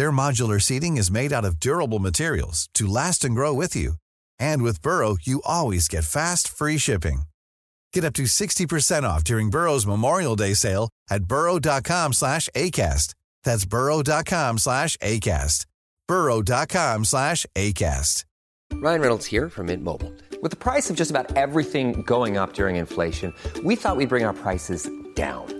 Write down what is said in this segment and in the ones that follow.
Their modular seating is made out of durable materials to last and grow with you. And with Burrow, you always get fast, free shipping. Get up to 60% off during Burrow's Memorial Day sale at burrow.com slash ACAST. That's burrow.com slash ACAST. burrow.com slash ACAST. Ryan Reynolds here from Mint Mobile. With the price of just about everything going up during inflation, we thought we'd bring our prices down.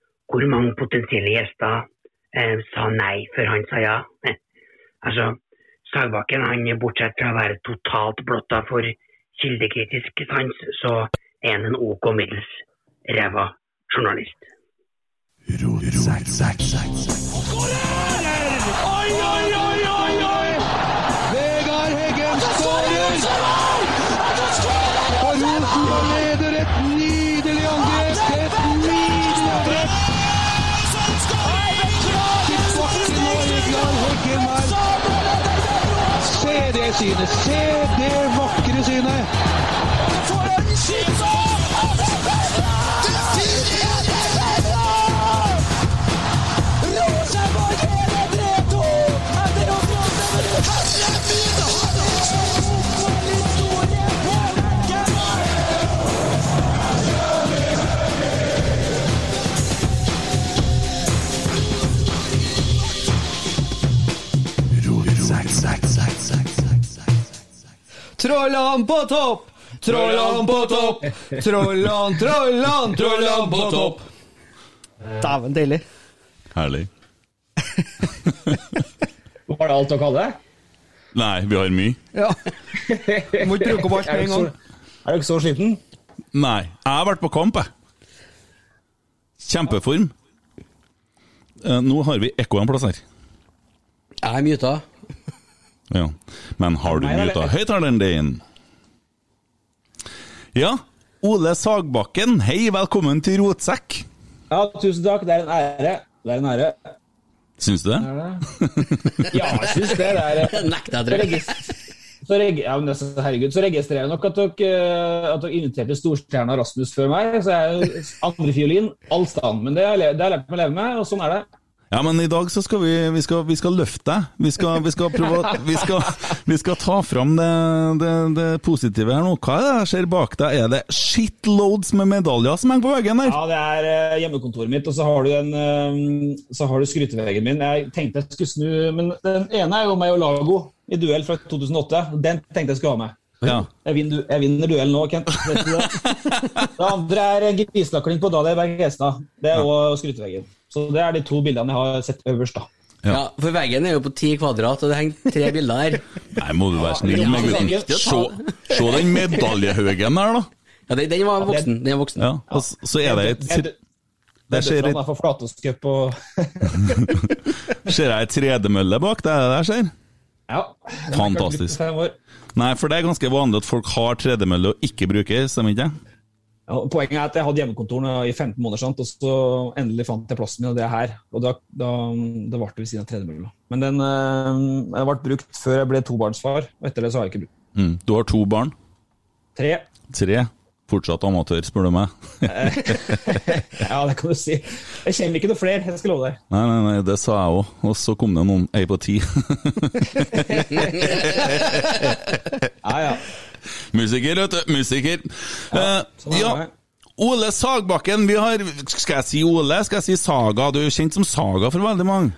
Hvor mange potensielle gjester eh, sa nei før han sa ja? Altså, Sagbakken, han bortsett fra å være totalt blotta for kildekritisk sans, så er han en OK middels ræva journalist. Oi, oi, oi, oi, oi! Se det synet! Trollene på topp! Trollene på topp! Trollene, trollene, trollene på topp! Dæven, deilig. Herlig. Var det alt dere hadde? Nei, vi har mye. Ja. Må ikke bruke opp alt med en gang. Er dere så sliten? Nei. Jeg har vært på kamp, jeg. Kjempeform. Eh, Nå har vi ekko en plass her. Jeg er myta. Ja. Men har du muta høyttaleren din? Ja. Ole Sagbakken, hei, velkommen til Rotsekk. Ja, tusen takk. Det er en ære. Det er en ære. Syns du det? Det? Ja, jeg syns det. det er, Nekter jeg så, ja, herregud, så registrerer jeg nok at dere, eh, at dere inviterte storstjerna Rasmus før meg. Så jeg er andrefiolin all stand. Men det har jeg lært meg å leve med, og sånn er det. Ja, men i dag så skal vi, vi, skal, vi skal løfte deg. Vi vi skal prøve vi skal, ta fram det, det, det positive her nå. Hva er det jeg ser bak deg? Er det shitloads med medaljer som henger på veggen der? Ja, det er eh, hjemmekontoret mitt, og så har du, en, eh, så har du skryteveggen min. Jeg tenkte jeg skulle snu, men den ene er jo meg og Lago i duell fra 2008. Den tenkte jeg skulle ha med. Ja. Jeg vinner, jeg vinner duellen nå, Kent. Det? Det andre er en grislakling på Dahlia Berg Hestad. Det er også skryteveggen. Så det er de to bildene jeg har sett øverst, da. Ja, for veggen er jo på ti kvadrat, og det henger tre bilder her. Nei, må du være snill med Ja, gutten. Se, se den medaljehaugen der, da. Ja, den, den var voksen. Den er voksen. Ja, og så er det et Der ser er jeg, for Flatåscup og ser jeg ei tredemølle bak deg der, ser. Ja. Fantastisk. Nei, for det er ganske vanlig at folk har tredemølle og ikke bruker, stemmer ikke det? Poenget er at jeg hadde hjemmekontor i 15 måneder, sant? og så endelig fant jeg plassen min, og det er her. Og da, da, da ble det ved siden av tredemølla. Men den øh, ble brukt før jeg ble tobarnsfar, og etter det så har jeg ikke brukt Mm. Du har to barn. Tre. Tre. Fortsatt amatør, spør du meg. Ja, det kan du si. Jeg kjenner ikke noe flere, jeg skal love deg. Nei, nei, nei, det sa jeg òg. Og så kom det noen ei på ti. Ja, ja. Musiker, vet du. Musiker. Eh, sånn er ja. det. Ole Sagbakken, vi har Skal jeg si Ole? Skal jeg si Saga? Du er jo kjent som Saga for veldig mange.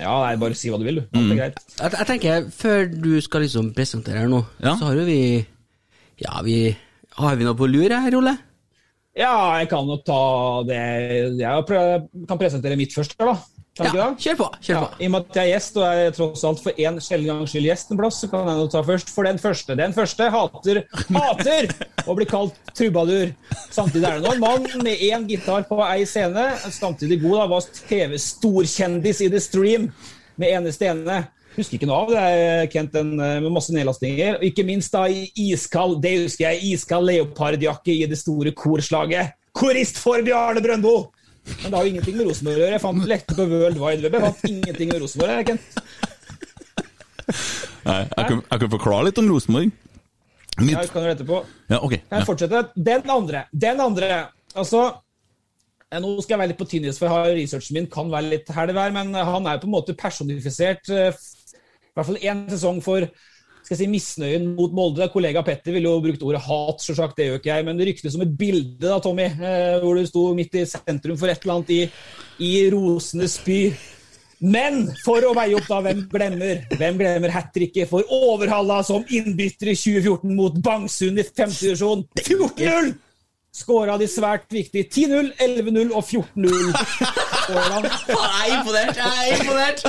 Ja, nei, bare si hva du vil, du. Alt er greit. Jeg, jeg tenker, før du skal liksom presentere her nå, Ja. så har jo vi Ja, vi Har vi noe på lur her, Ole? Ja, jeg kan jo ta det Jeg kan presentere mitt først, da. Ja, kjør på. Kjør Ja, på. I og med at jeg er gjest, og jeg er tross alt for én sjelden gangs skyld gjest en plass, så kan jeg nå ta først for den første. Den første hater, hater å bli kalt trubadur. Samtidig er det nå en mann med én gitar på ei scene. Samtidig god da, var TV-storkjendis i The Stream med eneste ene. Husker ikke noe av det, Kent, den eh, med masse nedlastinger. Og ikke minst da i iskald, det husker jeg, iskald leopardjakke i det store korslaget. Korist for Bjarne Brøndbo! Men det har jo ingenting med Rosenborg å gjøre. Jeg fant lekte på World Wide Web. Jeg fant ingenting med Rosenborg. Kent. Nei, jeg, kan, jeg kan forklare litt om Rosenborg. Mitt, Ja, kan gjøre etterpå. ja, ok. Kan jeg fortsette? Den andre. Den andre. Altså eh, Nå skal jeg være litt på tynnis, for jeg har researchen min kan være litt det men han er jo på en måte personifisert eh, i hvert fall én sesong for skal jeg si, misnøyen mot Molde. Kollega Petter ville jo brukt ordet hat, selvsagt, det gjør ikke jeg, men det ryktes som et bilde, da, Tommy, eh, hvor du sto midt i sentrum for et eller annet i, i rosenes by. Men for å veie opp da, hvem glemmer Hvem glemmer hat tricket for Overhalla som innbytter i 2014 mot Bangsund i femte divisjon? 14-0! Skåra de svært viktig 10-0, 11-0 og 14-0. Jeg er imponert! Jeg er imponert!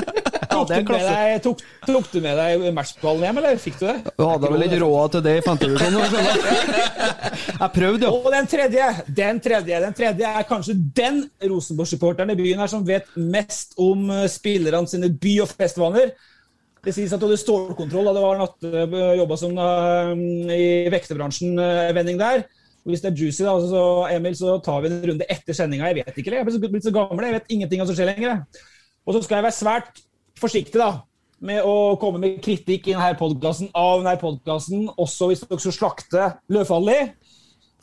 Tok, du med deg, tok, tok du med deg matchballen hjem, eller fikk du det? Du hadde vel ikke råd til det i femtedivisjonen? Jeg prøvde, jo. Og den tredje, den tredje, den tredje er kanskje den Rosenborg-supporteren i byen her som vet mest om eh, spillerne sine by- og festvaner. Det sies at du hadde stålkontroll da var natt, jobba som eh, i vekterbransjen, eh, vending der. Hvis det er juicy, da, så, Emil, så tar vi en runde etter sendinga. Jeg vet ikke, jeg er blitt så- gammel, jeg vet ingenting av som skjer lenger. Og så skal jeg være svært forsiktig da, med å komme med kritikk i denne podcasten, av denne podkasten, også hvis dere skal slakte Løfaldli.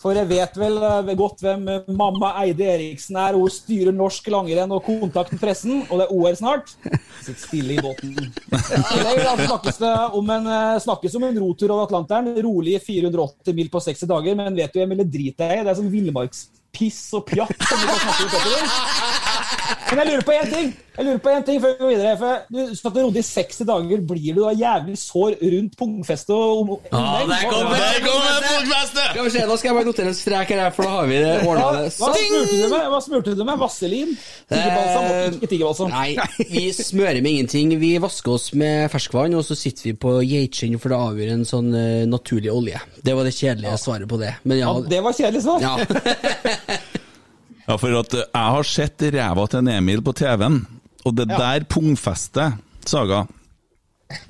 For jeg vet vel eh, godt hvem eh, mamma Eide Eriksen er. Hun styrer norsk langrenn og kontakt med pressen, og det er OL snart. Sitt stille i båten. I snakkes det om en, eh, snakkes om en rotur over Atlanteren. Rolig 480 mil på 60 dager, men vet du, Emil, det driter jeg i. Det er sånn villmarkspiss og pjatt. som vi kan snakke om. Men jeg lurer på én ting Jeg lurer på en ting før vi går videre. For du satt og rodde i 60 dager. Blir du da jævlig sår rundt pungfestet? og Ja, der kommer det! Der kommer pungfestet! Skal vi se, Nå skal jeg bare notere en strek her, for da har vi det ordna. hva smurte du med? Hva smurte du med? Vaselin? Tiggerbalsam? Eh, Ikke tiggerbalsam. Nei, vi smører med ingenting. Vi vasker oss med ferskvann, og så sitter vi på geitskinn for å avgjøre en sånn eh, naturlig olje. Det var det kjedelige svaret på det. Men ja, Ja, det var kjedelig svar. ja. Ja, for at eh, jeg har sett ræva til en Emil på TV-en, og det der pungfestet, Saga,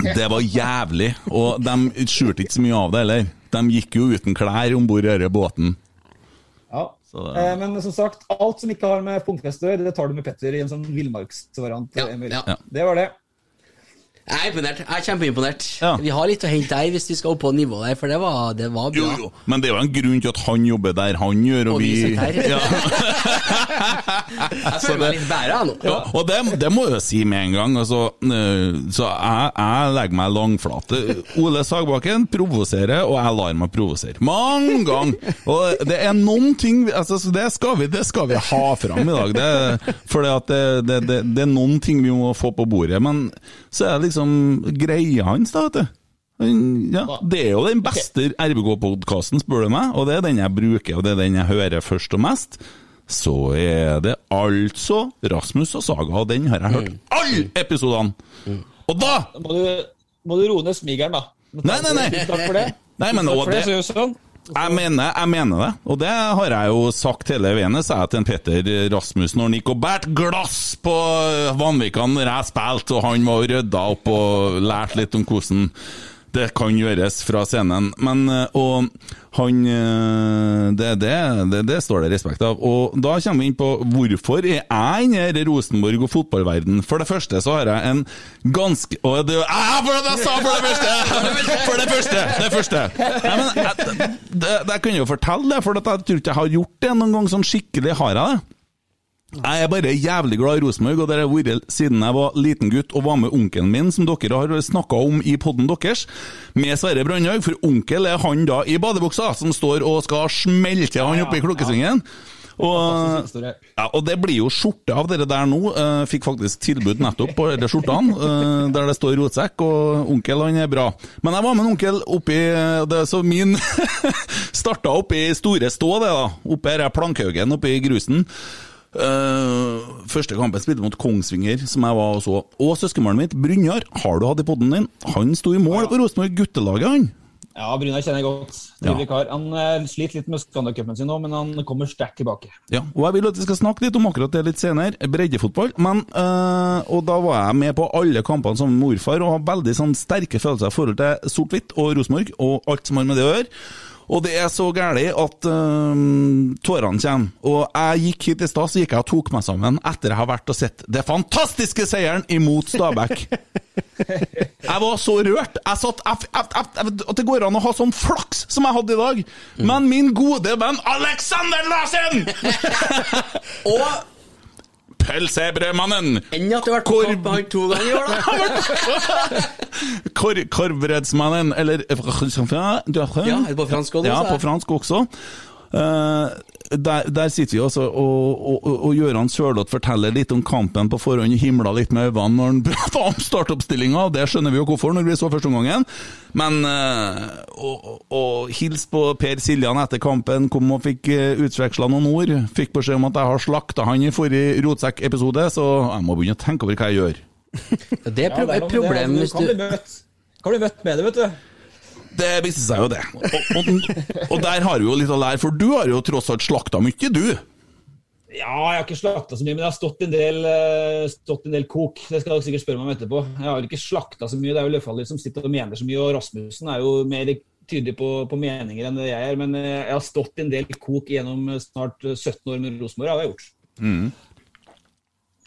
det var jævlig. Og de skjulte ikke så mye av det heller. De gikk jo uten klær om bord i denne båten. Ja. Så det- Eh, men som sagt, alt som ikke har med pungfest å gjøre, det tar du med Petter i en sånn villmarksvariant. Ja, Emil. ja. Det var det. Jeg er imponert. Jeg er kjempeimponert. Ja. Vi har litt å hente her hvis vi skal opp på nivå der, for det var, det var bra. Jo, jo, men det er jo en grunn til at han jobber der han gjør, og, Og vi sitter her. Ja. Jeg føler meg litt bæra nå. Ja, og det, det må jeg si med en gang. Altså, øh, så jeg, jeg legger meg langflate. Ole Sagbakken provoserer, og jeg lar meg provosere. Mange ganger! Og det er noen ting altså, så det, skal vi, det skal vi ha fram i dag. Det, for det, det, det, det er noen ting vi må få på bordet. Men så er det liksom greia hans, da, vet du. Ja, det er jo den beste RBK-podkasten, spør du meg, og det er den jeg bruker, og det er den jeg hører først og mest. Så er det altså Rasmus og Saga, og den har jeg hørt alle episodene! Og da må du, må du roe ned smigeren, da. Nei, nei, nei. Takk for det. Nei, men og det, jeg mener, jeg mener det, og det har jeg jo sagt hele veien. Jeg sa til en Petter Rasmussen når han gikk og bærte glass på Vanvikan når jeg spilte, og han var rydda opp og lærte litt om hvordan det kan gjøres fra scenen. Men, eh, og han eh, det, det, det, det står det respekt av. Og da kommer vi inn på hvorfor er jeg inne i Rosenborg og fotballverden. For det første så har jeg en ganske og det, ah, for det jeg sa for det første! For det første! Det første. Nei, men, jeg, det, jeg kan jo fortelle det, for jeg tror ikke jeg har gjort det noen gang sånn skikkelig. Har jeg det? Jeg er bare jævlig glad i Rosenborg, og det har jeg vært siden jeg var liten gutt og var med onkelen min, som dere har snakka om i podden deres, med Sverre Brandhaug. For onkel er han da i badebuksa, som står og skal smelte han oppi klokkesvingen. Og, ja, og det blir jo skjorte av dere der nå. Eh, fikk faktisk tilbud nettopp på de skjortene, eh, der det står rotsekk, og onkel han er bra. Men jeg var med en onkel oppi det, Så min starta oppi store stå, det da. Oppe her er plankhaugen oppi grusen. Eh, første kampen spilte mot Kongsvinger, som jeg var og så. Og søskenbarnet mitt, Brynjar, har du hatt i podden din? Han sto i mål på Rosenborg guttelaget, han. Ja, Brynjar kjenner jeg godt. Trivelig kar. Han uh, sliter litt med Scandia-cupen sin nå, men han kommer sterkt tilbake. Ja, og jeg vil at vi skal snakke litt om akkurat det litt senere, breddefotball. Men, uh, og da var jeg med på alle kampene som morfar, og har veldig sånn sterke følelser i forhold til sort-hvitt og Rosenborg, og alt som har med det å gjøre. Og det er så gærlig at øh, tårene kommer. Og jeg gikk hit i stad, så gikk jeg og tok meg sammen etter jeg har vært og sett det fantastiske seieren imot Stabæk. Jeg var så rørt. Jeg satt, At det går an å ha sånn flaks som jeg hadde i dag. Men min gode venn Alexander Larsen! og Pølsebrødmannen! Enn at du har vært på kamp to ganger i år, da! Kor Korvbredsmannen, eller Ja, er på fransk også, Ja, er på fransk også. Eh, der, der sitter vi også, og, og, og, og Gøran Sørloth forteller litt om kampen på forhånd, himla litt med øynene når han prater om startoppstillinga, det skjønner vi jo hvorfor når vi så første omgangen. Men uh, og, og på Per Siljan etter kampen, kom og fikk uh, utveksla noen ord. Fikk beskjed om at jeg har slakta han i forrige rotsekk-episode, så jeg må begynne å tenke over hva jeg gjør. Det er pro Ja, det er et problem hvis kan du. Kan bli møtt med det, vet du. Det viste seg jo det. Og, og, og der har vi jo litt å lære, for du har jo tross alt slakta mye, du. Ja, jeg har ikke slakta så mye, men jeg har stått en del, eh, stått en del kok. Det skal dere sikkert spørre meg om etterpå. Jeg har ikke slakta så mye. Det er jo Løfaldli som sitter og mener så mye, og Rasmussen er jo mer tydelig på, på meninger enn det jeg er. Men eh, jeg har stått en del kok gjennom snart 17 år med Rosenborg. Det har jeg gjort.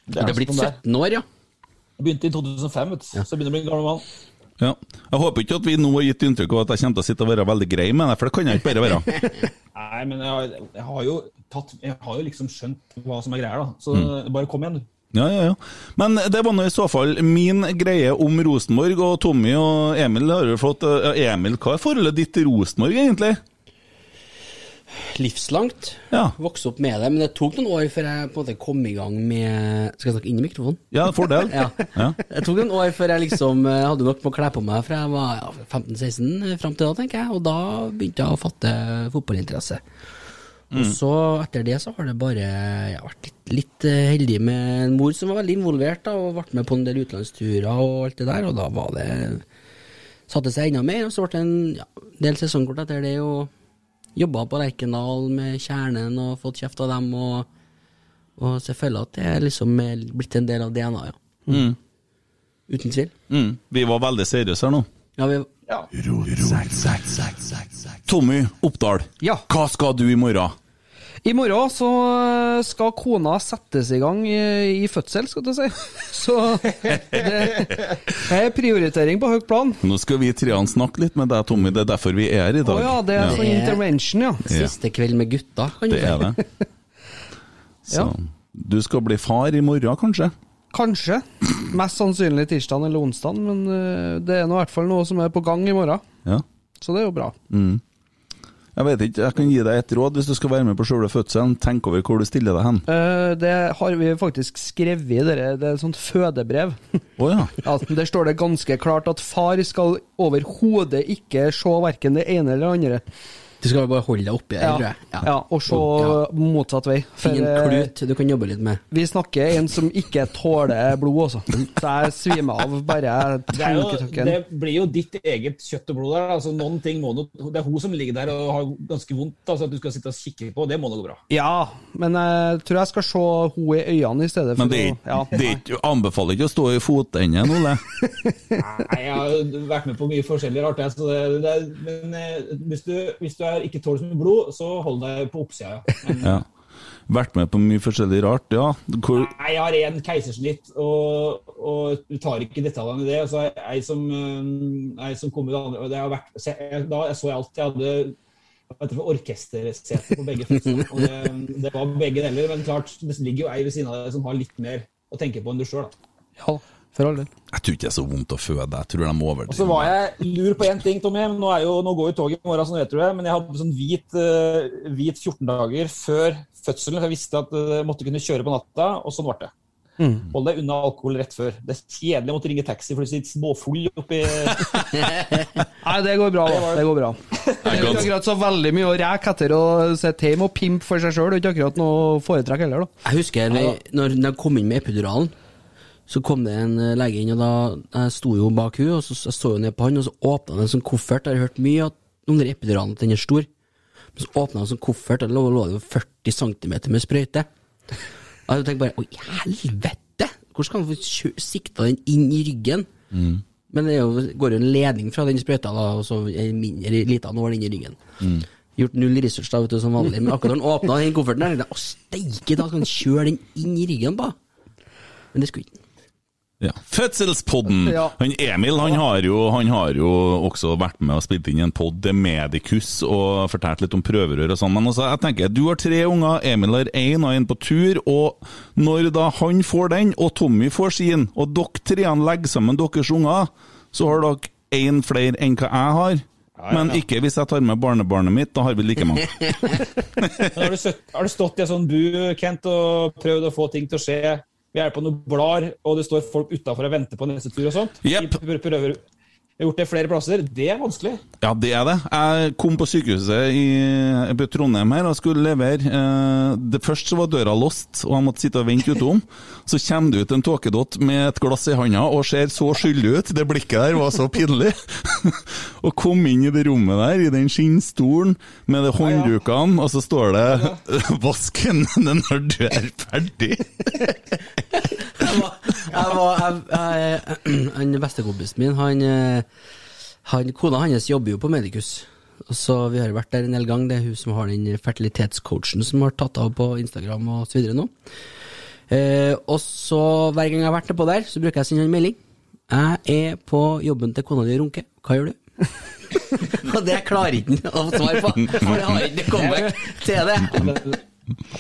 Det er blitt 17 år, ja. Jeg begynte i 2005, vet du. så jeg begynner å bli gammel mann. Ja. Jeg håper ikke at vi nå har gitt inntrykk av at jeg kommer til å sitte og være veldig grei med deg, for det kan jeg ikke bare være. Nei, men jeg har, jeg har jo tatt Jeg har jo liksom skjønt hva som er greia, da. Så bare kom igjen, du. Ja, ja, ja. Men det var nå i så fall min greie om Rosenborg, og Tommy og Emil har jo fått ja, Emil, hva er forholdet ditt til Rosenborg, egentlig? Livslangt. Ja. Vokste opp med det, men det tok noen år før jeg på en måte kom i gang med Skal jeg snakke inn i mikrofonen? Ja, fordel. Ja. Ja. Det tok noen år før jeg liksom eh, hadde nok med å kle på meg fra jeg var ja, 15-16 fram til da, tenker jeg. Og da begynte jeg å fatte fotballinteresse. Og så etter det så har det bare Jeg har vært litt, litt eh, heldig med en mor som var veldig involvert, da, og vært med på en del utenlandsturer og alt det der, og da var det Satte seg enda mer, og så ble det en ja, del sesongkort etter det, og jobba på Lerkendal med Kjernen og fått kjeft av dem, og, og selvfølgelig at det er liksom er blitt en del av DNA, ja. Mm. Uten tvil. Mm. Vi var veldig seriøse her nå. Ja, vi, Tommy Oppdal, Ja. hva skal du i morgen? I morgen så skal kona settes i gang i, i fødsel, skal du si. Så det er prioritering på høyt plan. Nå skal vi treene snakke litt med deg, Tommy. Det er derfor vi er her i Å dag. ja, det er sånn intervention, ja. Ja. Siste kveld med gutta, Det er det. Så Ja. du skal bli far i morgen, kanskje? Kanskje. Mest sannsynlig tirsdag eller onsdag, men eh, det er nå i hvert fall noe som er på gang i morgen. Ja. Så det er jo bra. Mm. Jeg vet ikke, jeg kan gi deg et råd hvis du skal være med på selve fødselen. Tenk over hvor du stiller deg hen. Uh, det har vi faktisk skrevet i dere, det er et sånt fødebrev. Oh, ja. Ja, der står det ganske klart at far skal overhodet ikke se verken det ene eller det andre. Du skal bare holde deg oppi der, Ja, tror jeg. ja, og se Ja. motsatt vei. For, Finn en eh, klut du kan jobbe litt med. Vi snakker en som ikke tåler blod, altså. Så jeg svimer av bare jeg Det, blir jo ditt eget kjøtt og blod der. altså noen ting må no, Det er hun som ligger der og har ganske vondt. altså At du skal sitte og kikke på, det må nå gå bra. Ja, men jeg tror jeg skal se hun i øynene i stedet. Men det ja, det er anbefaler ikke å stå i fotenden, Ole. Nei, Jeg har vært med på mye forskjellig rart. jeg, Så det, det men eh, hvis du, hvis du er, ikke tåler så mye blod, så hold deg på oppsida. Ja. Ja. Vært med på mye forskjellig rart, ja. Hvor, Nei, jeg har en keisersnitt, og, og du tar ikke detaljene i det. Så er jeg som, jeg ei som kom ut andre, det har vært, så jeg, Da så jeg alt. Jeg hadde heter for orkestersete på begge fødsler. Og det, det var begge deler, men klart, det ligger jo ei ved siden av deg som har litt mer å tenke på enn du sjøl. ja. For all del. Jeg tror ikke det er så vondt å føde. Jeg tror de Og så var jeg lur på én ting, Tommy. Nå, er jo, nå går jo toget i morgen, sånn vet du det. Men jeg hadde sånn hvit, eh, hvit 14 dager før fødselen. For jeg visste at eh, jeg måtte kunne kjøre på natta, og sånn ble det. Mm. Hold deg unna alkohol rett før. Det er kjedelig å måtte ringe taxi for du sitter småfull oppi Nei, det går bra, da. Det går bra. Det er ikke akkurat så veldig mye å reke etter å sitte hjemme og pimpe for seg sjøl. Det er ikke akkurat noe foretrekk heller, da. Jeg husker vi, når de kom inn med epiduralen, så kom det en eh, lege inn, og da jeg sto jo bak hun, og så jeg så jo ned på han, og så åpna han en sånn koffert. Jeg har hørt mye at om den epiduralen at den er stor. Men så åpna han en sånn koffert, og da lå det jo 40 cm med sprøyte. Og jeg tenkte bare Oi, helvete! Hvordan skal han få sikta den inn i ryggen? Mm. Men det jo, går jo en ledning fra den sprøyta, da, og så en mindre lita nål inn i ryggen. Mm. Gjort null research da, vet du, som vanlig. Men akkurat da han åpna den kofferten der, jeg å steike, da skal han kjøre den inn i ryggen da. Men det skulle ikke. Ja. Fødselspodden! Ja. Han Emil han har, jo, han har jo også vært med og spilt inn en pod til Medicus og fortalt litt om prøverør og sånn. Men også, jeg tenker, du har tre unger, Emil har én og en på tur. Og når da han får den, og Tommy får sin, og dere tre legger sammen deres unger, så har dere én flere enn hva jeg har. Men ikke hvis jeg tar med barnebarnet mitt, da har vi like mange. Har, du stått, har du stått i en sånn bu, Kent, og prøvd å få ting til å skje? Vi er på noen blar, og det står folk utafor og venter på neste tur og sånt. Yep. Vi prøver, vi har gjort det flere plasser. Det er vanskelig. Ja, det er det. Jeg kom på sykehuset i, Trondheim her og skulle levere. Eh, det Først så var døra låst, og jeg måtte sitte og vente utom. Så kommer det ut en tåkedott med et glass i handa og ser så skyldig ut. Det blikket der var så pinlig. og kom inn i det rommet der, i den skinnstolen med de hånddukene, og så står det 'Vask hendene når du er ferdig'. Jeg var, han Bestekompisen min, han, eh, han Kona hans jobber jo på Medicus. Så Vi har vært der en del gang. Det er hun som har den fertilitetscoachen som har tatt av på Instagram og så videre nå. Eh, og så Hver gang jeg har vært nedpå der, så bruker jeg å sende en melding. Jeg er på jobben til kona di runker. Hva gjør du? og det klarer ikke han å svare på, for det har ikke comeback til det.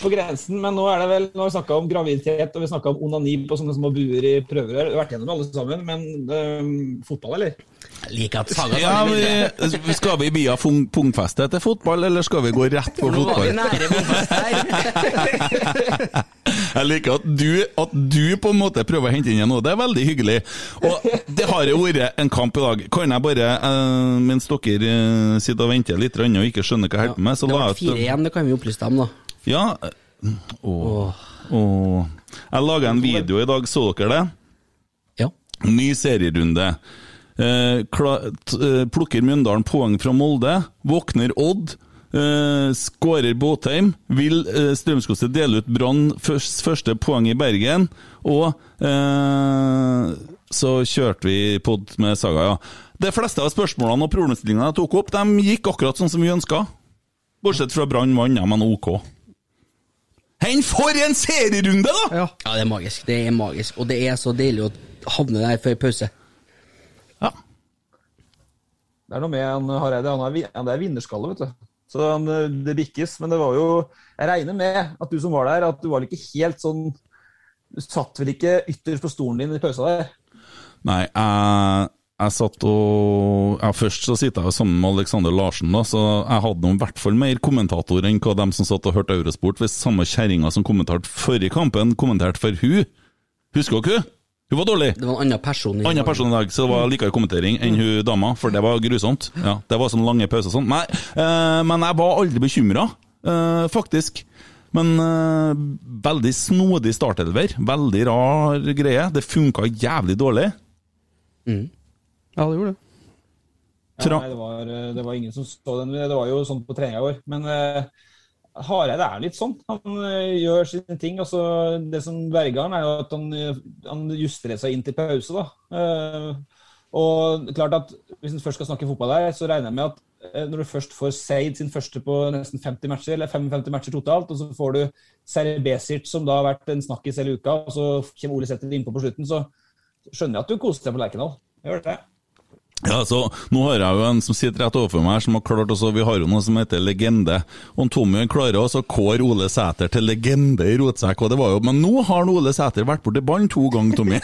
På grensen, men nå er det vel Nå har vi snakka om graviditet og vi snakka om onani på sånne små buer i prøverør. Vi har vært gjennom alle sammen, men øhm, fotball, eller? Jeg liker at Saga Ja, vi, skal vi via fung- pungfeste til fotball, eller skal vi gå rett Nå vi fotball? her. Jeg liker at du, at du på en måte prøver å hente inn igjen noe. Det er veldig hyggelig. Og det har jo vært en kamp i dag. Kan jeg bare, eh, mens dere eh, sitter og venter litt og ikke skjønner hva jeg holder på med, så Det la var jeg ut 4-1, det kan vi opplyse dem, da. Ja. eh, Åh. Åh. Jeg laga en video i dag, så dere det? Ja. Ny serierunde. Eh, eh, plukker Mjøndalen poeng fra Molde. Våkner Odd. Eh, skårer Båtheim. Vil eh, Strømsgodset dele ut Brann først, første poeng i Bergen. Og eh, så kjørte vi pod med Saga, ja. De fleste av spørsmålene og problemstillingene jeg tok opp, de gikk akkurat sånn som vi ønska. Bortsett fra Brann vant, ja, men OK. Hen for en serierunde, da! Ja. Ja, det er magisk. Det er magisk. Og det er så deilig å havne der før pause. Ja. Det er noe med en Hareide. Han er, han er vinnerskalle, vet du. Så han, det bikkes. Men det var jo Jeg regner med at du som var der, at du var ikke helt sånn Du satt vel ikke ytterst på stolen din i pausa der? Nei, jeg, jeg satt og ja, Først så sitter jeg sammen med Alexander Larsen, da, så jeg hadde i hvert fall mer kommentator enn hva dem som satt og hørte Eurosport. Hvis samme kjerringa som kommenterte forrige kampen, kommenterte for hun Husker dere hun? Hun var dårlig! Det var en annen person. i- Annen person i dag, så det var likere kommentering enn hun dama, for det var grusomt. Ja, Det var sånn lange pauser og sånn. Nei, eh, men jeg var aldri bekymra, eh, faktisk. Men eh, veldig snodig startelver. Veldig rar greie. Det funka jævlig dårlig. Ja, det gjorde det. Ja, nei, det, var, eh, det var ingen som så den. Det var jo sånn på treninga i år. Men uh, Hareide er litt sånn. Han uh, gjør sine ting. og så Det som verger han, er jo at han, han justerer seg inn til pause. da. Uh, og klart at Hvis en først skal snakke fotball her, så regner jeg med at når du først får Seid sin første på nesten 50 matcher, eller 55 matcher totalt, og så får du Serre Besic, som da har vært en snakkis hele uka, og så kommer Ole Sæther innpå på slutten, så skjønner jeg at du koser deg på Lerkendal. Gjør det. Ja, så Nå har jeg jo en som sitter rett overfor meg, her som har klart også, Vi har jo noe som heter legende. Og Tommy klarer også å kåre Ole Sæter til legende i rotsekk. og det var jo, Men nå har Ole Sæter vært borti ballen to ganger, Tommy.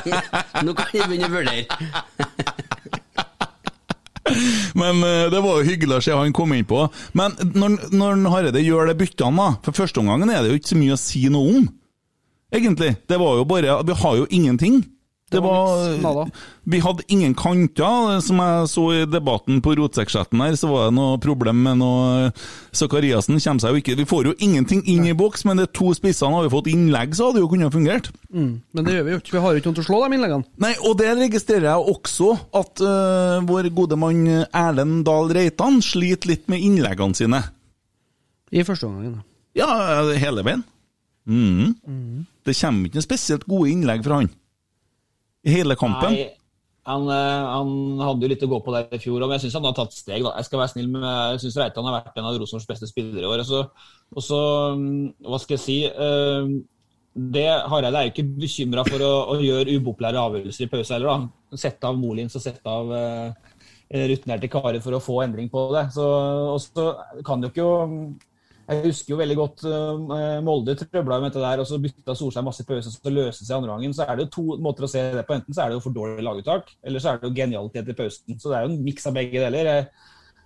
Nå kan vi begynne å vurdere. Men eh, det var jo hyggelig å se han kom inn på. Men når, når Hareide gjør det byttene, da For første omgangen er det jo ikke så mye å si noe om. Egentlig. Det var jo bare Vi har jo ingenting. Det var, vi hadde ingen kanter. Som jeg så i debatten på rotsekkchatten her, så var det noe problem med noe Sakariassen kommer seg jo ikke Vi får jo ingenting inn i boks, men de to spissene har vi fått innlegg, så hadde det jo kunnet fungert. Mm. Men det gjør vi jo ikke. Vi har jo ikke noen til å slå de innleggene. Nei, og det registrerer jeg også, at uh, vår gode mann Erlend Dahl Reitan sliter litt med innleggene sine. I første omgangen. Ja, hele veien. Mhm. Det kommer ikke noen spesielt gode innlegg fra han. I hele kampen. Nei, han, eh, han hadde jo litt å gå på der i fjor, men jeg syns han har tatt steg. da. Jeg skal være snill men jeg syns Reitan har vært en av Rosenborgs beste spillere i år. Og så, mm, hva skal jeg si eh, det Hareide er jo ikke bekymra for å, å gjøre upopulære avgjørelser i pause heller. da. Sette av Molins og sette av uh, rutinerte karer for å få endring på det. Så, og så kan jo ikke Jeg husker jo veldig godt uh, Molde trøbla med dette der, og så bytta Solskjær masse pause, så løste seg andre gangen. Så er det jo to måter å se det på. Enten så er det jo for dårlig laguttak, eller så er det jo genialitet i pausen. Så det er jo en miks av begge deler.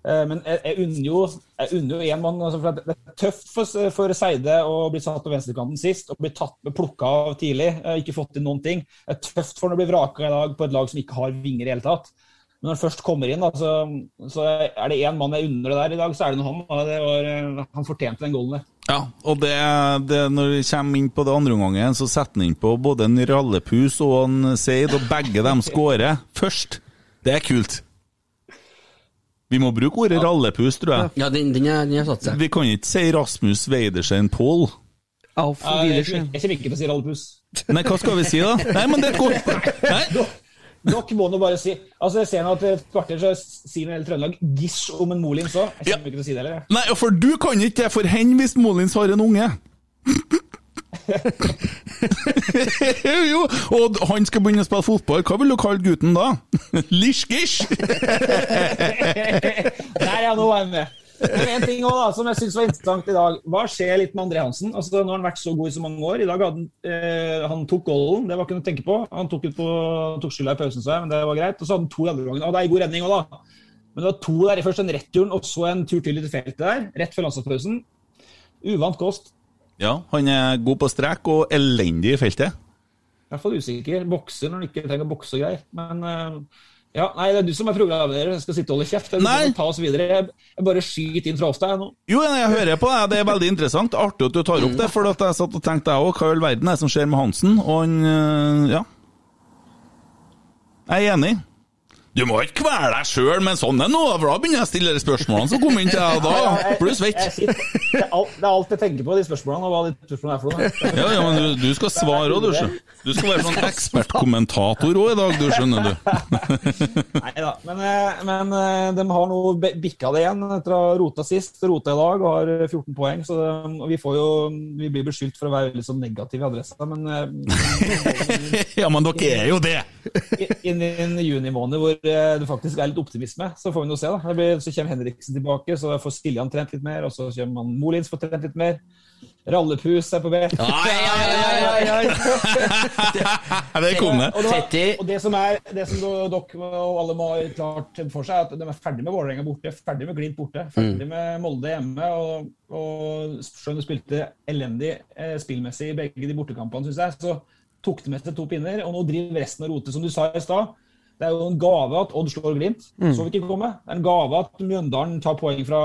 Eh, Men jeg, unner jo jeg unner jo en mann altså for Det er tøft for, for Seide å bli satt på venstrekanten sist og bli plukka av tidlig. eh, Ikke fått til noen ting. Det er tøft for ham å bli vraka i dag på et lag som ikke har vinger i hele tatt. Men når han først kommer inn, da, så, så er det én mann jeg unner det der i dag, så er det han. var, eh, han fortjente den goalen der. Ja, og det, det, når vi kommer inn på det andre omgangen, så setter han inn på både en rallepus og en Seid, og begge dem skårer først. Det er kult. Vi må bruke ordet rallepus, tror jeg. Ja, den, den, er, den har satt seg. Vi kan ikke si Rasmus Weidersen Pål. Ja, jeg kommer ikke til å si rallepus. Nei, hva skal vi si, da? Nei, men det er et godt. Nei. Dere må nå bare si Altså Jeg ser nå at et kvarter så sier hele Trøndelag gish om en Molins òg. Jeg kommer ikke til å si det heller. Nei, for du kan ikke det for hen hvis Molins har en unge. jo, og han skal begynne å spille fotball. Hva vil du kalle gutten da? Lish-gish? Der, ja, nå er han med. Men en ting også, da, som jeg synes var interessant i dag. Hva skjer litt med André Hansen? Altså, nå har han vært så god i så mange år. I dag hadde han, eh, han tok golden, det var ikke noe å tenke på. Han tok, på, tok skylda i pausen, så jeg, men det var greit. Og så hadde han to i andre gangen. Og det er en god redning òg, da. Men det var to der. Først en returen, og så en tur til i feltet der. Rett før landslagspausen. Uvant kost. Ja, han er god på strek og elendig i feltet. I hvert fall usikker. Bokser når han ikke trenger å bokse og greier. Men eh, ja, nei, det er du som er programleder. Jeg skal sitte og holde kjeft. Jeg Nei. Ta oss videre. Jeg, bare skyter inn fra hofta, jeg nå. Jo, jeg hører på deg. Det er veldig interessant. Artig at du tar opp det. For at jeg satt og tenkte jeg òg, hva i all verden er det som skjer med Hansen? Og han øh, Ja. Jeg er enig. Du må ikke kvele deg sjøl med sånn nå, for da begynner jeg å stille de spørsmålene som kommer inn til deg, da blir du svett. Det er, alt, jeg tenker på, de spørsmålene. Og hva de spørsmålene er for noe. Ja, ja, men du, du skal svare òg, du. Du skal være sånn ekspertkommentator òg i dag, du, skjønner du. Nei da. Men, eh, men eh, de har nå bikka det igjen etter å ha rota sist. Rota i dag og har eh, 14 poeng. Så det, vi, får jo, vi blir beskyldt for å være litt sånn negative i adressa, men eh, Ja, men dere er jo det! Innen juni måned hvor eh, det faktisk er litt optimisme, så får vi nå se. da. Det blir, så kommer Henriksen tilbake, så får Siljan trent litt mer, og så kommer man Molins får trent litt mer. Rallepus er på vei. Ja, det kom det. Og det, var, og det som er det som dere og alle må ha klart for seg, er at de er ferdig med Vålerenga borte, ferdig med Glimt borte, ferdig med Molde hjemme. Og, og selv om du spilte elendig eh, spillmessig i begge de bortekampene, syns jeg, så tok de med seg to pinner. Og nå driver resten og roter, som du sa i stad. Det er jo en gave at Odd slår Glimt. Mm. Så vi ikke komme. Det er en gave at Mjøndalen tar poeng fra,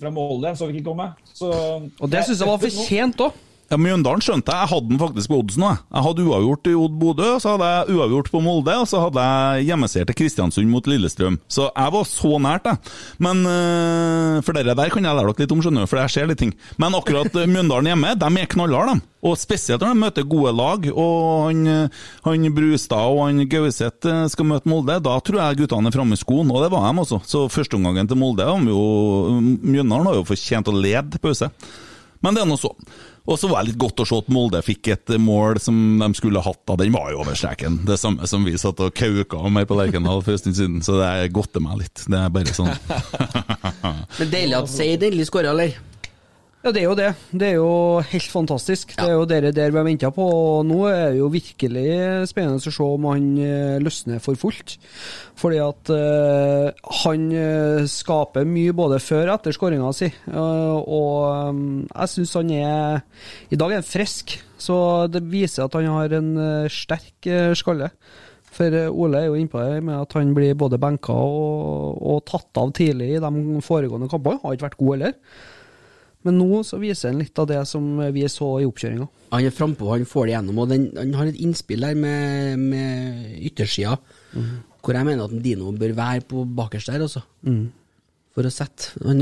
fra Molde. Så vi ikke komme. Så, Og det syns jeg var fortjent òg. Ja, Mjøndalen skjønte jeg. Jeg hadde den faktisk på oddsen òg. Jeg hadde uavgjort i Odd Bodø, så hadde jeg uavgjort på Molde, og så hadde jeg hjemmeseier til Kristiansund mot Lillestrøm. Så jeg var så nært, jeg. Men øh, For dere der kan jeg lære dere litt om, skjønner du, for jeg ser litt ting. Men akkurat øh, Mjøndalen hjemme, de er knallharde, de. Og spesielt når de møter gode lag, og han, han Brustad og han Gauseth øh, skal møte Molde, da tror jeg guttene er framme i skoen, og det var de også. Så førsteomgangen til Molde jo Mjøndalen har jo fortjent å lede pause. Men det er nå så. Og så var det litt godt å se at Molde fikk et mål som de skulle hatt. da, Den var jo over streken. Det samme som vi satt og kauka om her på Lerkendal for en stund siden. Så det godter meg litt. Det er bare sånn. Men deilig at Seid endelig skåra, eller? Ja, det er jo det. Det er jo helt fantastisk. Det er jo dere der vi har venta på. Og nå er det jo virkelig spennende å se om han eh, løsner for fullt. Fordi at uh, han eh, skaper mye både før og etter skåringa si. Uh, og um, jeg syns han er I dag er han frisk, så det viser at han har en sterk skalle. For Ole er jo innpå det med at han blir både benka og, og tatt av tidlig i de foregående kampene. Har ikke vært god heller. Men nå så viser han litt av det som vi så i oppkjøringa. Han er frampå, han får det gjennom. Og den, han har et innspill der med, med yttersida, hvor jeg mener at Dino bør være på bakerst der, altså. Mm. For å sette han,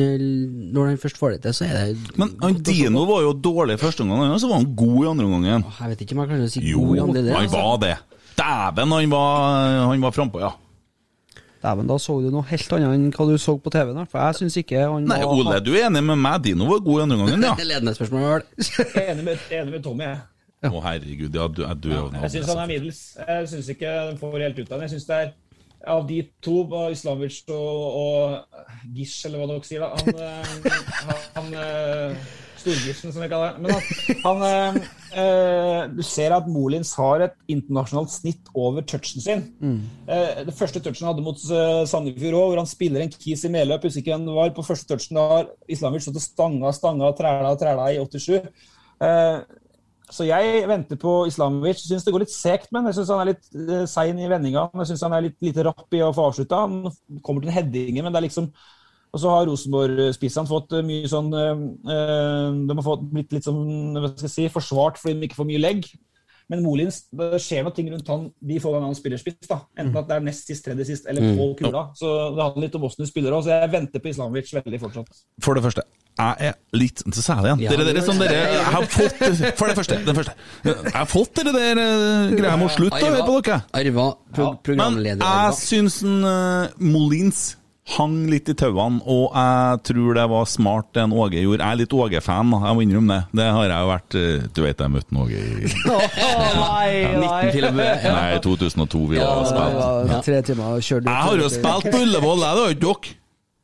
Når han først får det til, så er det Men han Dino var jo dårlig første omgang, og så var han god i andre omgangen. Jeg vet ikke om jeg kan si Jo, god i andre del, han altså. var det. Dæven, han var, han var frampå, ja. Dæven, da så du noe helt annet enn hva du så på TV-en. For jeg syns ikke han Nei, var Ole, du er enig med meg. Dino var god i andre omgangen, ja. Ledende spørsmål, vel. Enig med, enig med Tommy, jeg. Å, herregud, ja, du, du ja, Jeg syns han er middels. Jeg syns ikke den får helt ut av den. Jeg synes det er av de to, Islamovic og, og Gish, eller hva dere sier, da Han, han, han eh, som vi kaller det. Men han, eh, eh, Du ser at Molins har et internasjonalt snitt over touchen sin. Eh, det første touchen han hadde mot Sandefjord òg, hvor han spiller en kis i medløp. Husker ikke hvem det var. På første touchen da Islamovic stått og stanga, stanga, træla, træla i 87. Eh, så jeg venter på Islamovic. Syns det går litt segt, men jeg syns han er litt sein i vendinga. Jeg syns han er litt lite rapp i å få avslutta. Han kommer til headinger, men det er liksom Og så har Rosenborg-spissene fått eh, mye sånn eh, eh, De har fått blitt litt sånn hva skal jeg si, forsvart fordi de ikke får mye legg. Men Molins, det skjer noe ting rundt han de få gangene han spiller spiss. da. Enten at det er nest sist, tredje sist, eller Mm. på kula. Så det handler litt om hvordan du spiller òg. Så jeg venter på Islamovic veldig fortsatt. For det første, jeg er litt til sa igjen. Ja, dere, dere, som dere jeg har fått For det første, den første. Jeg har fått dere der greia med å slutte å høre på dere. Arva, pro Men jeg syns en, eh, Molins hang litt i tauene, og jeg tror det var smart det en Åge gjorde. Jeg er litt Åge-fan, jeg må innrømme det. Det har jeg jo vært eh, Du vet, jeg møtte Åge i nei, nei. 19 til og med. Nei, 2002 vi var og spilte. tre timer og kjørte Jeg har jo spilt på Ullevål, jeg, det har ikke dere.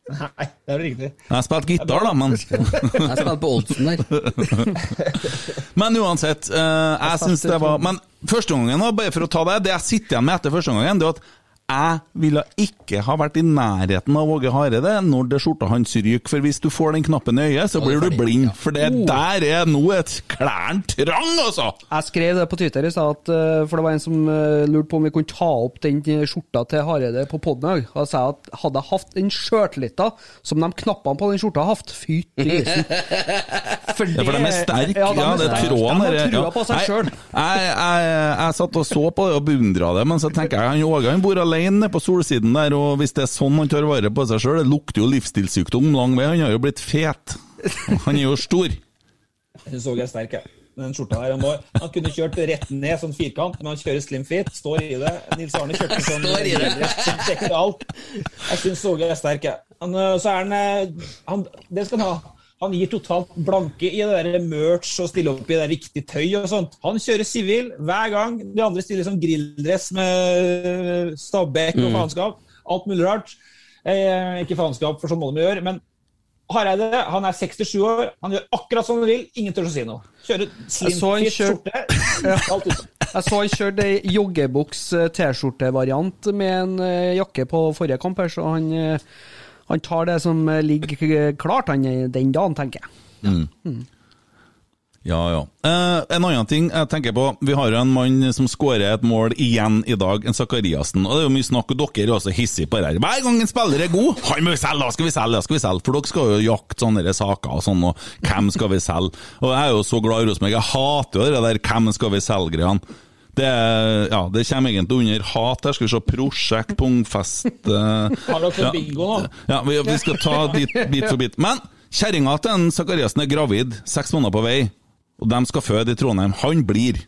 Nei, det er riktig. Jeg har spilt gitar, da, men Jeg spilte på Olsen der. Men uansett, eh, jeg syns det var Men første gangen, bare for å ta det, det jeg sitter igjen med etter første gangen, det er at jeg ville ikke ha vært i nærheten av Åge Hareide når det skjorta hans ryker, for hvis du får den knappen i øyet, så blir du blind. For det der er nå et klærne trang, altså! Jeg skrev det på Twitter i stad, eh, for det var en som eh, lurte på om vi kunne ta opp den skjorta til Hareide på poden dag. Da sa at hadde jeg hatt den sjøltillita som de knappene på den skjorta har hatt, fytti grisen. For Ja, for de er sterke. Ja, de det er tråden tråden De har trua på seg sjøl. Jeg, Jeg, jeg, jeg satt og så på det og beundra det, men så tenker jeg han Åge han bor alene nede på solsiden der, og hvis det er sånn han tar vare på seg sjøl, det lukter jo livsstilssykdom lang vei. Han har jo blitt fet. Han er jo stor. Jeg så jeg er sterk, jeg. Den skjorta der. Han, må, han kunne kjørt rett ned sånn firkant, men han kjører slim fit. Står i det. Nils Arne kjørte sånn Står i det. som dekker alt. Jeg syns Åge er sterk, jeg. Han, øh, så er han, øh, han Det skal han ha. Han gir totalt blanke i det der merch og stiller opp i det riktige tøy og sånt. Han kjører sivil hver gang. De andre stiller som grilldress med stabbekk og Mm. faenskap. Alt mulig rart. Eh, ikke faenskap, for sånn må de gjøre. Men Hareide han er 67 år, han gjør akkurat som han vil. Ingen tør å si noe. Kjører Jeg slimfit skjorte. Jeg så han kjørte ei joggebuks eh, med en eh, jakke på forrige kamp her, så han, eh, han tar det som eh, ligger klart han, eh, den dagen, tenker jeg. Mm. Ja, ja. Eh, en annen ting jeg tenker på, vi har jo en mann som skårer et mål igjen i dag, en Sakariassen. Og det er jo mye snakk, og dere er også hissige på det her. Hver gang en spiller er god, han må vi selge, da skal vi selge, da skal vi selge. For dere skal jo jakte sånne saker og sånn, og hvem skal vi selge? Og jeg er jo så glad i Rosenborg, jeg hater jo det der hvem skal vi selge-greiene. Det, ja, det kommer egentlig under hat. Her skal vi se Prosjekt, Pungfest eh, Har dere ja. bingo nå? Ja, vi, vi skal ta dit, bit for bit. Men kjerringa til en Zakariassen er gravid, seks måneder på vei, og de skal føde i Trondheim. Han blir.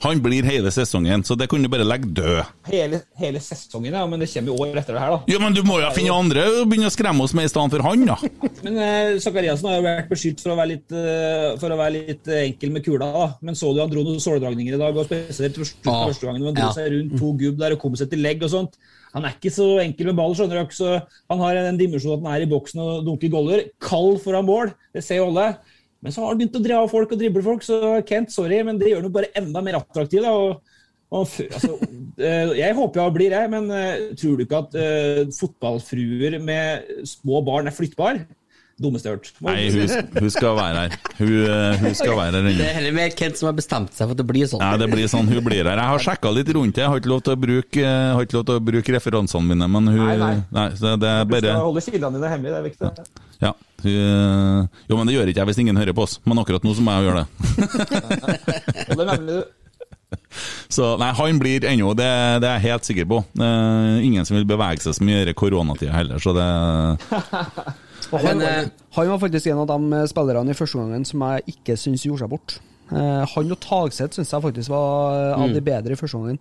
Han blir hele sesongen, så det kunne du bare legge død. Hele, hele sesongen, ja, men det kommer jo år etter det her, da. Ja, men du må jo finne andre å begynne å skremme oss med i stedet for han, da. Men eh, Zakariassen har jo vært beskyldt for å være litt, eh, for å være litt eh, enkel med kula. da. Men så du han dro noen såledragninger i dag, og spesielt første, Ah, første gangen han dro ja. seg rundt to gubb der og kom seg til legg og sånt. Han er ikke så enkel med ball, skjønner du. Så han har en dimensjon at han er i boksen og dunker goller. Kald foran mål, det ser jo alle. Men så har han begynt å dra av folk og drible folk, så Kent, sorry, men det gjør ham bare enda mer attraktiv. da, og og, f- altså, eh, jeg håper jeg blir det, men eh, tror du ikke at uh, fotballfruer med små barn er flyttbar? Dummeste jeg har hørt. Nei, hun, hun skal være her. Hun, hun skal være her Det er heller mer Kent som har bestemt seg for at det blir sånn. Ja, det blir sånn, hun blir her. Jeg har sjekka litt rundt det. Jeg har ikke lov til å bruke, jeg har ikke lov til å bruke referansene mine, men hun Nei, nei. så det er Du skal holde kildene dine hemmelig, det er viktig. Ja. Hun, jo, men det gjør ikke jeg hvis ingen hører på oss. Men akkurat nå så må jeg gjøre det. Så nei, han blir ennå, det, det er jeg helt sikker på. Eh, ingen som vil bevege seg så mye i koronatida heller, så det han, eh, han var faktisk en av de spillerne i første gangen som jeg ikke syns gjorde seg bort. Eh, han og Tagseth syns jeg faktisk var eh, av de bedre i første gangen.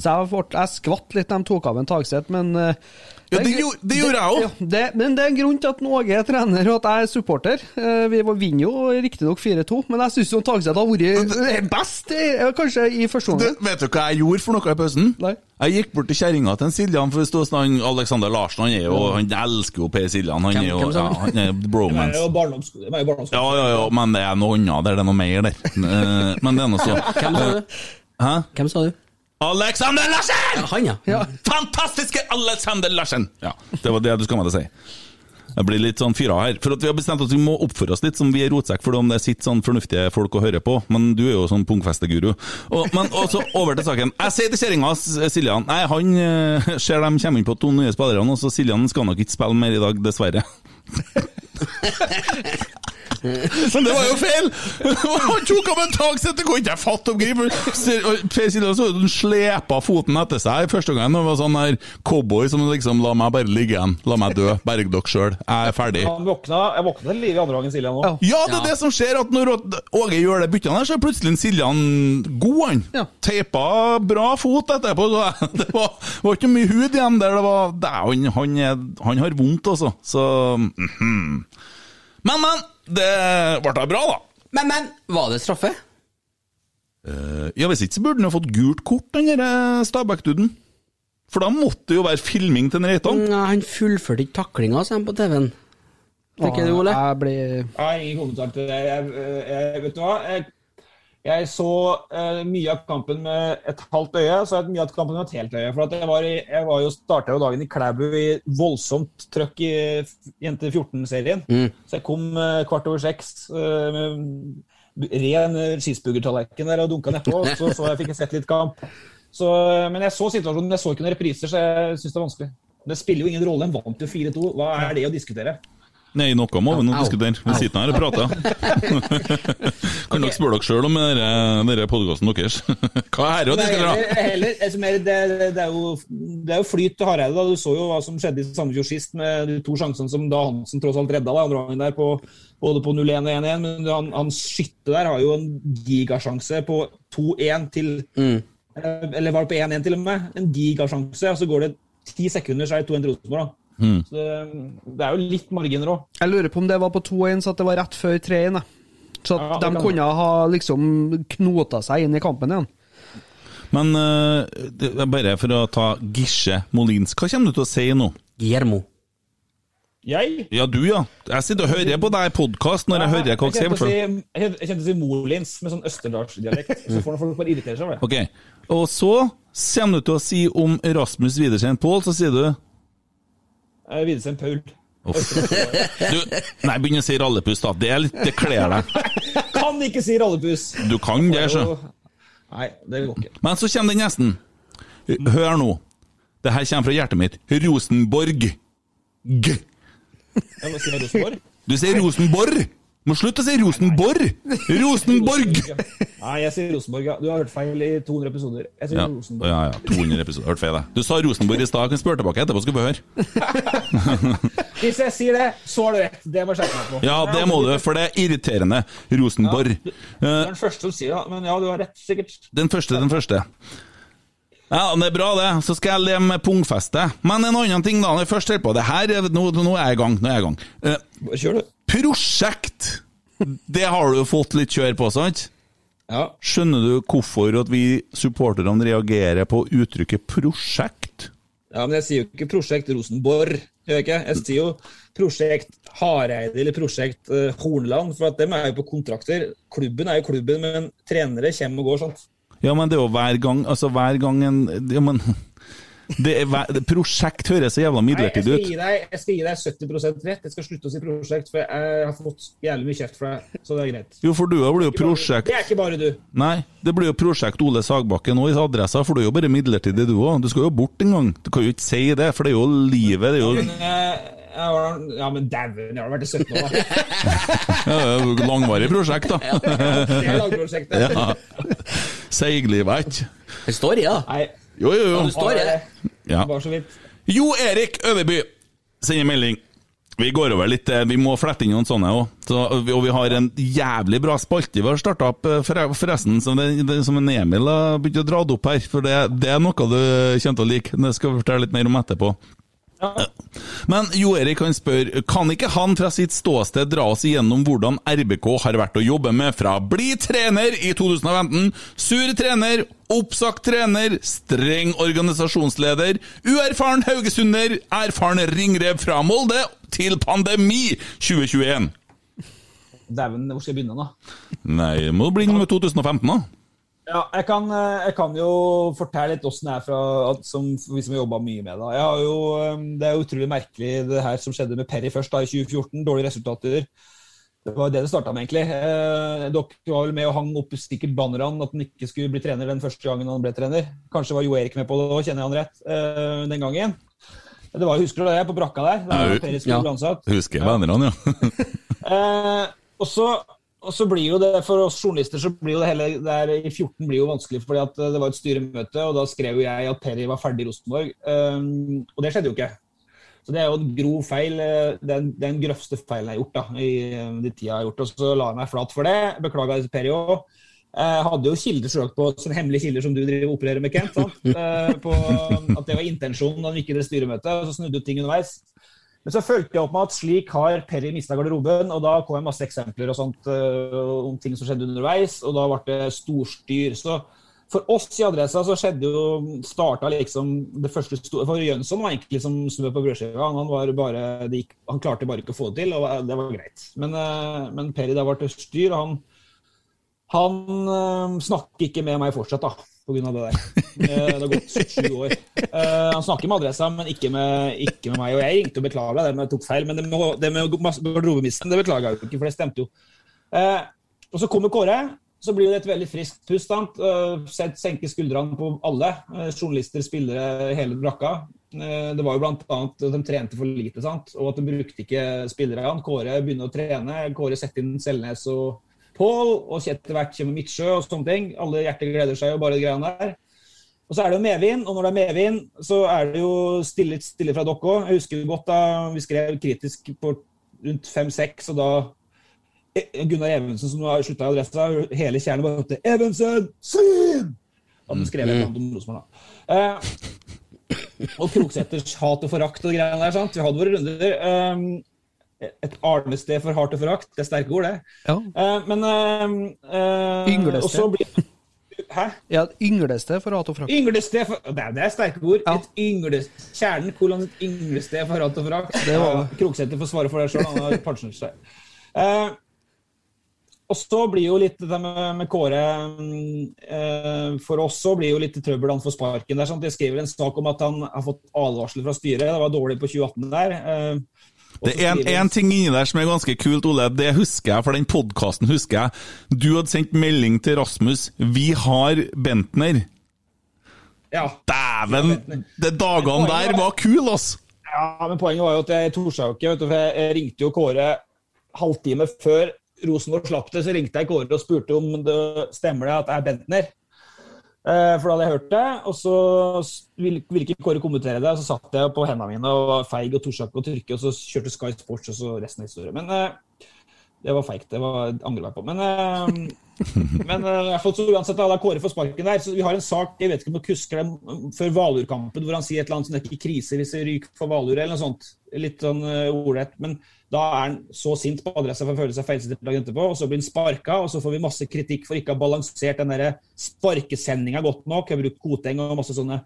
Så jeg, jeg skvatt litt da de tok av en Tagseth, men eh, Ja, det gjorde- det gjorde jeg òg! Ja, men det er en grunn til at Åge er trener og at jeg er supporter. Eh, Vi vinner jo riktignok 4-2, men jeg syns Tagseth har vært eh, best, eh, kanskje, i første omgang. Vet du hva jeg gjorde for noe i pausen? Nei. Jeg gikk bort til kjerringa til en Siljan, for det sånn Alexander Larsen han er jo, han elsker jo Per Siljan. Han er jo ja, han er bromance. det er jo. Ja, ja, ja, men det er noe annet der, det er noe mer der. Eh, Men det er noe så Hvem sa du? Hæ? Hvem sa du? Alexander Larsen! Ja, han, ja. Fantastiske Alexander Larsen! Ja, det var det du skal med til å si. Jeg blir litt sånn fyra her. For at vi har bestemt at vi må oppføre oss litt som vi er rotsekk, for om det sitter sånn fornuftige folk og hører på. Men du er jo sånn pungfesteguru. Og, men også over til saken. Jeg sier til kjerringa Siljan Nei, han eh, ser de kommer inn på to nye spillere og så Siljan skal nok ikke spille mer i dag, dessverre. Men det var jo feil! Han tok av en taksett, det kunne ikke jeg fatte og gripe! Per Siljan så ut slepa foten etter seg første gangen. Det var sånn der cowboy som liksom La meg bare ligge igjen. La meg dø. Berg dere sjøl. Jeg er ferdig. Han våkna, jeg våkna til liv i andre gangen, Silja nå. Ja. Ja, det er det som skjer, at når Åge gjør det byttene her, så er plutselig Siljan god, han. Ja. Teipa bra fot etterpå. Så det var, var ikke mye hud igjen der. Det var, det han, han, han har vondt, altså. Så mhm. Men, men. Det ble da bra, da. Men, men, var det straffe? Uh, ja, Hvis ikke så burde han jo fått gult kort, den der Stabæk-duden. For da måtte det jo være filming til Reitan. Nei, han fullførte ikke taklinga, sa han på TV-en. Tenker du, Ole? Jeg blir Jeg har ingen kommentar til det. Jeg, jeg, vet du hva? Jeg, jeg så eh, mye av kampen med et halvt øye, så jeg mye av kampen med et helt øye. For at jeg, var i, jeg var jo starta jo dagen i Klæbu i voldsomt trøkk i Jente 14-serien. Så jeg kom eh, kvart over seks eh, med ren cheeseburgertallerken der og dunka nedpå. Så, så jeg fikk jeg sett litt kamp. Så, eh, men jeg så situasjonen, jeg så ikke noen repriser, så jeg syns det er vanskelig. Det spiller jo ingen rolle. De vant jo 4-2. Hva er det å diskutere? Nei, noe må vi nå diskutere. Vi sitter her og prater. kan dere spørre dere sjøl om denne podkasten deres? Hva er det å diskutere? heller, heller, altså, det, det, er jo, det er jo flyt til Hareide. da. Du så jo hva som skjedde i Sandefjord sist, med de to sjansene som da Hansen tross alt redda. da, andre gangen der på, både på 0-1 og 1-1. Men han, han skytte der har jo en gigasjanse på 2-1 til mm. Eller var det på 1-1 til og med? En gigasjanse, og så går det ti sekunder, så er det 2-1 til Rosenborg. Da. Så det, det er jo litt marginer òg. Jeg lurer på om det var på 2-1, så at det var rett før 3-1. Så at Ja, de kan kunne ha liksom knota seg inn i kampen igjen. Men uh, det er bare for å ta Gisje Molins, hva kommer du til å si nå? Guillermo. Jeg? Ja, du ja. Jeg sitter og hører på deg i podkast når jeg hører hva dere sier. si, jeg kjente å si Molins med sånn østerdalsdialekt. Så får folk bare irritere seg over det. Okay. Og så kommer du til å si om Rasmus Widersen Pål, så sier du Eh, Widesheim Paul. du, Nei, begynn å si rallepus, da. Det, er litt, det kler deg. Kan ikke si rallepus! Du kan det, så. Nei, det går ikke. Men så kommer den nesten. Hør nå. Det her kommer fra hjertet mitt. Rosenborg. G. Jeg må si Rosenborg. Du sier Rosenborg. Må slutte å si Rosenborg! Rosenborg! Nei, jeg sier Rosenborg, ja. Du har hørt feil i 200 episoder. Jeg sier Ja, Rosenborg. ja, ja 200 episoder. Hørt feil, jeg. Du sa Rosenborg i stad. Kan spørre tilbake etterpå, skal vi høre. Hvis jeg sier det, så har du rett. Det må jeg skjerpe meg på. Ja, det må du, for det er irriterende. Rosenborg. Du er den første som sier det, men ja, du har rett, sikkert. Den første, den første. Ja, Det er bra, det. Så skal jeg leve med pungfeste. Men en annen ting, da. Når jeg først holder på det her, nå, nå er jeg i gang. Nå er jeg i gang. Uh, Kjør, du. Prosjekt! Det har du fått litt kjør på, sant? Ja. Skjønner du hvorfor at vi supporterne reagerer på uttrykket 'prosjekt'? Ja, men jeg sier jo ikke Prosjekt Rosenborg, jeg? Jeg sier jo Prosjekt Hareide eller Prosjekt eh, Hornland, for at dem er jo på kontrakter. Klubben er jo klubben, men trenere kommer og går, sant. Ja, men det er jo hver gang Altså, hver gang en ja, men, det er, det, Prosjekt høres så jævla midlertidig ut. jeg skal gi deg 70 rett. Jeg skal slutte å si prosjekt, for jeg har fått jævlig mye kjeft for deg. Så det er greit. Jo, for du òg blir jo prosjekt Det er ikke bare du. Nei, det blir jo prosjekt Ole Sagbakken nå i adressa, for du er jo bare midlertidig, du òg. Du skal jo bort en gang. Du kan jo ikke si det, for det er jo livet. Det er jo eh, ja, men dæven, jeg har vært i 17 år, da. ja, det er langvarig prosjekt, da. Det er lagprosjektet. Ja. Seiglivet, ikke? Det står i, da. Nei, Jo, jo, jo. står. Ja. så. Jo Erik Øverby sender melding. Vi går over litt, eh, vi må flette inn noen sånne òg. Og vi har en jævlig bra spalte vi har starta opp, eh, forresten, som, det, det, som en Emil har begynt å dra det opp her. For det, det er noe du kommer til å like. Det skal vi fortelle litt mer om etterpå. Men Jo Erik kan spørre, kan ikke han fra sitt ståsted dra oss igjennom hvordan RBK har vært å jobbe med fra bli trener i 2015, sur trener, oppsagt trener, streng organisasjonsleder, uerfaren haugesunder, erfaren ringrev fra Molde, til pandemi 2021? Dæven, hvor skal jeg begynne, da? Nei, må du bli med 2015, da. Ja, jeg kan, eh, jeg kan jo fortelle litt åssen det er fra at, som, vi som har jobba mye med det. Jeg har jo, eh, det er jo utrolig merkelig det her som skjedde med Perry først, da, i 2014. Dårlige resultater. Det var det det starta med, egentlig. Eh, dere var vel med og hang opp sikkert bannerne at han ikke skulle bli trener den første gangen han ble trener. Kanskje var Jo Erik med på det òg, kjenner jeg han rett, eh, den gangen. Det var, Husker du det, på brakka der? Da Ja, Perry skulle ja. bli ansatt. Husker jeg vennene, ja. Eh, og, så, og så blir jo det, For oss journalister så blir jo det hele der i 14 blir jo vanskelig, fordi at eh, det var et styremøte, og da skrev jo jeg at Perry var ferdig i Rosenborg. Um, og det skjedde jo ikke. Så det er jo en grov feil. eh, den, den grøvste feilen jeg har gjort da, i eh, de tida jeg har gjort. Og så la jeg meg flat for det. Beklaga Perry òg. Jeg hadde jo kilder søkt på sånne hemmelige kilder som du driver opererer med, Kent. Sant? På at det var intensjonen da han gikk i det styremøtet, og så snudde jo ting underveis. Men så fulgte jeg opp med at slik har Perry mista garderoben, og da kom jeg masse eksempler og sånt øh, om ting som skjedde underveis, og da ble det storstyr. Så for oss i Adressa så skjedde jo starta liksom det første store For Jønsson var egentlig som snø på brødskiva. Han, var bare, han klarte bare ikke å få det til, og det var greit. Men, øh, men Perry, det ble styr, og han han øh, snakker ikke med meg fortsatt, da, av det der. Eh, Det har gått sju år. Eh, han snakker med adressa, men ikke med, ikke med meg. Og jeg ringte og beklaga det men jeg tok feil, men det med, det det beklaga jeg jo ikke, for det stemte jo. Eh, og så kommer Kåre. Så blir det et veldig friskt pust. sant? Eh, Senke skuldrene på alle. Journalister, spillere, hele brakka. Det var jo annet at de trente for lite, sant? og at de brukte ikke spillerne. Kåre begynner å trene. Kåre setter inn Selnes og Pål, og etter hvert kommer Midtsjø og sånne ting. Alle hjerter gleder seg jo bare de greiene der. Og så er det jo medvind, og når det er medvind, så er det jo stille, stille fra dere òg. Jeg husker godt da vi skrev kritisk på rundt fem-seks, og da eh, Gunnar Evensen, som nå har slutta i Adressa, hele kjernen bare hørte 'Evensen, svin!' Hadde han skrevet et om Rosenborg, da. Eh, og Krokseters hat og forakt og greiene der. sant? Vi hadde våre runder. Eh, et arnested for hardt og forakt. Det er sterke ord, det. Ja. Uh, men uh, eh, Ynglested. Blir Hæ? Ja, ynglested for hat og frakt. Ynglested for Det er, det er sterke ord. Et yngle, kjernen, kolon, et ynglested for hat og frakt. Det var Ja, Krokseter får svare for det sjøl, han har pensjonert seg. Eh, og så blir jo litt det med, med Kåre mm, eh, For oss så blir jo litt trøbbel han får sparken der. Sant? Jeg skriver en sak om at han har fått advarsel fra styret. Det var dårlig på 2018 der. Eh, Det er en, en ting inni der som er ganske kult, Ole. Det husker jeg, for den podkasten husker jeg. Du hadde sendt melding til Rasmus 'Vi har Bentner'. Ja. Dæven! De dagene der var kule, ass! Ja, men poenget var jo at jeg torde ikke. Vet du, for jeg jeg ringte jo Kåre halvtime før Rosenborg slapp det, så ringte jeg Kåre og spurte om det stemmer det at det er Bentner. Eh, For da hadde jeg hørt det, og så ville ikke Kåre kommentere det. og Så satt jeg på hendene mine og var feig og torde ikke å og så kjørte Sky Sports, og så resten av historien. Men eh, det var feigt. Det var, angrer jeg på. Men, eh, men uh, i hvert fall så uansett, da, Kåre får sparken der. Så vi har en sak jeg vet ikke om du husker det, før Valur-kampen, hvor han sier et eller annet sånn det er ikke krise hvis det ryker for Valur, eller noe sånt. Litt sånn uh. Men da er han så sint på adressa for å føle seg feilsitert og så blir han sparka, og så får vi masse kritikk for ikke å ha balansert den der sparkesendinga godt nok. Jeg har brukt Koteng og masse sånne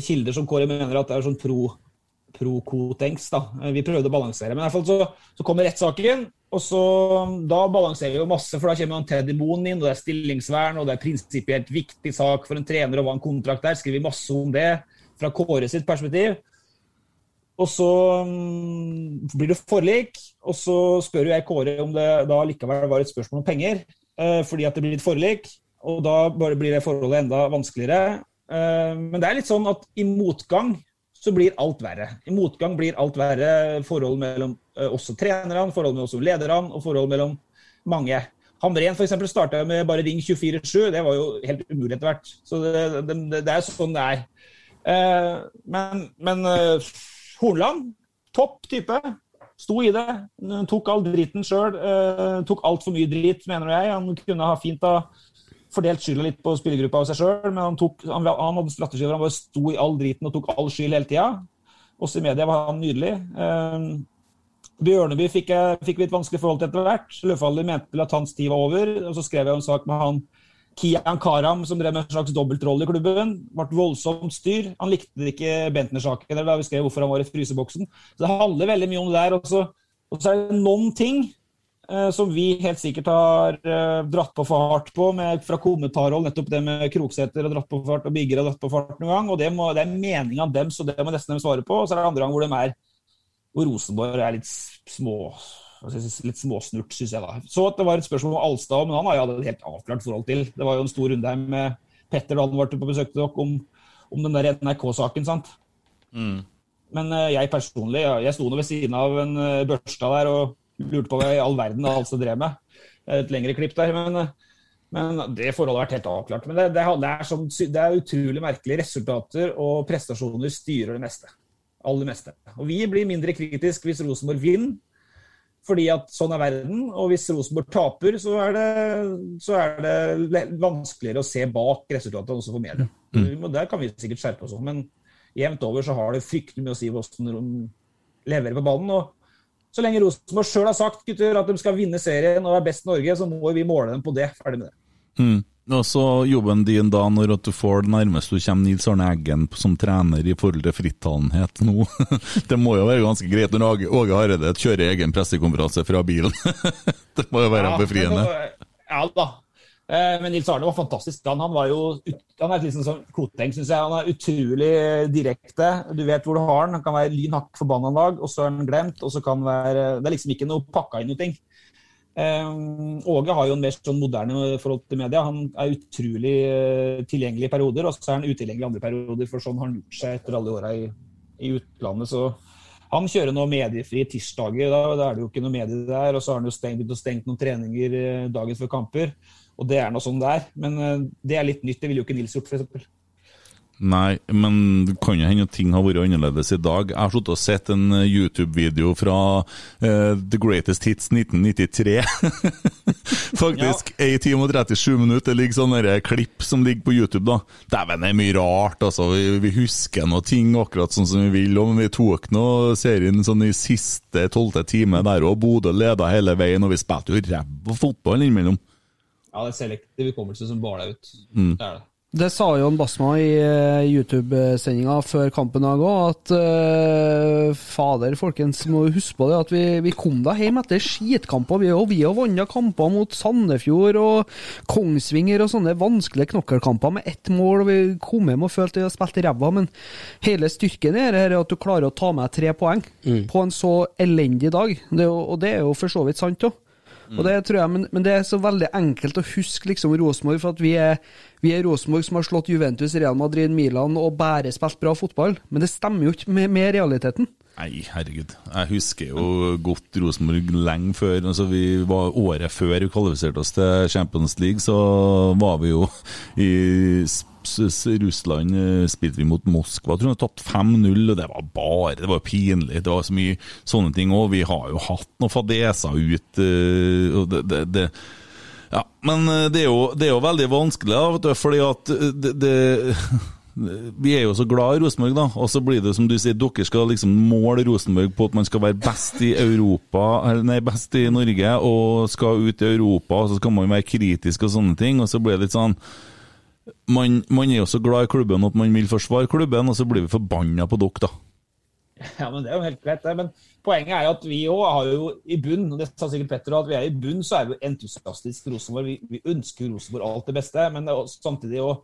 kilder som Kåre mener at det er sånn pro pro-Kotengs. da. Vi prøvde å balansere. Men i hvert fall så, så kommer rettssaken, og så, da balanserer vi jo masse. For da kommer han Teddy Moen inn, og det er stillingsvern, og det er prinsipielt viktig sak for en trener å ha en kontrakt der. Skriver masse om det fra Kåre sitt perspektiv. Og så mm, blir det forlik, og så spør jo jeg Kåre om det da likevel var et spørsmål om penger, eh, fordi at det blir et forlik. Og da blir det forholdet enda vanskeligere. Eh, men det er litt sånn at i motgang så blir alt verre. I motgang blir alt verre. Forhold mellom oss også trenerne, forhold mellom også lederne og forhold mellom mange. Hamren f.eks. starta med bare Ring 24-7. Det var jo helt umulig etter hvert. Så det, det, det, er sånn det er. Eh, men men eh, Hornland, topp type. Sto i det. Tok all driten sjøl. Eh, tok altfor mye drit, mener jeg. Han kunne ha fint ha fordelt skylda litt på spillergruppa og seg sjøl, men han, tok, han, han hadde strategi hvor han bare sto i all driten og tok all skyld hele tida. Også i media var han nydelig. Eh, Bjørneby fikk, jeg, fikk vi et vanskelig forhold til etter hvert. Løfaldli mente vel at hans tid var over. og Så skrev jeg en sak med han Kian Karam, som drev med en slags dobbeltrolle i klubben. Ble voldsomt styr. Han likte ikke Bentner-saken, eller da vi skrev hvorfor han var i fryseboksen. Så det handler veldig mye om det der. Og så, og så er det noen ting som vi helt sikkert har eh, dratt på for hardt på med, fra kommentarhold, nettopp det med Kroksæter og dratt på for hardt, og Bigger har dratt på for hardt noen gang. og Det, må, det er meninga dem, så det må nesten de svare på. Og så er det andre gang hvor de er hvor Rosenborg er litt små litt småsnurt, syns jeg. da. Så at det var et spørsmål om Alstad, men han har jeg hatt et helt avklart forhold til. Det var jo en stor runde her med Petter da han var på besøk til dere om, om den der NRK-saken. sant? Men eh, jeg personlig, jeg sto nå ved siden av en børsta Børstad der og lurte på hva i all verden Halse drev med. Et lengre klipp der, men, men det forholdet har vært helt avklart. Men det, det, er sånn, det er utrolig merkelig. Resultater og prestasjoner styrer det meste. Aller meste. Og vi blir mindre kritisk hvis Rosenborg vinner. Fordi at sånn er verden, og hvis Rosenborg taper, så er det, så er det vanskeligere å se bak resultatene også for media. Mm. Der kan vi sikkert skjerpe oss, men jevnt over så har det fryktelig mye å si hvordan de leverer på banen. og Så lenge Rosenborg sjøl har sagt gutter, at de skal vinne serien og være best i Norge, så må vi måle dem på det. Ferdig med det. Mm. Og så jobben din da, når at du får det nærmest du kommer Nils Arne Eggen som trener i forhold til frittalenhet nå. det må jo være ganske greit når Åge- Hareide kjører egen pressekonferanse fra bilen. det må jo være Ja, befriende. Ja da. Eh, Men Nils Arne var fantastisk. Han, han var jo han er litt sånn Koteng, syns jeg. Han er utrolig direkte. Du vet hvor du har han. Han kan være lyn hakk forbanna en dag, og så er han glemt. og så kan være, Det er liksom ikke noe pakka inn noe ting. Um, Åge har jo en mer sånn moderne forhold til media. Han er utrolig uh, tilgjengelig i perioder, og så er han utilgjengelig i andre perioder. For sånn har han gjort seg etter alle åra i, i utlandet. Så han kjører nå mediefrie tirsdager. Da, da er det jo ikke noe medie der. Og så har han jo stengt, begynt å stenge noen treninger dagen før kamper. Og det er nå sånn det er. Men eh, det er litt nytt. Det ville jo ikke Nils gjort, f.eks. Nei, men det kan jo hende at ting har vært annerledes i dag. Jeg har sittet og sett en eh, YouTube-video fra uh, The Greatest Hits 1993. Faktisk 1 time og 37 minutter. Det ligger sånne klipp som ligger på YouTube. da. Dæven, det er mye rart. altså. Vi, vi husker noe ting akkurat sånn som vi vil. men Vi tok nå serien sånn i siste tolvte time der, og Bodø leda hele veien. Og vi spilte jo ræva fotball innimellom. Ja, det er selektiv hukommelse som baler ut. Mm. Det er det. Det sa Jon Basma i eh, YouTube-sendinga før kampen òg, at uh, fader, folkens, må huske på det at vi, vi kom da hjem etter skitkamper. Vi har vi har vunnet kamper mot Sandefjord og Kongsvinger og sånne vanskelige knokkelkamper med ett mål, og vi kom hjem og følte vi har spilt ræva, men hele styrken i dette er at du klarer å ta med tre poeng på en så elendig dag. Det, og det er jo for så vidt sant òg. Og det tror jeg, men, men det er så veldig enkelt å huske liksom Rosenborg, for at vi er, vi er Rosenborg som har slått Juventus, Real Madrid, Milan og bare spilt bra fotball. Men det stemmer jo ikke med, med realiteten. Nei, herregud. Jeg husker jo godt Rosenborg lenge før. Altså vi var Året før vi kvalifiserte oss til Champions League, så var vi jo i s- s- Russland. eh, Spilte vi mot Moskva. Jeg tror vi har tapt 5-0, og det var bare Det var pinlig. Det var så mye sånne ting òg. Vi har jo hatt noen fadeser ut. eh, og det, det, det ja, men eh, det er, jo, det er jo veldig vanskelig, da, vet du, fordi at det, det Vi er jo så glad i Rosenborg, da, og så blir det som du sier, dere skal liksom måle Rosenborg på at man skal være best i Europa, nei, best i Norge, og skal ut i Europa, og så skal man være kritisk og sånne ting, og så blir det litt sånn man, man er jo så glad i klubben at man vil forsvare klubben, og så blir vi forbanna på dere, da. Ja, men Det er jo helt greit. det. Men poenget er jo at vi òg har jo i bunn og det sa sikkert Petter, at vi er i bunn så er vi entusiastisk Rosenborg. Vi, vi ønsker Rosenborg alt det beste, men det samtidig òg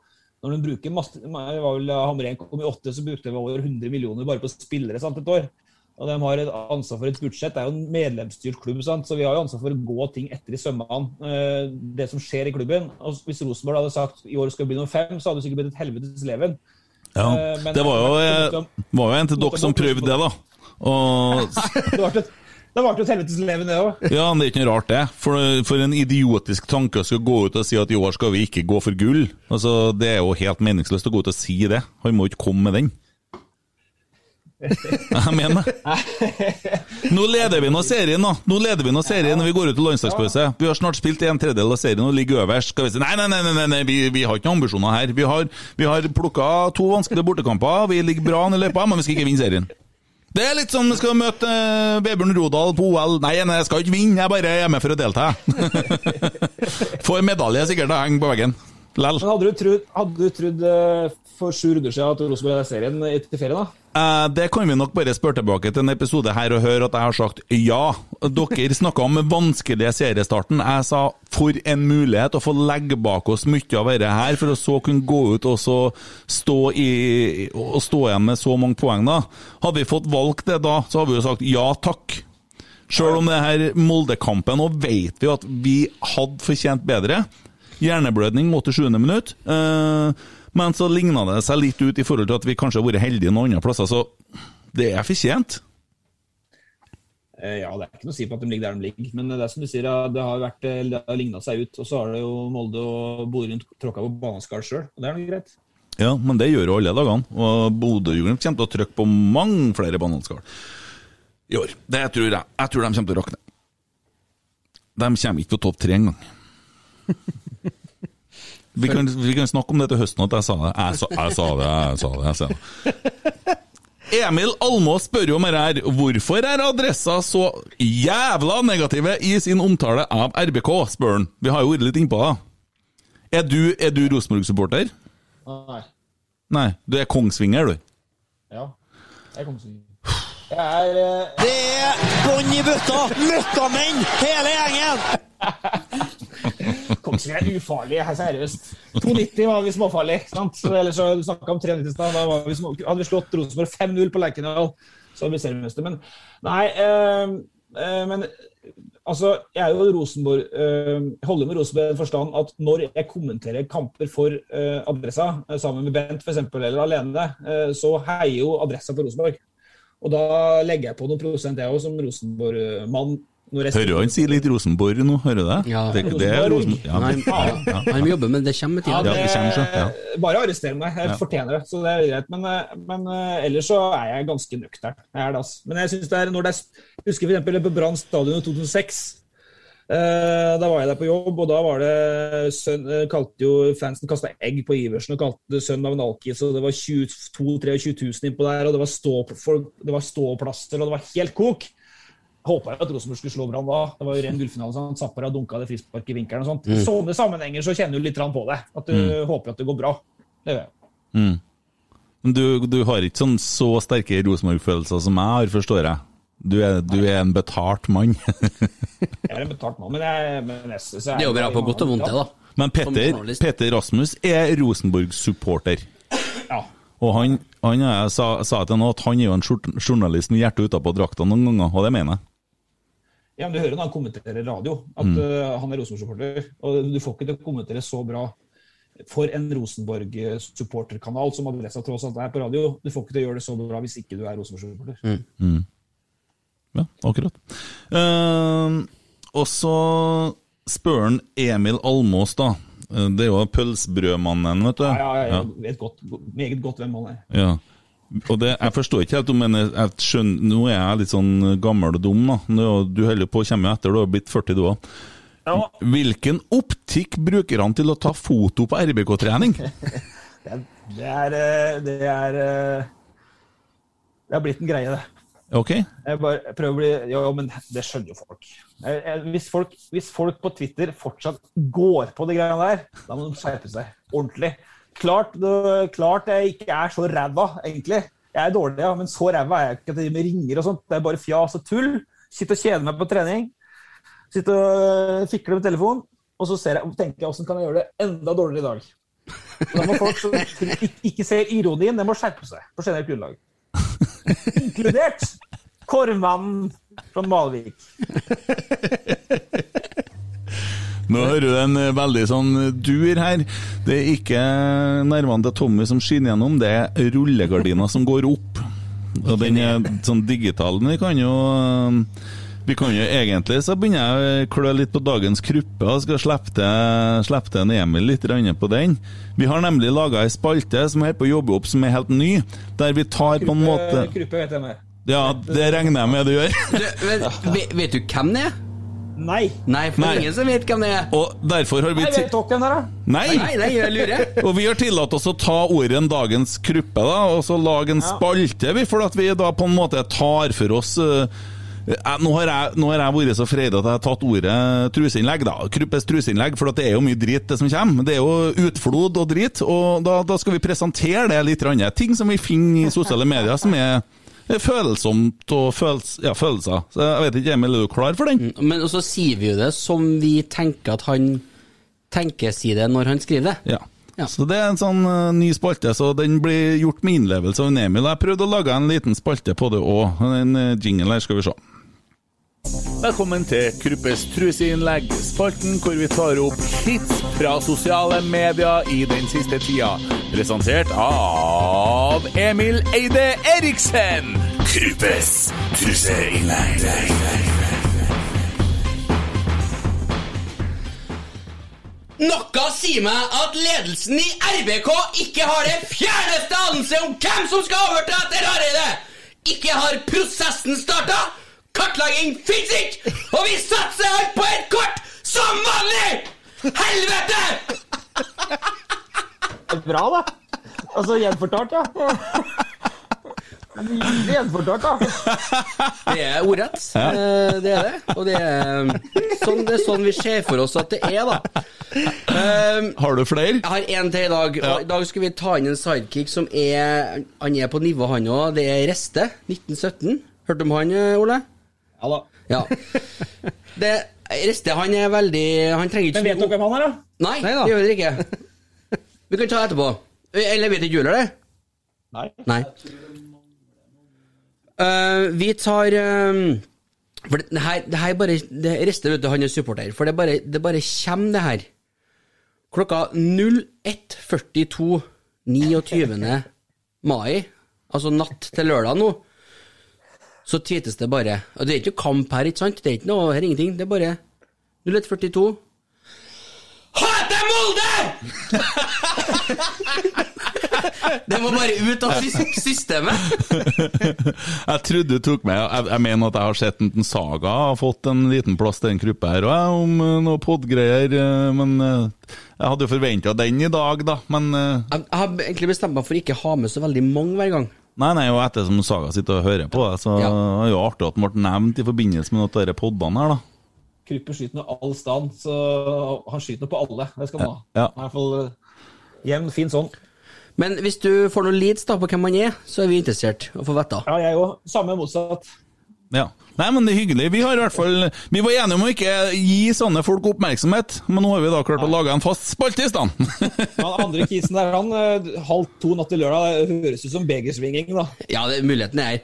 når de bruker masse, var vel Hamren kom i åtte, så brukte de over 100 millioner bare på spillere sant, et år. Og de har et ansvar for et budsjett. Det er jo en medlemsstyrt klubb, sant? så vi har jo ansvar for å gå ting etter i sømmene. eh, Det som skjer i klubben. Og Hvis Rosenborg hadde sagt i år skal det bli nummer fem, så hadde det sikkert blitt et helvetes leven. Ja, Eh, men- det var jo, eh, var jo en til dere som prøvde det, da. Og Det ble et- det ble jo et helvetes leven, det òg. Ja, men det er ikke noe rart, det. For, for en idiotisk tanke å skulle gå ut og si at i år skal vi ikke gå for gull. Altså, Det er jo helt meningsløst å gå ut og si det. Han må ikke komme med den. Jeg mener det. Nå leder vi nå serien, nå. Nå leder vi nå serien når vi går ut til landslagspause. Vi har snart spilt en tredjedel av serien og ligger øverst. Skal vi si nei, nei, nei, nei, nei, vi, vi har ikke noen ambisjoner her. Vi har, vi har plukka to vanskelige bortekamper. Vi ligger bra an i løypa, men vi skal ikke vinne serien. Det er litt sånn vi skal møte eh, Vebjørn Rodal på OL. Nei, nei, jeg skal ikke vinne, jeg bare er med for å delta. Får medalje sikkert og henger på veggen. Lell. Men hadde du trodd, hadde du trodd eh, for sju runder siden at Rosenborg er serien etter ferien, da? Eh, det kan vi nok bare spørre tilbake til en episode her og høre at jeg har sagt ja. Dere snakka om vanskelige seriestarten. Jeg sa for en mulighet å få legge bak oss mye av dette her, for å så kunne gå ut og så stå, i, og stå igjen med så mange poeng. da. Hadde vi fått valgt det da, så hadde vi jo sagt ja takk. Sjøl om det her Molde-kampen, nå vet vi at vi hadde fortjent bedre. Hjerneblødning mot det sjuende minutt. Eh, men så ligna det seg litt ut i forhold til at vi kanskje har vært heldige noen andre plasser, så det er fortjent. Eh, Ja, det er ikke noe å si på at de ligger der de ligger, men det er som du sier, det har, vært, eh, det har ligna seg ut. Og så har det jo Molde og Bodø rundt tråkka på baneskall sjøl, og det er noe greit. Ja, men det gjør jo alle dagene. Og Bodø-Glimt kommer til å trykke på mange flere bananskall i år. Det tror jeg. Jeg tror de kommer til å rakne. De kommer ikke på topp tre engang. Vi kan, vi kan snakke om det til høsten, at jeg sa det. Jeg sa, jeg sa det, jeg sa det. Jeg sa det. Emil Almås spør om dette her. Hvorfor er Adressa så jævla negative i sin omtale av RBK, spør han. Vi har jo vært litt innpå det. Er du, er du Rosenborg-supporter? Nei. Nei, du er Kongsvinger, du. Ja. Jeg er Kongsvinger. Jeg er uh... Det er bånn i bøtta! Møkkamenn, hele gjengen! Kongsvinger er ufarlig, her seriøst. 2,90 var vi småfarlig. sant? Eller så du snakka om 3,90 i stad. Da vi små, hadde vi slått Rosenborg 5-0 på Lerkendal, så hadde vi seriemester. Men nei Øh, øh, Men altså, jeg er jo Rosenborg øh, holder med Rosenborg i den forstand at når jeg kommenterer kamper for Adressa, sammen med Bent f.eks., eller alene, så heier jo Adressa på Rosenborg. Og da legger jeg på noen prosent, jeg òg, som Rosenborg-mann. Hører du han sier litt Rosenborg nå? Hører du det? Ja. det, det er Rosenborg. Ja, Nei, ja. Han jobber, men det kommer med tida. Ja, det kommer seg, ja. Bare arrester meg, jeg Ja. fortjener det. Så det er greit. Men, eh, men eh, ellers så er jeg ganske nøktern. Jeg er det, altså. Men jeg synes det er når det er husker f.eks. på Brann stadion i 2006. Eh, da var jeg der på jobb, og da var det sønn, eh, kalte jo Fansen kasta egg på Iversen og kalte det sønn av en alkis, og det var 22 23 000 innpå der, og det var, stå, folk, det var ståplasser, og det var helt kok. Håpa jo at Rosenborg skulle slå Brann da. Det var jo ren gullfinale. Sånn. Zappara dunka det frisparket i vinkelen og sånt. I sånne sammenhenger så kjenner du litt på det. At du håper at det går bra. Det gjør jeg. Mm. Men du, du har ikke sånn så sterke Rosenborg-følelser som jeg har, forstår jeg. Du er, du er en betalt mann. Jeg er en betalt mann, men jeg, men jeg, så Det er jo bra på godt og vondt, det, da. Men Petter. Petter Rasmus er Rosenborg-supporter. Ja. Og han, han jeg sa, sa til nå at han er jo en journalist med hjertet utapå drakta noen ganger, og det mener jeg. Ja, men Du hører når han kommenterer radio, at Mm. uh, han er Rosenborg-supporter. Og du får ikke til å kommentere så bra for en Rosenborg-supporterkanal som Adressa tross alt er på radio. Du får ikke til å gjøre det så bra hvis ikke du er Rosenborg-supporter. Mm. Ja, akkurat. Uh, og så spør han Emil Almås, da. Eh, Det er jo pølsebrødmannen, vet du. Ja, ja, ja, jeg vet godt, meget godt hvem han er. Ja. Og det, jeg forstår ikke helt om jeg, jeg skjønner, Nå er jeg litt sånn gammel og dum, da. Nå, du holder på å komme etter, du har blitt 40 du òg. Hvilken optikk bruker han til å ta foto på RBK-trening? Det er, det er, eh, det er eh, Det har blitt en greie, det. Ok? Jeg bare prøver å bli jo, men det skjønner jo folk. Hvis folk. Hvis folk på Twitter fortsatt går på de greiene der, da må de skjerpe seg ordentlig. Klart, klart jeg ikke er så ræva, egentlig. Jeg er dårlig, ja, men så ræva er jeg ikke at det med ringer og sånt. Det er bare fjas og tull. Sitter og kjeder meg på trening. Sitter og fikler fikle med telefonen. Og så jeg, tenker jeg åssen kan jeg gjøre det enda dårligere i dag. Da må folk som ikke, ser ironien, de må skjerpe seg på generelt grunnlag. Inkludert Korvmannen fra Malvik. Nå hører du en eh, veldig sånn dur her. Det er ikke nervene til Tommy som skinner gjennom, det er rullegardina som går opp. Og den er sånn digital. Men vi kan jo eh, vi kan jo egentlig så begynner jeg å klø litt på dagens kruppe og skal slippe til, slippe til en Emil litt grann på den. Vi har nemlig laga ei spalte som er på å jobbe opp, som er helt ny. Der vi tar på en måte Kruppe vet jeg med. Ja, det regner jeg med du gjør. Du, vet, vet du hvem det er? Nei. Nei, for Nei. det er ingen som vet hvem det er. Og derfor har vi Nei, vet dere den der, da. Nei. Nei, nei, jeg lurer. Og vi har tillatt oss å ta ordet dagens kruppe, da, og så lage en Ja. spalte, vi, for at vi da på en måte tar for oss uh, jeg, nå, har jeg, nå har jeg vært så freidig at jeg har tatt ordet truseinnlegg, da. Kruppes truseinnlegg, for at det er jo mye drit det som kommer. Det er jo utflod og drit, og da, da skal vi presentere det litt. Andre. Ting som vi finner i sosiale medier som er er følsomt og føls, ja, følelser. Så jeg vet ikke, Emil, er du klar for den? Men så sier vi jo det som vi tenker at han tenker si det når han skriver det. Ja. Så det er en sånn uh, ny spalte, så den blir gjort med innlevelse av Emil. Jeg prøvde å lage en liten spalte på det òg. En uh, jingle her, skal vi se. Velkommen til Kruppes truseinnlegg, spalten hvor vi tar opp hits fra sosiale medier i den siste tida. Presentert av Emil Eide Eriksen. Kruppes truseinnlegg. Noe sier meg at ledelsen i RBK ikke har det fjerneste anelse om hvem som skal overta etter Hareide! Ikke har prosessen starta! Kartlegging fins ikke! Og vi satser alt på et kort som vanlig! Helvete! Bra, da. Altså, gjenfortalt, ja. Nydelig gjenfortalt, da. Det er ordrett. Eh, Det er det. Og det er sånn, det er sånn vi ser for oss at det er, da. Um, Har du flere? Jeg har én til i dag. Og I dag skal vi ta inn en sidekick som er Han er på nivå, han òg. Det er Reste. 1917. Hørte du om han, eh, Ole? Ja da. Ja. Det, Reste han er veldig Han trenger ikke Men vet dere hvem han er, da? Nei, Nei da. det gjør dere ikke. Vi kan ta det etterpå. Eller vet ikke du heller det? Nei. Nei. Uh, vi tar um, For det her, det her bare det Reste, vet du, han er supporter. For det bare, det bare kommer, det her. Klokka 01.42 29. mai, altså natt til lørdag nå, så tweetes det bare Og det er ikke kamp her, ikke sant? Det er ikke noe her, ingenting. Det er bare 01.42. Hater Molde! det må bare ut av systemet. jeg trodde du tok med Jeg, jeg mener at jeg har sett en Saga har fått en liten plass til en gruppe her, òg, om eh, noe podgreier. eh, Men eh, jeg hadde jo forventa den i dag, da. Men Jeg, jeg har egentlig bestemt meg for å ikke ha med så veldig mange hver gang. Nei, nei, og ettersom Saga sitter og hører på det, så Ja. er det jo artig at den ble nevnt i forbindelse med noen av disse podene her, da. Krypper skyter nå all stand, så han skyter nå på alle. Det skal han ha. Ja. I hvert fall eh, jevn, fin sånn. Men hvis du får noen leads da på hvem han er, så er vi interessert å få vite. Ja, jeg òg. Samme motsatt. Ja. Nei, men det er hyggelig. Vi har i hvert fall Vi var enige om å ikke gi sånne folk oppmerksomhet, men nå har vi da klart å lage en fast spalte i stand. Han andre kisen der, han eh, halv to natt til lørdag, det høres ut som begersvinging, da. Ja, det, muligheten er her.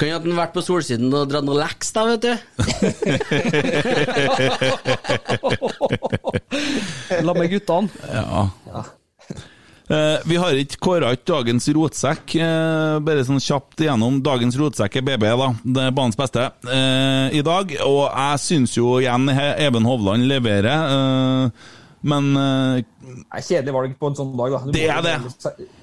Kan jo at han vært på solsiden og dratt noe leks, da, vet du. La meg guttene. Ja. Eh, vi har ikke kåra ut dagens rotsekk. Eh, bare sånn kjapt igjennom. Dagens rotsekk er BB, da. Det er banens beste eh, i dag. Og jeg syns jo igjen Even Hovland leverer. Men uh, Det er kjedelig valg på en sånn dag, da. Du Det er det.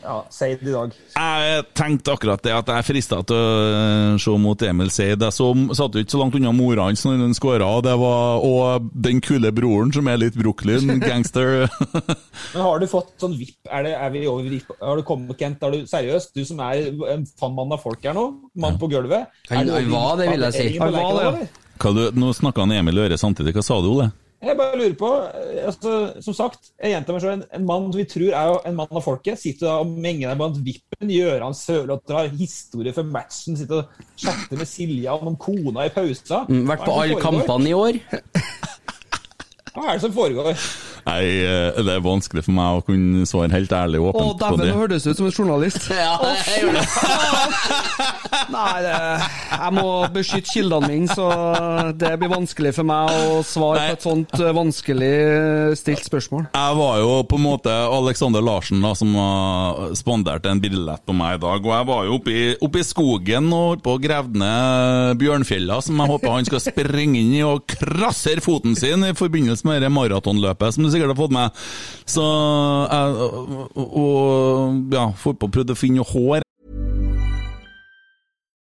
Ja, Seid det i dag. jeg tenkte akkurat det, at jeg frista til å eh, se mot Emil Seid. Jeg så, satt jo ikke så langt unna mora hans når han skåra, og, og den kule broren som er litt Brooklyn, gangster. Men har du fått sånn vipp? Er, det, er vi over vipp? Har du kommet, Kent? Er du seriøst? Du som er en fanmann av folk her nå? Mann på gulvet? Var det, vil jeg si. Hva nå snakka han Emil Øre samtidig, hva sa du, Ole? Jeg bare lurer på, eh, altså, Som sagt, jeg gjentar meg selv, en, en mann vi tror er jo en mann av folket, sitter da og menger deg blant vippen, Gøran Sørloth drar historie for matchen, sitter og chatter med Silja om kona i pausa. Mm, Vært på alle kampene i år. Hva er det som foregår? Nei, eh, det er vanskelig for meg å kunne svare helt ærlig og åpent på dæven, Å, nå hørtes du ut som en journalist. Ja, jeg gjør det. Nei, det, jeg må beskytte kildene mine, så det blir vanskelig for meg å svare på et sånt eh, vanskelig stilt spørsmål. Jeg var jo på en måte Alexander Larsen da, som har spandert en billett på meg i dag. Og jeg var jo oppe i, oppe i skogen og holdt på å grave ned Bjørnfjella, som jeg håper han skal springe inn i og krasser foten sin i forbindelse med det maratonløpet, som du sikkert har fått med. Så jeg og, og ja, får på prøvd å finne hår.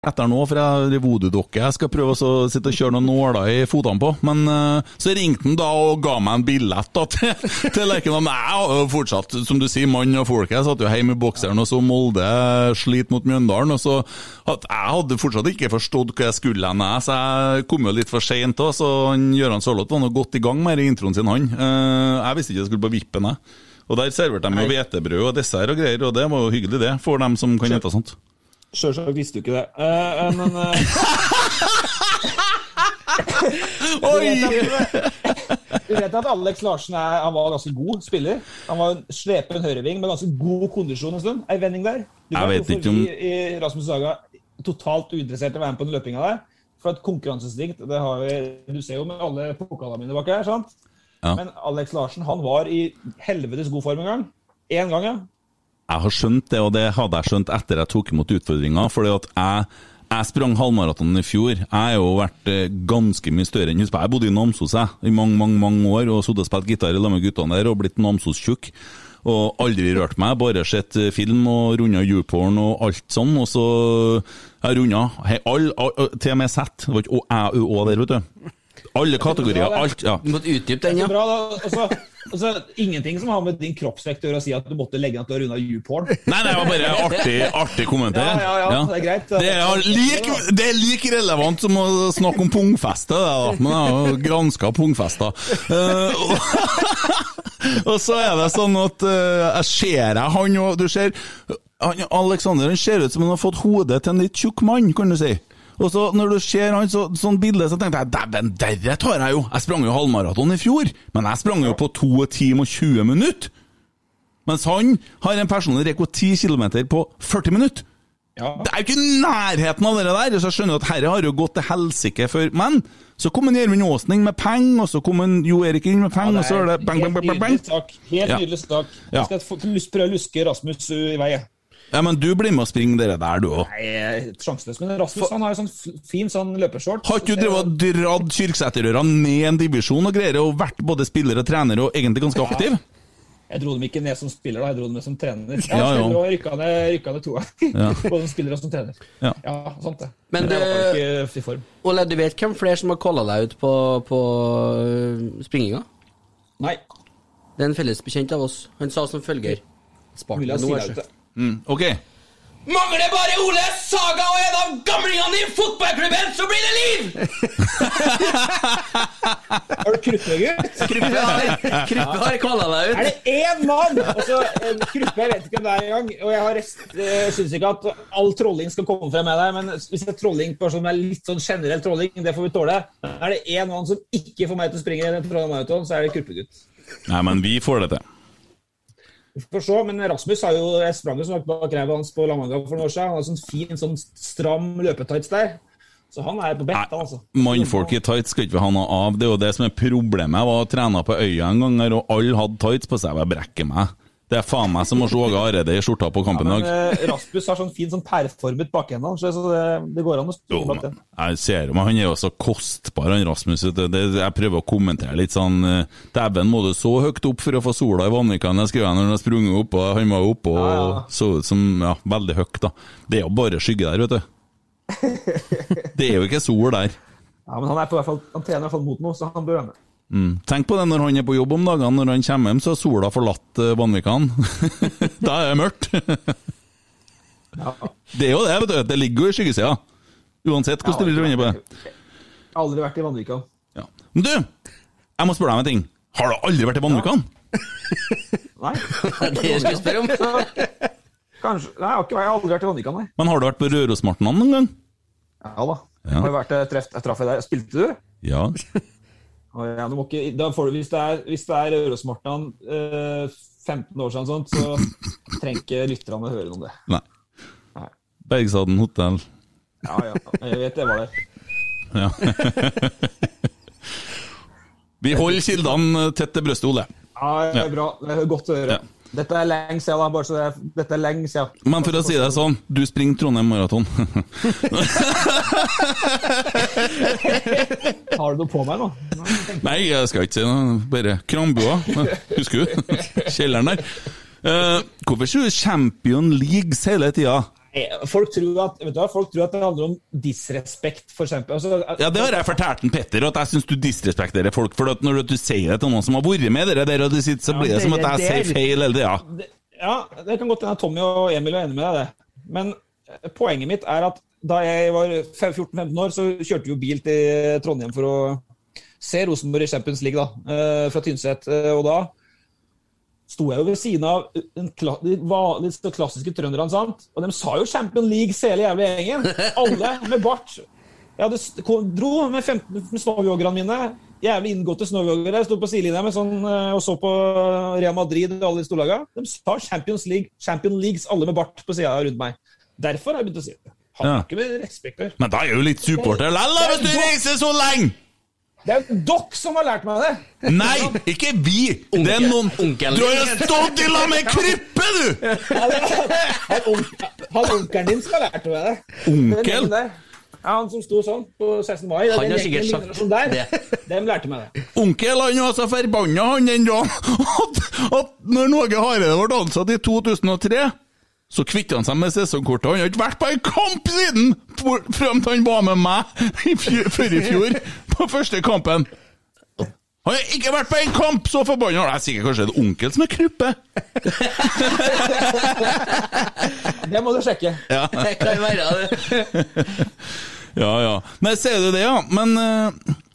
Etter nå, for jeg voodoo-dokke jeg skal prøve å sitte og kjøre noen nåler i fotene på. Men eh, så ringte han da og ga meg en billett da, til, til Lerkendal. Jeg har jo fortsatt, som du sier, mann og folk. Jeg satt jo hjemme i bokseren og så Molde sliter mot Mjøndalen. og så at Jeg hadde fortsatt ikke forstått hva jeg skulle hen, så jeg kom jo litt for seint. Så han Gøran Sørloth var nå godt i gang med introen sin, han. Eh, Jeg visste ikke jeg skulle på vippen, jeg. Og der serverte de jo hvetebrød og dessert og greier, og det var jo hyggelig, det, for dem som kan spise sånt. Sjølsagt visste du ikke det. Uh, men uh... Oi! Du vet at, Alex Larsen er, han var ganske god spiller. Han var en slepen høyreving med ganske god kondisjon en stund. Ei vending der. Du Jeg vet ikke om- i Rasmus Saga totalt uinteressert i å være med på den løpinga der. For et konkurranseinstinkt, det har vi Du ser jo med alle pokalene mine bak her, sant? Ja. Men Alex Larsen, han var i helvetes god form en gang. Én gang, ja. Jeg har skjønt det, og det hadde jeg skjønt etter jeg tok imot utfordringa. fordi at jeg, jeg sprang halvmaratonen i fjor. Jeg har jo vært eh, ganske mye større enn Husk på, jeg bodde i Namsos jeg, i mange mange, mange år og sittet og spilt gitar i lag med guttene der og blitt Namsos-tjukk. Og aldri rørt meg, bare sett eh, film og runda YouPorn og alt sånn. Og så jeg runda hei, all, all, til og med Z. Det var ikke Å, æ, ø, å der, vet du. Alle kategorier. Alt. ja. Du måtte utdype Det er så bra, da. Altså, Altså, ingenting som har med din kroppsvekt å gjøre å si at du måtte legge deg til å runde YouPorn. Nei, nei, det var bare artig, artig kommentar. Ja, ja, ja, det er greit. Det er, like, det er like relevant som å snakke om pungfeste, det da. Jeg har jo granska pungfester. Eh, og, og så er det sånn at eh, jeg ser jeg han òg, Du ser han, Alexander han ser ut som han har fått hodet til en litt tjukk mann, kan du si. Og så når du ser han så, sånn bilde, så tenkte jeg dæven, derre tar jeg jo! Jeg sprang jo halvmaraton i fjor, men jeg sprang jo på 2 timer og 20 minutter! Mens han har en personlig rekord 10 km på 40 minutter! Det er jo ikke nærheten av det der! Så jeg skjønner at herre har jo gått til helsike for Men så kom en Gjermund Aasning med penger, og så kom en Jo Erik inn med penger, og så er det bang, bang, bang, bang, bang. Helt nydelig sak. Helt Ja. nydelig sak. Ja. Jeg skal prøve å luske Rasmus uh, i vei. Ja, men du blir med og springer dere der, du òg. Nei, sjanseløs. Men Rasmus han har jo sånn fin sånn løpeshorts. Har ikke du drevet og dratt Kyrksæterøra ned en divisjon og greier, og vært både spiller og trener og egentlig ganske aktiv? Ja. Jeg dro dem ikke ned som spiller, da. jeg dro dem ned som trener. Jeg Ja, ja. og rykka ned, rykka ned to ganger. Ja. Både som spiller og som trener. Ja. sant det. Men du, var ikke i form. Ole, du vet hvem flere som har kalla deg ut på, på øh, springinga? Nei. Det er en felles bekjent av oss. Han sa som følger Spart Mulig meg jeg nå. Mm, ok. Mangler bare Ole Saga og en av gamlingene i fotballklubben, så blir det liv! Har du Kruppe-gutt? Kruppe har- Kruppe har kalla deg ut. Er det én mann? Altså, Kruppe, jeg vet ikke hvem det er engang. Og jeg har syns ikke at all trolling skal komme frem med deg, men hvis det er trolling på sånn, litt sånn generell trolling, det får vi tåle. Er det én mann som ikke får meg til å springe Trondheim så er det Kruppe-gutt. Nei, men vi får det til. Får se, men Rasmus har jo Jeg sprang jo som bak ræva hans på Lamanga for noen år siden. Han har sånn fin, sånn stram løpetights der. Så han er på bett, han, altså. Mannfolk i tights skal ikke vi ha noe av. Det er jo det som er problemet. Jeg var trena på øya en gang, og alle hadde tights på seg. Jeg brekker meg. Det er faen meg som å se Åge Hareide i skjorta på kampen i ja, dag. eh, Rasmus har sånn fin sånn pæreformet bakende, så det, det går an å stå bak den. Jeg ser jo, men Han er jo så kostbar, han Rasmus. Det. Det, jeg prøver å kommentere litt sånn eh, Dæven, må du så høyt opp for å få sola i Vanvikan? Jeg skrev når han har sprunget opp, og han var oppe og Ja, ja. så ut som ja, veldig høyt. da. Det er jo bare skygge der, vet du. Det er jo ikke sol der. Ja, men han, er på hvert fall, han trener i hvert fall mot noe, så han bør være med. Mm. Tenk på det når han er på jobb om dagene. Når han kommer hjem, så har sola forlatt uh, Vanvikan. da er det mørkt. Det er jo det, vet du. Det ligger jo i skyggesida. Uansett hvordan du vil runde på det. Jeg har aldri vært i Vanvikan. Men du, jeg må spørre deg om en ting. Har du aldri vært i Vanvikan? Nei. Det jeg skulle spørre om. Kanskje, nei, jeg har, aldri vært i Vanvikan, nei. Men har du vært på Rørosmartnan noen gang? Ja da. Ja. Har jeg vært, jeg, treff, jeg traff deg der. Spilte du? Ja. Ja, ikke, da får du, hvis det er, hvis det er Rørosmartnan eh, 15 år siden, sånt, så trenger ikke lytterne høre noe om det. Nei. Bergsaden hotell. Ja, ja, jeg vet det var der. Ja. Vi holder kildene tett til brystet, Ole. Ja, det er bra. Det er godt å høre. Dette er lenge siden, da. Bare så det er, dette er lenge siden. Men for å si det sånn, du springer Trondheim Maraton. Har du noe på meg nå? Nei, jeg skal ikke si noe. Bare Krambua. Husker du? Kjelleren der. Uh, hvorfor sier du Champion Leagues hele tida? Folk tror at, du folk tror at det handler om disrespekt, for eksempel. Altså, Ja, det har jeg fortalt en Petter, at jeg syns du disrespekterer folk. For at når du sier det til noen som har vært med dere der, og du sitter, så Ja, blir det som at jeg sier feil, eller det, ja. Ja, det kan godt hende Tommy og Emil er enig med deg det. Men eh, poenget mitt er at da jeg var 14-15 år, så kjørte vi jo bil til Trondheim for å se Rosenborg i Champions League, da, eh, fra Tynset. Eh, Og da sto jeg jo ved siden av kla- de vanlige, klassiske trønderne, sant? Og de sa jo Champions League, hele jævla gjengen. Alle med bart. Jeg hadde, dro med 15 snowyoggerne mine. Jævlig inngåtte snowjoggere. Sto på sidelinja med sånn, eh, og så på Real Madrid og alle de storlagene. De sa Champions League, Champions Leagues, alle med bart på sida rundt meg. Derfor har jeg begynt å si det. Har Ja. ikke med respekt gjøre. Men da er jo litt supporter likevel, hvis du reiser så lenge! Det er dere som har lært meg det! Nei, ikke vi! Det er noen Du har jo stått i lag med Kryppe, du! Han, han onkelen din skal ha lært meg det. Onkel? Ja, Han som sto sånn på 16. mai. Han har sikkert sagt sånn der, Dem lærte meg det. Onkel han var så forbanna han den dagen at, at når Norge Hareide ble ansatt i 2003, så kvitter han seg med sesongkortet. Han har ikke vært på en kamp siden! Fram til han var med meg i før i fjor, på første kampen. Han har ikke vært på en kamp! Så forbanna! Det er sikkert kanskje en onkel som er kruppe. Det må du sjekke. Ja. Det kan være det. Ja, ja. Nei, ser du det, ja. Men eh,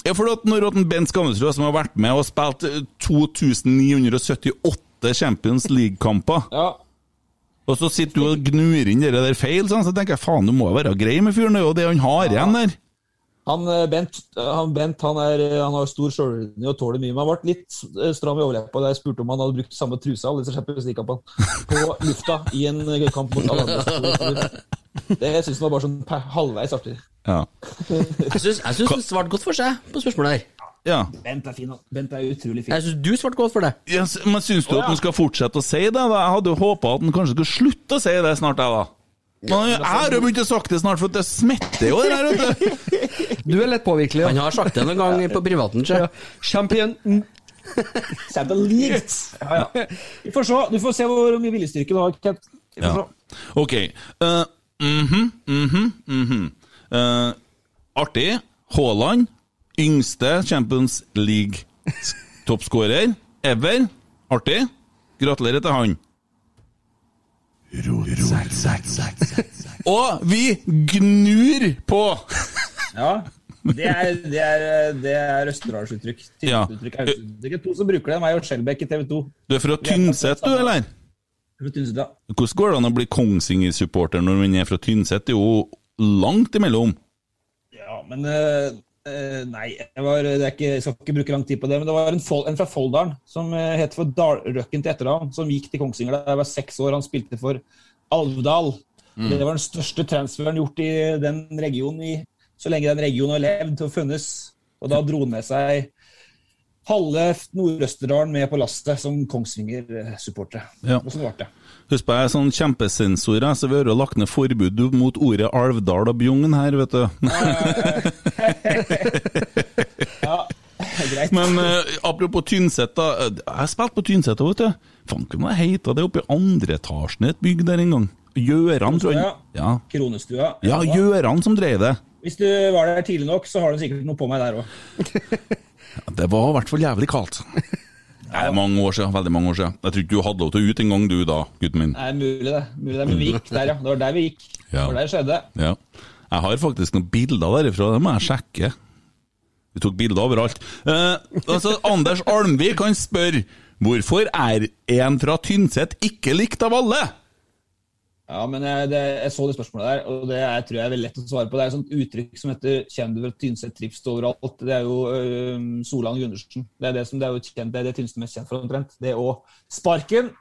ja, for at når Bent Skammelsrud, som har vært med og spilt eh, 2978 Champions League-kamper Ja. Og så sitter du og gnur inn det der feil, sånn, så tenker jeg faen, du må være grei med fyren, det er jo det han har igjen der. Han eh, Bent, han, Bent han, er, eh, han har stor sjølordning og tåler mye. Men han ble litt eh, stram i overleppa da jeg spurte om han hadde brukt samme trusa alle disse Champions League-kampene på lufta i en kamp mot Alander. Det syns han var bare sånn halvveis artig. Ja. Jeg syns han svarte godt for seg på spørsmålet her. Ja. Bent er fin. Bent er utrolig fin. Jeg syns du svarte godt for det. Ja, men syns du at han skal fortsette å si det? da? Jeg hadde jo håpa at han kanskje skulle slutte å si det snart, jeg, da. Men jeg har jo begynt å sagt det snart, for det smitter jo, det der, vet du. Du er lett påvirkelig. Han har sagt det noen gang på privaten. sjø. Champion Champion League! Ja, ja. Vi får se. Du får se hvor mye viljestyrke du har, Kent. Vi får Ja. mm Ok. mm -hmm, mm -hmm. Uh, artig. Haaland, yngste Champions League-toppskårer ever. Artig. Gratulerer til han. Og vi gnur på! Ja. Det er, det er, det er Østerdalsuttrykk. Ja. Det er ikke To som bruker det, meg og Skjelbæk i TV 2. Du er fra Tynset, du, eller? Fra Tynset, ja. Hvordan går det an å bli Kongsvinger-supporter når man er fra Tynset? Det er jo langt imellom. Ja, men eh, Nei, jeg, var, det ikke, jeg skal ikke bruke lang tid på det. Men det var en, en fra Folldalen som uh, het for Dalrøkken til etternavn, som gikk til Kongsvinger da jeg var seks år. Han spilte for Alvdal. Mm. Det var den største transferen gjort i den regionen i, så lenge den regionen har levd og funnes. Og da dro han med seg halve Nord-Østerdalen med på lastet som Kongsvinger-supportere. Ja. Og sånn ble det. Husk på, jeg er sånn kjempesensor, så vi har lagt ned forbud mot ordet Alvdal og Bjugn her, vet du. Ja, greit. Men uh, apropos Tynset, da. eh, Jeg har spilt på Tynset òg, vet du. Faen, hva heter det oppe i andre etasjen i et bygg der en gang? Gjøran, tror jeg. Ja, Kronestua. ja Gjøran som drev det. Hvis du var der tidlig nok, så har du sikkert noe på meg der òg. Ja, Det var i hvert fall jævlig kaldt. Er mange år siden, veldig mange år siden. Jeg tror ikke du hadde lov til å ut en gang, du da, gutten min. Er mulig, det. Mulig det. Men vi gikk der, ja. Det var der vi gikk. Det var der det skjedde. Ja. Jeg har faktisk noen bilder derifra, det må jeg sjekke. Vi tok bilder overalt. Eh, altså, Anders Almvik kan spørre hvorfor er en fra Tynset ikke likt av alle? Ja, men jeg, det, jeg så det spørsmålet der, og det er, tror jeg er veldig lett å svare på. Det er et sånt uttrykk som heter 'kjenn du vel Tynset trives du overalt'. Det er jo øh, Solan Gundersen. Det er det som det er jo kjent, det er det Tynset mest kjent for omtrent. Det og sparken.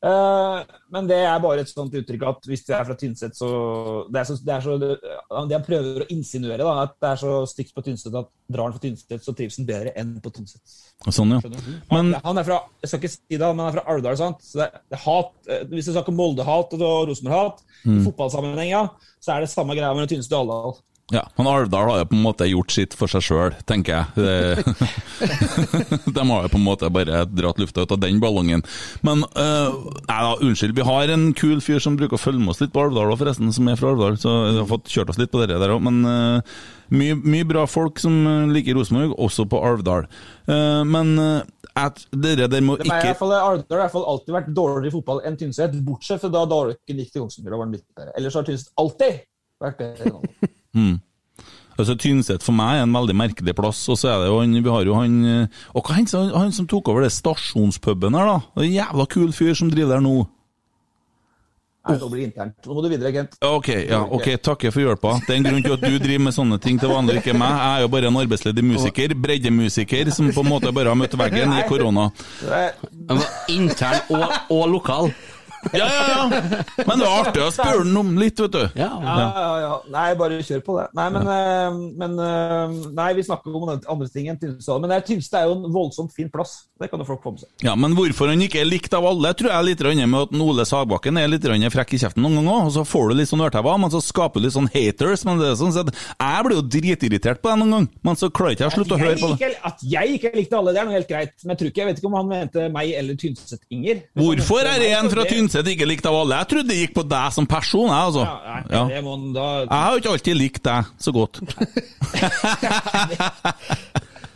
Eh, men det er bare et sånt uttrykk at hvis du er fra Tynset, så Det er så, det er så det, han prøver å insinuere, da, at det er så stygt på Tynset at drar han fra Tynset, så trives han bedre enn på Tynset. Sånn, ja. Men Han, han er fra jeg skal ikke si det, men han er fra Alvdal. sant? Så det, er hat, eh, Hvis du snakker Molde-hat og Rosenborg-hat, i Mm. fotballsammenheng, ja, så er det samme greia mellom Tynset og Alvdal. Ja, men Alvdal har jo på en måte gjort sitt for seg sjøl, tenker jeg. De har jo på en måte bare dratt lufta ut av den ballongen. Men uh, nei da, unnskyld, vi har en kul fyr som bruker å følge med oss litt på Alvdal, forresten, som er fra Alvdal, så vi har fått kjørt oss litt på det der òg. Men uh, mye, mye bra folk som liker Rosenborg, også på Alvdal. Uh, men uh, dere der må Det ikke Alvdal har i hvert fall alltid vært dårligere i fotball enn Tynset, bortsett fra da Daløkken gikk til Kongsvinger og var litt bedre. Ellers har Tynset alltid vært bedre enn alle. Mm. Altså Tynset for meg er en veldig merkelig plass. Og så er det jo han, vi har jo han eh, Og hva hendte han, han som tok over det stasjonspuben her, da? Det er En jævla kul fyr som driver der nå. Nei, nå blir det internt. Nå må du videre, Kent. Ok, ja, ok, takker for hjelpa. Det er en grunn til at du driver med sånne ting til vanlig, ikke meg. Jeg er jo bare en arbeidsledig musiker, breddemusiker, som på en måte bare har møtt veggen i korona. Intern og, og lokal. Ja, ja, ja! Men det var artig å spørre den om litt, vet du. Ja, ja, ja. Nei, bare kjør på det. Nei, men, eh, men eh, Nei, vi snakker om andre ting enn Tynstad. Men det er- Tynset er jo en voldsomt fin plass. Det kan jo folk få med seg. Ja, Men hvorfor han ikke er likt av alle, tror jeg litt grann med at Ole Sagbakken er litt frekk i kjeften noen ganger, og så får du litt sånn ørtauer, men så skaper du litt sånn haters. Men det er sånn sett, Jeg blir jo dritirritert på deg noen gang, men så klarer ikke jeg å slutte å høre på det. ikke- At jeg ikke likte alle, det er noe helt greit. Men jeg tror ikke, jeg vet ikke om han mente meg eller Tynset-Inger. Hvorfor er en fra Tynset ikke likte av alle? Jeg trodde det gikk på deg som person, jeg, altså. Ja, nei, Ja. det må da Jeg har jo ikke alltid likt deg så godt.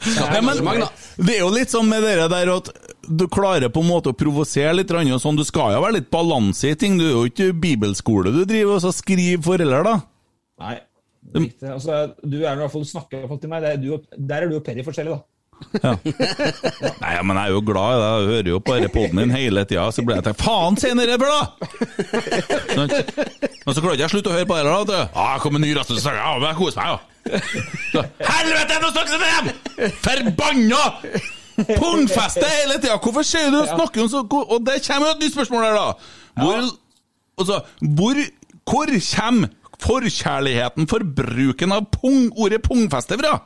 Ja, men. Det er jo litt sånn med det der at du klarer på en måte å provosere litt, og sånn. du skal jo være litt balanse i ting. Du er jo ikke bibelskole du driver og så skriver for heller, da. Nei. det er. Altså, du er i hvert fall, snakker i hvert fall til meg. Det er du, der er du og Perry forskjellige, da. Nei, men jeg er jo glad i det. Jeg hører jo på poden din hele tida, så blir jeg til Faen, senere, da! Men så klarer ikke jeg slutte å høre på det. da, du. Ah, jeg kom med en ny rastløs sang. Ja, men jeg koser meg, ja. Så, Helvete, nå snakkes det igjen! Forbanna! Pungfeste hele tida! Hvorfor sier du snakker om så Og det kommer jo et nytt spørsmål her, da. Hvor, altså, hvor, hvor kommer forkjærligheten for bruken av pung, ordet pungfeste fra?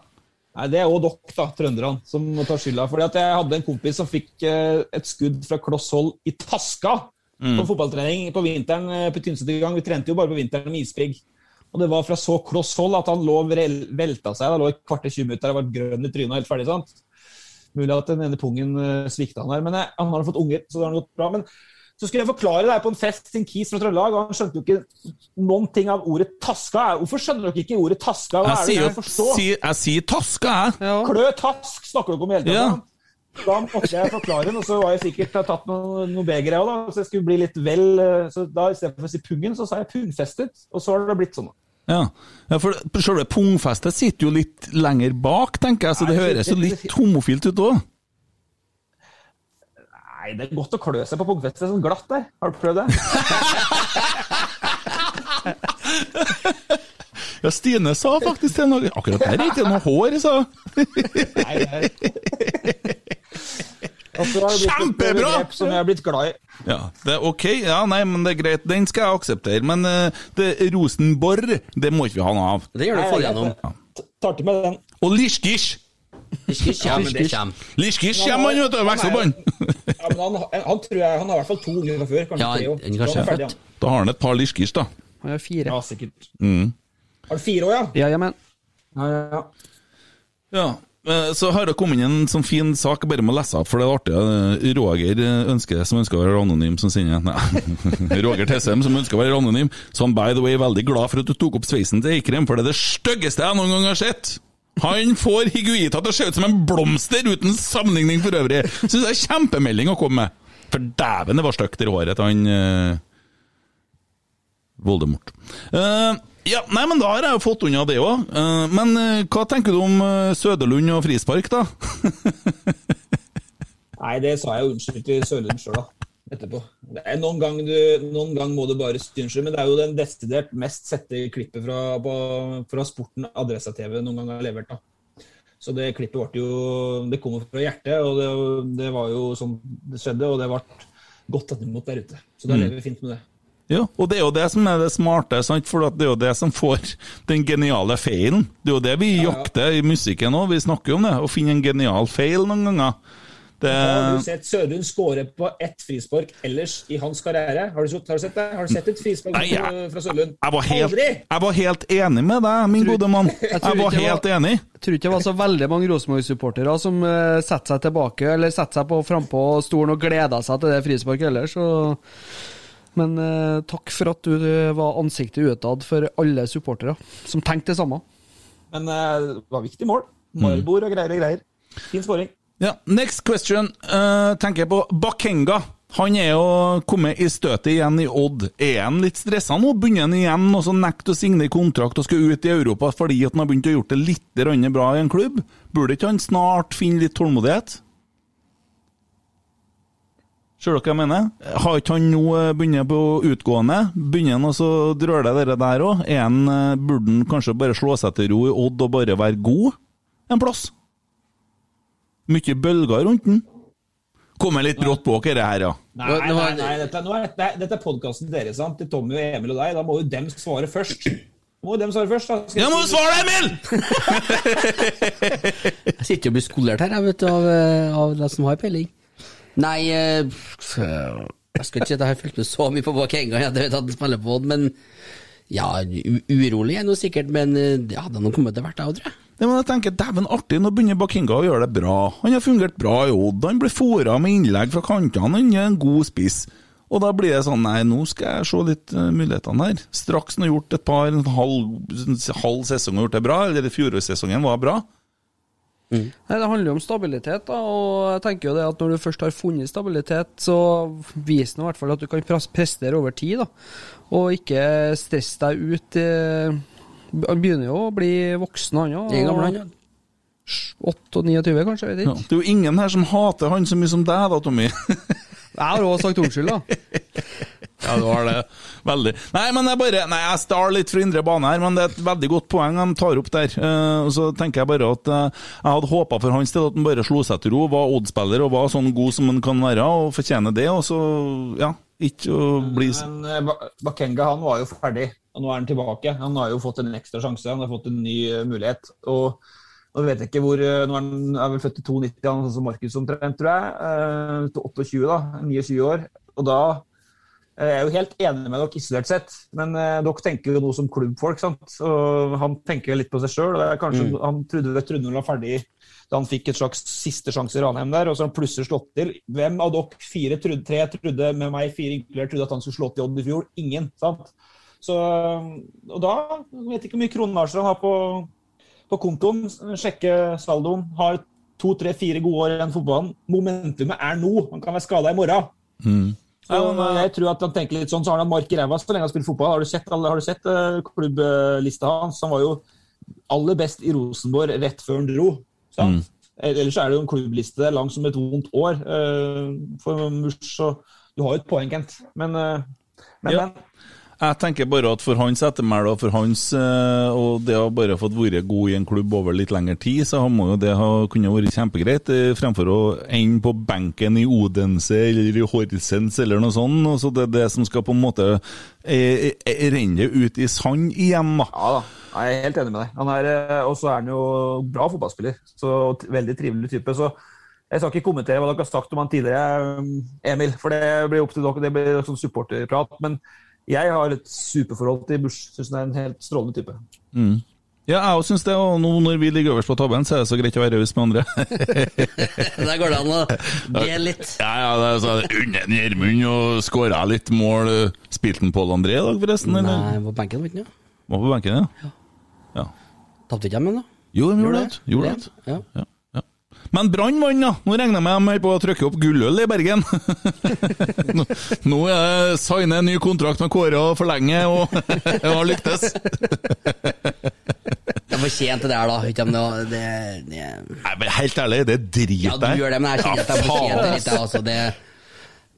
Nei, Det er òg dere, da, trønderne, som tar ta skylda. Fordi at Jeg hadde en kompis som fikk eh, et skudd fra kloss hold i taska Mm. på fotballtrening på vinteren. eh, på Tynset gang. Vi trente jo bare på vinteren med ispigg. Og det var fra så kloss hold at han lå velta seg. Han lå et kvarter 20 minutter, og var grønn i trynet og helt ferdig. sant? Mulig at den ene pungen uh, svikta han der. Men eh, han har fått unger, så det har gått bra. Men så skulle jeg forklare det her på en fest til en kis fra Trøndelag, og han skjønte jo ikke noen ting av ordet taska. Hvorfor skjønner dere ikke ordet taska? Hva Jeg er det sier, jeg sier, jeg sier taska, jeg. Klø task snakker dere om hele tiden. Ja. Da måtte jeg forklare den, og så var jeg sikkert jeg tatt noen, noe begre jeg òg, da. Så jeg skulle bli litt vel eh, Så da istedenfor å si pungen, så sa jeg pungfestet. Og så har det blitt sånn. Ja, ja for selve pungfestet sitter jo litt lenger bak, tenker jeg, så det høres jo litt homofilt ut òg. Nei, det er godt å klø seg på pungfestet. Det er sånn glatt der. Har du prøvd det? Ja, Stine sa faktisk til noe Akkurat der er ikke noe hår, sa hun. Nei, det Og så har det blitt et Kjempebra! som jeg har blitt glad i. Ja, det er ok, ja, nei, men det er greit, den skal jeg akseptere. Men eh, det Rosenborg, det må ikke vi ha noe av. Det gjør du for gjennom. Ja. Tar til meg den. Og Lischgisch! Men det kommer. Kommer, han, vet du. Vekselbånd. opp, han, han tror jeg han har i hvert fall to unger fra før. Kanskje Ja, tre òg. han kanskje er født. Da har han et par Lischgisch, da. Han har fire. Ja, sikkert. Mm. Har du fire år, ja? Ja, jamen. Ja, ja, ja. Ja, eh, så har det kommet inn en sånn fin sak, bare må lese opp, for det er artig. Eh, Roger eh, ønsker, som ønsker å være anonym, som sender Nei, Roger Tessem, som ønsker å være anonym, så han by the way veldig glad for at du tok opp sveisen til Eikrem, for det er det styggeste jeg noen gang har sett. Han får Higuita til å se ut som en blomster, uten sammenligning for øvrig. Syns jeg er kjempemelding å komme med. For dæven, det var stygt i håret til han uh, Voldemort. Uh, ja, nei, men da har jeg jo fått unna det òg. men eh, hva tenker du om Søderlund og frispark, da? Nei, det sa jeg unnskyld til Søderlund sjøl, da. Etterpå. Det er noen, gang du, noen gang må du bare unnskyld, men det er jo den desidert mest sette klippet fra, på, fra Sporten Adressa-TV noen gang har levert. da. Så det klippet ble jo Det kom fra hjertet, og det, det var jo sånn det skjedde, og det ble godt tatt imot der ute. Så da Mm. lever vi fint med det. Ja, og det er jo det som er det smarte, sant? for det er jo det som får den geniale feilen. Det er jo det vi jakter i musikken òg, vi snakker jo om det. Å finne en genial feil noen ganger. Det, Har du sett Sødun skåre på ett frispark ellers i hans karriere? Har du, har du sett det? Har du sett et frispark Nei, jeg- fra Sødun? jeg, var helt, Aldri! jeg var helt enig med deg, min gode mann. Jeg Jeg var helt var, enig. Jeg tror ikke det var så veldig mange Rosenborg-supportere som uh, setter seg tilbake eller setter seg på frampå stolen og gleder seg til det frisparket ellers. Og Men eh, takk for at du eh, var ansiktet utad for alle supportere som tenkte det samme. Men eh, det var viktig mål. Målbord og greier og greier. Fin skåring. Ja, Next question. Uh, tenker jeg på Bakenga. Han er jo kommet i støtet igjen i Odd. Er han litt stressa nå? Begynner han igjen så nekte å signere kontrakt og skal ut i Europa fordi at han har begynt å gjort det litt bra i en klubb? Burde ikke han snart finne litt tålmodighet? Ser dere hva jeg mener? Har ikke han nå eh, begynt på utgående? Begynner han å drøle det der òg? Burde han kanskje bare slå seg til ro i Odd og bare være god en plass? Mye bølger rundt den. Kommer litt brått på dere her, ja. Nei, nei, nei, dette, nå er, dette, dette er podkasten deres, sant? til Tommy og Emil og deg. Da må jo dem svare først. Må jo dem svare først, da. Skal Ja, må du svare, Emil! Jeg sitter og blir skolert her, jeg, vet du, av, eh, av de som har peiling. Nei, eh, jeg skal ikke si at jeg har fulgt med så mye på Bakenga, jeg vet at han spiller på Odd, men ja, urolig er jeg nå sikkert, men eh, ja, det hadde nå kommet til hvert, jeg òg, tror jeg. Ja, men jeg tenker, Dæven, artig, nå begynner Bakinga å gjøre det bra. Han har fungert bra i Odd. Han blir fora med innlegg fra kantene. Han er en god spiss. Og da blir det sånn, nei, nå skal jeg se litt uh, mulighetene her. Straks han har gjort et par, en halv, halv sesong og gjort det bra, eller fjorårssesongen var bra. Nei, Det handler jo om stabilitet, da, og jeg tenker jo det at når du først har funnet stabilitet, så vis nå i hvert fall at du kan pres- prestere over tid, da. Og ikke stress deg ut. eh, Han begynner jo å bli voksen, han òg. Er han, ja. 8 og 29, kanskje. vet ikke. Ja. Det er jo ingen her som hater han så mye som deg, da, Tommy. Jeg har òg sagt unnskyld, da. Ja, du har det. Veldig. Nei, men jeg bare Nei, jeg star litt fra indre bane her, men det er et veldig godt poeng de tar opp der. Uh, og så tenker jeg bare at uh, jeg hadde håpa for hans del at han bare slo seg til ro, var Odd-spiller og var sånn god som han kan være, og fortjener det. Og så, ja, ikke å bli Men, Men eh, Bakenga han var jo ferdig, og nå er han tilbake. Han har jo fått en ekstra sjanse, han har fått en ny eh, mulighet. og nå vet jeg ikke hvor, eh, nå er Han er vel født i 92, han er sånn som Markus omtrent, tror jeg. Til 28, da. 29 år. Og da Jeg er jo helt enig med dere isolert sett, men dere tenker jo noe som klubbfolk. sant? Og han tenker litt på seg sjøl. Mm. Han trodde, trodde han var ferdig da han fikk et slags siste sjanse i Ranheim der, og så har han plutselig slått til. Hvem av dere fire trodde, tre trodde med meg fire inkludert trodde at han skulle slå til Odd i fjor? Ingen. sant? Så, og da jeg vet ikke hvor mye kronasjer han har på, på kontoen. Sjekke saldoen. Har to, tre, fire gode år igjen i fotballen. Momentumet er nå. Han kan være skada i morgen. Mm. Så jeg tror at han tenker litt sånn, så har han mark i ræva så lenge han spiller fotball. Har du sett, har du sett eh, klubblista hans? Han var jo aller best i Rosenborg rett før han dro. Sant? Ellers er det jo en klubbliste der lang som et vondt år eh, for Mush. Du har jo et poeng, Kent. Men, eh, men, Ja. men Jeg tenker bare at for hans ettermæle og for hans eh, Og det å bare fått vært god i en klubb over litt lengre tid, så må jo det ha kunne vært kjempegreit, eh, fremfor å ende på benken i Odense eller i Horsens eller noe sånt. Og så det er det som skal på en måte eh, eh, renne ut i sand igjen, da. Ja da, jeg er helt enig med deg. Han er, eh, Og så er han jo bra fotballspiller. Så og Veldig trivelig type. så jeg skal ikke kommentere hva dere har sagt om han tidligere, eh, Emil, for det blir opp til dere. Det blir sånn supporterprat. Men jeg har et superforhold til Bush. Syns han er en helt strålende type. Mm. Ja, jeg òg syns det, og nå når vi ligger øverst på tabellen, så er det så greit å være raus med andre. Der går det an å dele litt. Ja, ja, det er sånn under Gjermund og skåra litt mål. Spilte han Pål André i dag, forresten? Nei, eller? på benken, vet du. Var på benken, ja? ja. Tapte ikke de ennå? Jo, de gjorde det. Gjorde det? Ja. Ja, ja. Men Brann vant, da! Nå regner jeg med de er på å trykke opp gulløl i Bergen. nå, nå er det signe ny kontrakt med Kåre og forlenge, og det har lyktes. Jeg fortjente det der, da. Ikke om det, det, det Nei, men Helt ærlig, det driter Ja, du gjør det, men jeg kjenner at jeg fortjente litt. jeg, Altså, det,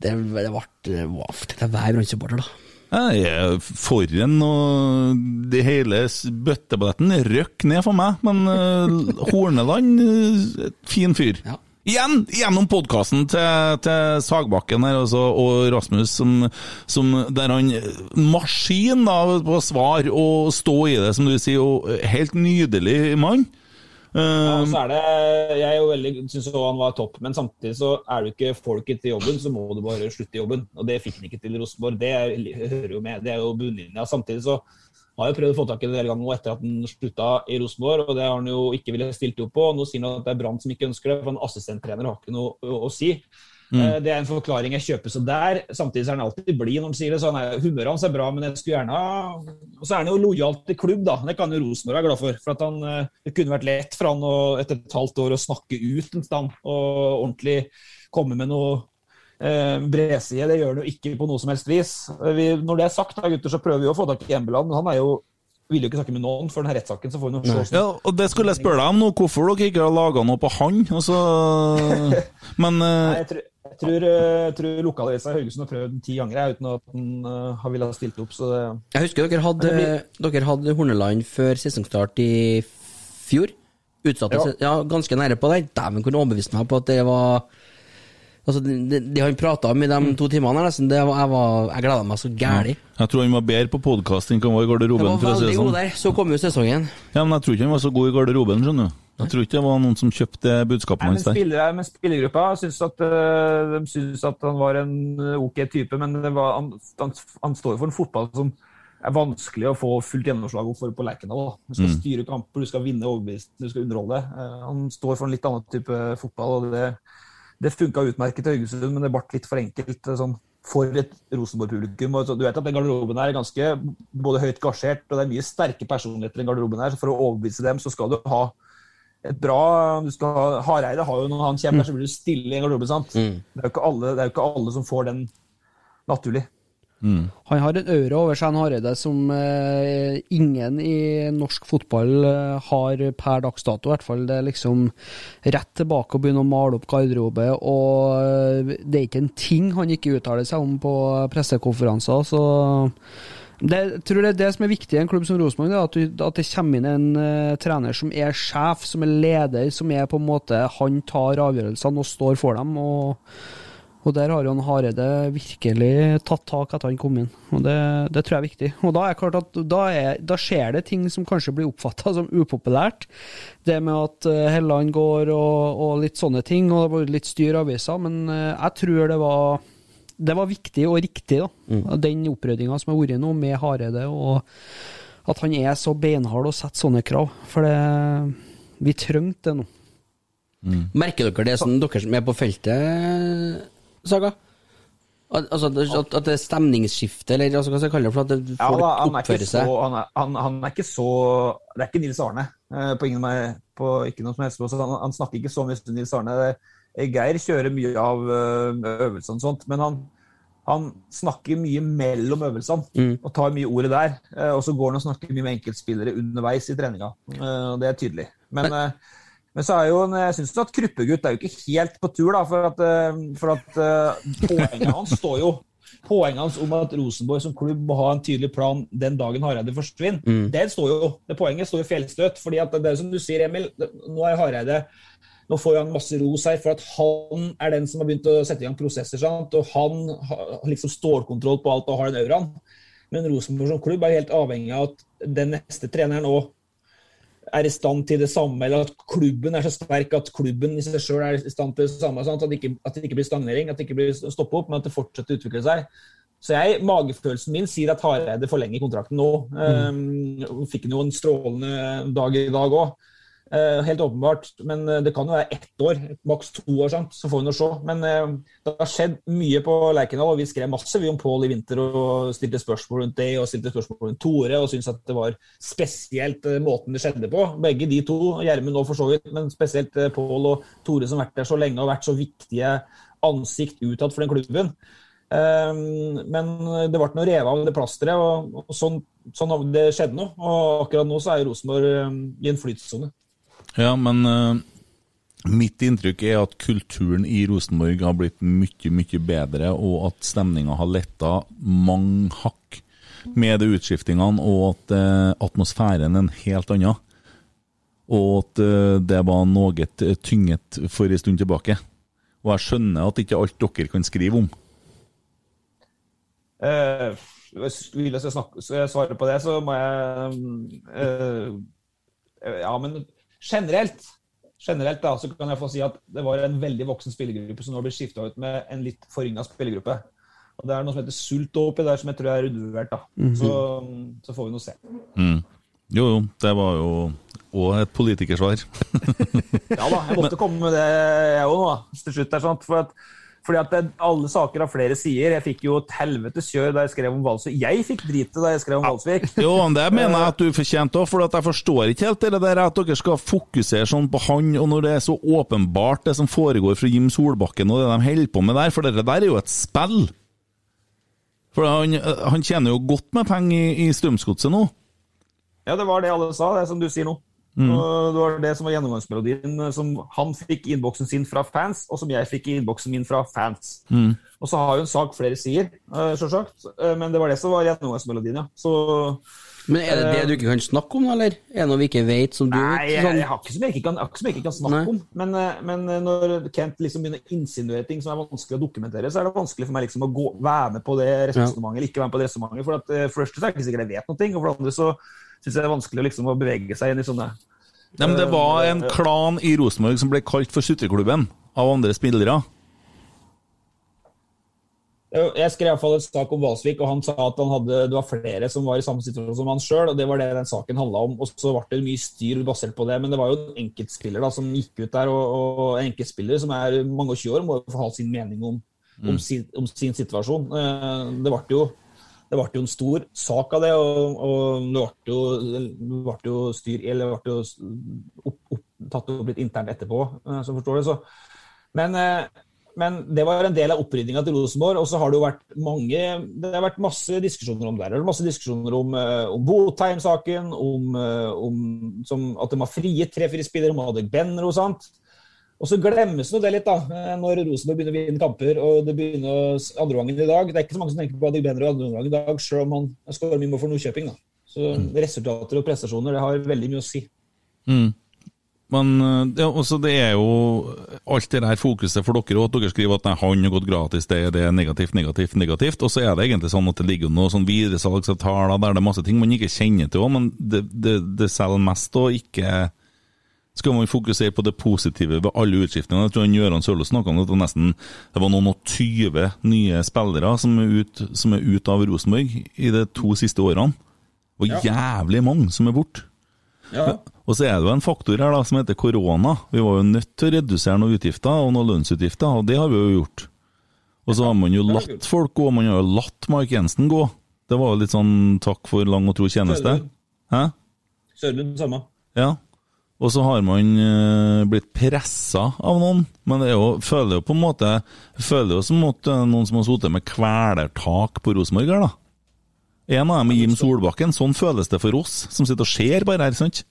det, det ble wow, Tenk deg hver Brann-supporter, da. Jeg er foran, og det hele bøtteballetten røkk ned for meg. Men uh, Horneland, uh, fin fyr. Igjen, gjennom podkasten til, til Sagbakken her, altså, og Rasmus, som, som der han Maskin da, på svar og stå i det, som du sier. og Helt nydelig mann. Ja, og så er det, jeg er jo synes også han var topp, men samtidig så er du ikke folket til jobben, så må du bare slutte i jobben. Og det fikk han ikke til i Rosenborg. Det er- hører jo med. Det er jo bunnlinja. Samtidig så har jeg prøvd å få tak i det en del ganger etter at han slutta i Rosenborg, og det har han jo ikke villet stilt opp på. Nå sier han at det er Brann som ikke ønsker det, for en assistenttrener har ikke noe å si. Mm. Eh, Det er en forklaring jeg kjøper så der. Samtidig er han alltid blid når han sier det. så han er, Humøret hans er bra, men jeg skulle gjerne ha Og så er han jo lojal til klubb, da. Det kan jo Rosenborg være glad for. For at han, eh, Det kunne vært lett for han å, etter et halvt år å snakke ut en stand og ordentlig komme med noe eh, bredside. Det gjør han jo ikke på noe som helst vis. Eh, Vi, når det er sagt, da, gutter, så prøver vi å få tak i Embeland, men han er jo vil jo ikke snakke med noen for denne rettssaken. så får han jo sånn. Ja, og det skulle jeg spørre deg om nå, hvorfor dere ikke har laga noe på han? Altså, men eh, Nei, jeg, tror, jeg tror, eh, jeg tror lokalavisa i Haugesund har prøvd ti ganger jeg, uten at han uh, har villet ha stilt opp. Så det, Jeg husker dere hadde, dere hadde Horneland før sesongstart i fjor. Utsatte Ja. ja, ganske nære på det. Dæven kunne overbevist meg på at det var Altså, det, det han prata om i de to timene, nesten, det var, jeg, var, jeg gleda meg så gæli. jeg tror han var bedre på podkast enn han var i garderoben. var for å si veldig god sånn. der. Så kom jo sesongen. Ja, men jeg tror ikke han var så god i garderoben, skjønner du. Jeg tror ikke det var noen som kjøpte budskapet hans der. spillere, men spillergruppa syns at, øh, de syns at han var en øh, ok type, men det var, han, han, han står for en fotball som er vanskelig å få fullt gjennomslag for på Lerkendal. Du skal Mm. styre kamper, du skal vinne overbevisende, du skal underholde. Eh, Han står for en litt annen type fotball, og det, det funka utmerket i Haugesund, men det ble litt for enkelt eh, sånn, for et Rosenborg-publikum. Du vet at den garderoben her er ganske både høyt gasjert, og det er mye sterke personligheter i garderoben her. så For å overbevise dem, så skal du ha et bra du skal Hareide har jo når han kommer der, så blir du stille i en garderobe. sant? Mm. Det, er jo ikke alle, det er jo ikke alle som får den naturlig. Han har en aura over seg, han Hareide, som eh, ingen i norsk fotball eh, har per dags dato. I hvert fall det er liksom rett tilbake og begynne å male opp garderobe. Og eh, det er ikke en ting han ikke uttaler seg om på pressekonferanser. Så det, tror det er det som er viktig i en klubb som Rosenborg, at, at det kommer inn en uh, trener som er sjef, som er leder, som er på en måte Han tar avgjørelsene og står for dem. og og der har jo han Hareide virkelig tatt tak etter han kom inn, og det, det tror jeg er viktig. Og da er klart at da, er, da skjer det ting som kanskje blir oppfatta som upopulært. Det med at uh, Helland går og, og litt sånne ting, og det var litt styr i avisa, men uh, jeg tror det var det var viktig og riktig, da. Den opprydninga som har vært nå, med Hareide, og at han er så beinhard og setter sånne krav. For det, vi trengte det nå. Merker dere det som dere som er på feltet, Saga? Altså, at, at det er stemningsskifte, eller altså, hva skal jeg kalle det for at det, Ja, folk da, han, oppfører seg så, han, er, han, han er ikke så Det er ikke Nils Arne. eh, På ingen på ikke noe som helst. Han, han snakker ikke så mye til Nils Arne. Det- Geir kjører mye av eh, øvelsene og sånt, men han, han snakker mye mellom øvelsene og tar mye ordet der. Eh, Og så går han og snakker mye med enkeltspillere underveis i treninga. Eh, og Det er tydelig. Men, men, men så er jo en, jeg syns at Kruppegutt er jo ikke helt på tur, da. For at, for at poenget hans står jo Poenget hans om at Rosenborg som klubb må ha en tydelig plan den dagen Hareide forsvinner, Mm. det står jo, det poenget står jo fjellstøt. fordi at det er som du sier, Emil, nå er Hareide nå får han masse ros her, for at han er den som har begynt å sette i gang prosesser. Sant? Og han har liksom stålkontroll på alt og har den auraen. Men Rosenborg som klubb er helt avhengig av at den neste treneren òg er i stand til det samme, eller at klubben er så sterk at klubben i seg sjøl er i stand til det samme. Sant? At, det ikke, at det ikke blir stagnering, at det ikke blir stoppe opp, men at det fortsetter å utvikle seg. Så jeg, magefølelsen min sier at Hareide forlenger kontrakten nå. Um, fikk han jo en strålende dag i dag òg. Helt åpenbart. Men eh, det kan jo være ett år, maks to år, sant? så får vi nå se. Men eh, det har skjedd mye på Lerkendal, og vi skrev masse vi om Pål i vinter og stilte spørsmål rundt det, og stilte spørsmål rundt Tore, og syntes at det var spesielt eh, måten det skjedde på. Begge de to, Gjermund nå for så vidt, men spesielt eh, Pål og Tore som har vært der så lenge og vært så viktige ansikt utad for den klubben. Men det ble noe revet av det plasteret, og, sånn, sånn det skjedde nå. Og akkurat nå så er Rosenborg um, i en flytsone. Ja, men uh, mitt inntrykk er at kulturen i Rosenborg har blitt mye, mye bedre, og at stemninga har letta mange hakk med utskiftingene, og at uh, atmosfæren er en helt annen. Og at uh, det var noe tynget for en stund tilbake. Og jeg skjønner at ikke alt dere kan skrive om. Uh, vil jeg, snakke, jeg svare på det, så må jeg eh, Ja, men generelt generelt da, så kan jeg få si at det var en veldig voksen spillergruppe som nå blir skifta ut med en litt forringa spillergruppe. Og Det er noe som heter sult oppi der, som jeg tror er undervurdert. da. -hmm. Så, så får vi nå se. Mm. Jo, jo, det var jo òg et politikersvar. Ja da, jeg måtte komme med det jeg òg nå, til slutt. der, sant? For at, fordi at det, alle saker har flere sider. Jeg fikk jo et helvetes kjør da jeg skrev om Valsvik. Jeg fikk dritet da jeg skrev om Valsvik. Jo, det mener jeg at du fortjente òg, for at jeg forstår ikke helt det der at dere skal fokusere sånn på han, og når det er så åpenbart det som foregår fra Jim Solbakken og det de holder på med der, for det der er jo et spill. For han, han tjener jo godt med penger i, i Strømsgodset nå. Ja, det var det alle sa, det er som du sier nå. Mm. Og det var det som var gjennomgangsmelodien eh, som han fikk i innboksen sin fra fans, og som jeg fikk i innboksen min fra fans. Mm. Og så har jo en sak flere sider, sjølsagt, eh, men det var det som var gjennomgangsmelodien, ja. Så Men er det det du ikke kan snakke om, eller? Er det noe vi ikke vet som du Nei, jeg, sånn- jeg har ikke som jeg ikke kan, jeg ikke jeg ikke kan snakke om. Men, eh, men eh, når Kent liksom begynner å insinuere ting som er vanskelig å dokumentere, så er det vanskelig for meg liksom å gå, være med på det resonnementet, eller ikke være med på det resonnementet. For, at, eh, for det første så er det ikke sikkert jeg vet noe, og for det andre så syns det er vanskelig liksom å bevege seg inn i sånne Nei, men det var en eh, klan i Rosenborg som ble kalt for Sutreklubben av andre spillere. Jeg skrev i hvert fall en sak om Valsvik, og han sa at han hadde, det var flere som var i samme situasjon som han sjøl. Det var det den saken handla om. Og så ble det mye styr basert på det. Men det var jo en enkeltspiller da, som gikk ut der, og, og en enkeltspiller som er mange og 20 år, må jo få ha sin mening om, om, Mm. sin, om sin situasjon. Eh, Det ble jo det ble jo en stor sak av det, og, og det ble jo, jo styr Eller ble jo opp, opp, tatt opp litt internt etterpå, eh, som forstår det. Så. Men, eh, men det var en del av opprydninga til Rosenborg. Og så har det jo vært mange Det har vært masse diskusjoner om det. Det Masse diskusjoner om, eh, om Botheim-saken, om, om som, at de har frigitt tre-fire spillere, om Adek Benro sant. Og så glemmes nå det litt, da, eh, når Rosenborg begynner å vinne kamper. og det begynner andreomgangen andre gangen i dag. Det er ikke så mange som tenker på Adek Benro andre gangen i dag, selv om han skårer mye mål for Nordkjøping. da. Så resultater og prestasjoner det har veldig mye å si. Mm. Men øh, ja, også det er jo alt det der fokuset for dere, at dere skriver at nei, han har gått gratis, det, det er negativt, negativt, negativt. Og så er det egentlig sånn at det ligger noen sånn videresalgsavtaler der det er masse ting man ikke kjenner til òg, men det, det, det selger mest og ikke skal man fokusere på det positive ved alle utskiftningene. Jeg tror han Gøran Sørlo snakka om at det, nesten, det var noen og 20 nye spillere som er som er ut av Rosenborg i de to siste årene. Og Ja. jævlig mange som er borte. Ja. Og så er det jo en faktor her da, som heter korona. Vi var jo nødt til å redusere noen utgifter og noen lønnsutgifter, og det har vi jo gjort. Og så har man jo latt folk gå, man har jo latt Mark Jensen gå. Det var jo litt sånn takk for lang og tro tjeneste. Sørlund samme. Ja. Og så har man eh, blitt pressa av noen, men det er jo, føler jo på en måte føler jo som at er noen som har sittet med kvelertak på Rosenborg her, da. En av dem er Jim Solbakken. Sånn føles det for oss, som sitter og ser bare her, sant?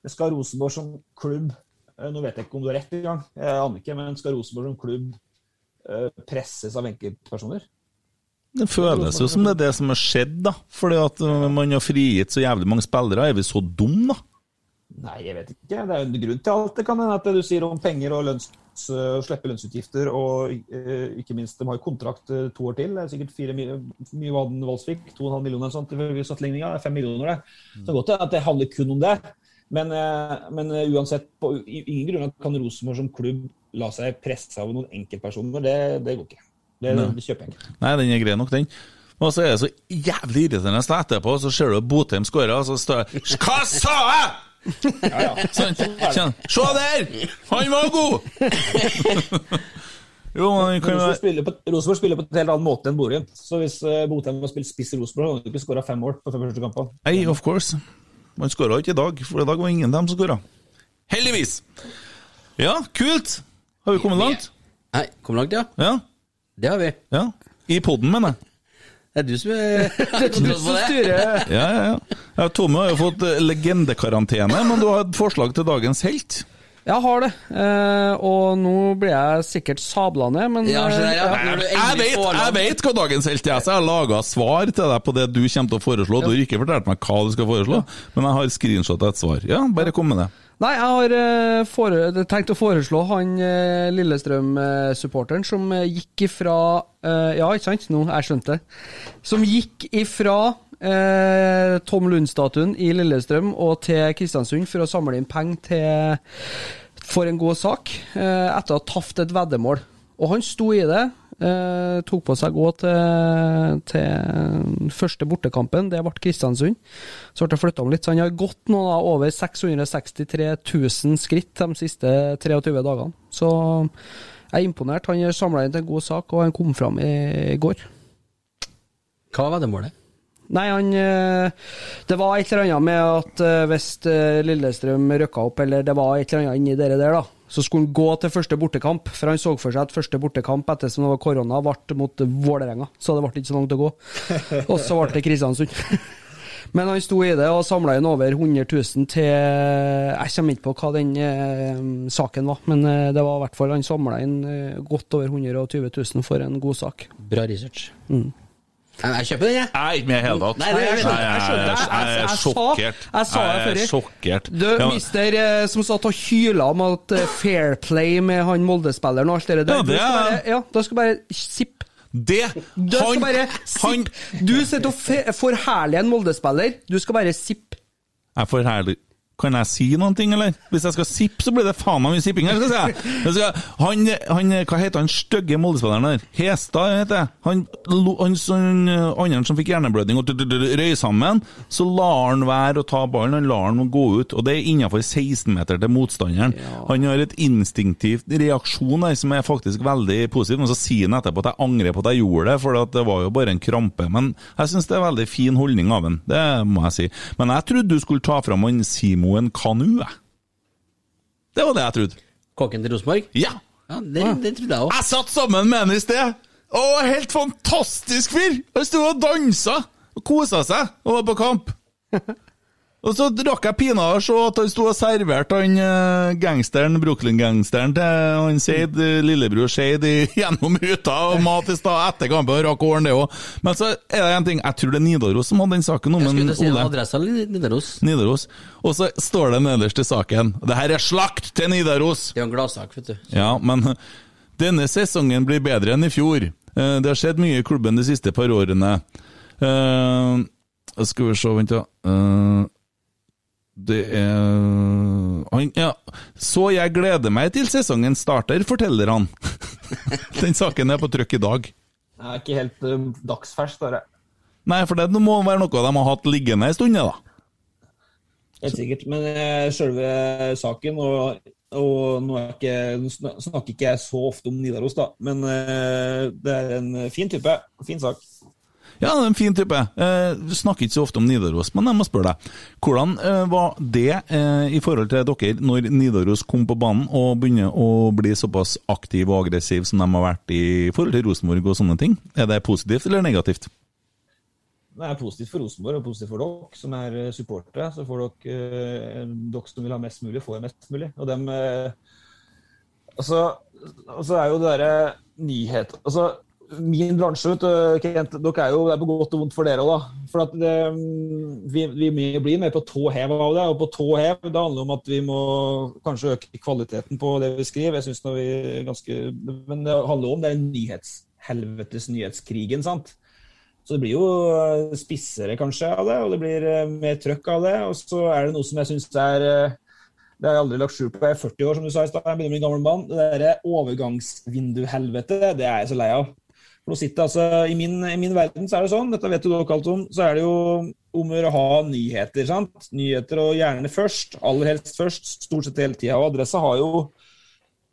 Det skal Rosenborg som klubb eh, Nå vet jeg ikke om du har rett engang, jeg aner ikke, men skal Rosenborg som klubb eh, presses av enkeltpersoner? Det føles jo som det er det som har skjedd, da. Fordi at man har frigitt så jævlig mange spillere. Er vi så dumme, da? Nei, jeg vet ikke. Det er jo en grunn til alt. Det kan hende at du sier om penger og lønns, slippe lønnsutgifter, og eh, ikke minst, de har jo kontrakt eh, to år til. Det er sikkert fire mye hva den fikk 2,5 millioner eller sånt, ifølge sammenligninga. Fem millioner, det. Så godt at det handler kun om det. Men, men uansett, på ingen grunn kan Rosenborg som klubb la seg presse av noen enkeltpersoner. Det, det går ikke. Det, det kjøper jeg ikke. Nei, den er grei nok, den. Og så er det så jævlig irriterende etterpå, så ser du Botheim skårer, og så står det Hva sa jeg?! Sånn, sånn, Se der! Han var god! jo, Rosenborg spiller, på, Rosenborg spiller på en helt annen måte enn Borum. Så hvis uh, Botheim har spilt spiss i Rosenborg, hadde han ikke skåra fem mål på fem første kampene. Hey, of course. Man skåra ikke i dag, for i dag var ingen av dem som skåra. Heldigvis! Ja, kult! Har vi kommet langt? Nei, kom langt, ja. Ja. Det har vi. ja. I poden, mener jeg. Det er du som er Det er du som styrer. Ja, ja, ja. ja Tommy har jo fått eh, legendekarantene, men du har et forslag til dagens helt. Jeg har det, eh, og nå blir jeg sikkert sabla ned, men Ja, jeg, ja. eh, Jeg vet, jeg vet hva dagens helt er, så jeg har laga svar til deg på det du kommer til å foreslå. Du har ikke fortalt meg hva du skal foreslå, men jeg har screenshot av et svar. Ja, bare kom med det. Nei, jeg har eh, fore, tenkt å foreslå han eh, Lillestrøm-supporteren som eh, gikk ifra Ja, ikke sant? Nå, jeg skjønte det. Som gikk ifra eh, Tom Lund-statuen i Lillestrøm og til Kristiansund for å samle inn penger til for en god sak, eh, etter å ha tapt et veddemål. Og han sto i det. Eh, tok på seg å gå til, til første bortekampen, det ble Kristiansund. Så ble det flytta om litt, så han har gått nå da over 663 000 skritt de siste 23 dagene. Så jeg er imponert. Han har samla inn til en god sak, og han kom fram i går. Hva var det målet? Nei, han eh, Det var et eller annet med at eh, hvis eh, Lillestrøm røkka opp, eller det var et eller annet inni dere der, da, så skulle han gå til første bortekamp. For han så for seg at første bortekamp etter som det var korona, ble mot Vålerenga. Så det ble ikke så langt å gå. Og så ble det Kristiansund. Men han sto i det og samla inn over 100 000 til Jeg kommer ikke på hva den eh, saken var, men eh, det var i hvert fall han samla inn eh, godt over 120 000 for en god sak. Bra research. Mm. Jeg, jeg kjøper den, jeg. Jeg er ikke med i hele tatt. Nei, det er jeg. Jeg. Jeg- Jeg jeg- jeg sjokkert. jeg sa det Jeg før. er sjokkert. Du, mister eh, som satt og hyla om at eh, fair play med han Molde-spilleren og alt det der. Ja, det er- bare, ja, da skal bare sipp. Det Du han, bare han. Du sitter og forherliger en Molde-spiller. Du skal bare sipp. Jeg får herlig Kan jeg si noen ting, eller? Hvis jeg skal sippe, så blir det faen meg mye sipping her, skal jeg si. Han, han, hva heter han stygge Molde-spilleren der? Hestad heter jeg. Han, han andre som fikk hjerneblødning og røy sammen, så lar han være å ta ballen, han lar han gå ut, og det er innenfor 16 meter til motstanderen. Han har et instinktivt reaksjon der som er faktisk veldig positiv, men så sier han etterpå at jeg angrer på at jeg gjorde det, for det var jo bare en krampe. Men jeg syns det er veldig fin holdning av han, det må jeg si. Men jeg trodde du skulle ta fram han Simoen Kanu, jeg. Det var det jeg trodde. Kokken til Rosenborg? Ja. Ja, det, det trodde jeg òg. Jeg satt sammen med han i sted! Å, helt fantastisk fyr! Han sto og dansa og kosa seg og var på kamp. Og så rakk jeg pinadø å se at han sto og serverte han eh, gangsteren, Brooklyn-gangsteren til han Skeid, eh, lillebror Seid, gjennom ruta og mat i stad etter kampen, og rakk åren det òg. Men så er det en ting, jeg tror det er Nidaros som hadde den saken om Jeg skulle en si Ole. adressa Nidaros. Nidaros. Og så står det nederst i saken Det her er slakt til Nidaros! Det er en gladsak, vet du. Ja, men denne sesongen blir bedre enn i fjor. Eh, Det har skjedd mye i klubben de siste par årene. Skal vi se, vent da. Det er han, ja. Så jeg gleder meg til sesongen starter, forteller han. Den saken er på trykk i dag. Jeg er ikke helt uh, dagsfersk, bare. Nei, for det må være noe de har hatt liggende en stund, da. Helt sikkert. Men uh, selve saken og, og nå, ikke, nå snakker ikke jeg så ofte om Nidaros, da, men eh, det er en fin type. Fin sak. Ja, det er en fin type. Eh, snakker ikke så ofte om Nidaros, men jeg må spørre deg. Hvordan eh, var det eh, i forhold til dere når Nidaros kom på banen og begynner å bli såpass aktiv og aggressiv som de har vært i forhold til Rosenborg og sånne ting? Er det positivt eller negativt? Det er positivt for Rosenborg og positivt for dere som er eh, supportere. Så får dere, eh, dere som vil ha mest mulig, får mest mulig. Og dem eh, altså, og så er jo det derre nyhet Altså, min bransje, vet du, Kent, dere er jo, det på godt og vondt for dere òg, da. For at det, vi, vi blir mer på tå hev av det. Og på tå hev det handler om at vi må kanskje øke kvaliteten på det vi skriver. Jeg synes vi er ganske, Men det handler om det er nyhetshelvetes nyhetskrigen, sant. Så det blir jo eh, spissere kanskje av det, og det blir eh, mer trøkk av det. Og så er det noe som jeg syns er eh, Det har jeg aldri lagt skjul på. Jeg er 40 år, som du sa i stad. Jeg begynner å bli gammel mann. Det derre overgangsvinduhelvete, det er jeg så lei av. For nå sitter altså, i min, I min verden så er det sånn, dette vet du dere alt om, så er det jo om å å ha nyheter. sant? Nyheter og gjerne først. Aller helst først. Stort sett hele tida. Og Adressa har jo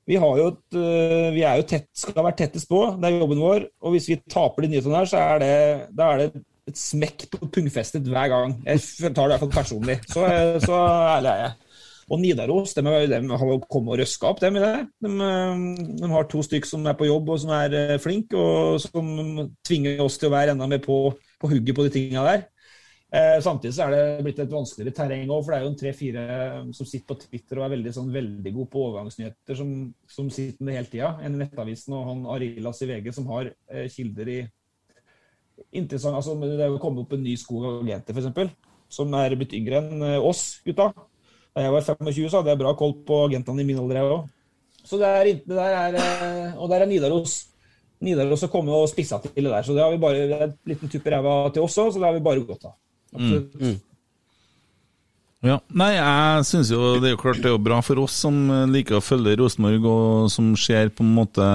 vi, har jo et, øh, vi er jo tett, skal være tettest på, det er jobben vår. Og hvis vi taper de nyhetene her, så er det, da er det et smekk på pungfestet hver gang. Jeg tar det i hvert fall personlig. Så, så ærlig er jeg. Og Nidaros de, de har kommet og røska opp, dem i det. De, øh, de har to stykker som er på jobb og som er øh, flinke, og som tvinger oss til å være enda mer på, på hugget på de tinga der. Eh, samtidig så er det blitt et vanskeligere terreng òg, for det er jo en tre-fire som sitter på Twitter og er veldig, sånn, veldig god på overgangsnyheter, som, som sitter med hele tida. En i Nettavisen og han Arilas i VG som har eh, kilder i interessant, altså Det er jo kommet opp en ny skog av agenter, f.eks., som er blitt yngre enn eh, oss gutta. Da jeg var 25, så hadde jeg bra koll på agentene i min alder, jeg òg. Så det er, det der er eh, Og der er Nidaros. Nidaros har kommet og spissa til det der. Så det har vi bare det er en liten tupp i ræva til oss òg, så det har vi bare godt av. Absolutt. Ja, Nei, jeg syns jo det er jo klart det er jo bra for oss som eh, liker å følge Rosenborg, og som ser på en måte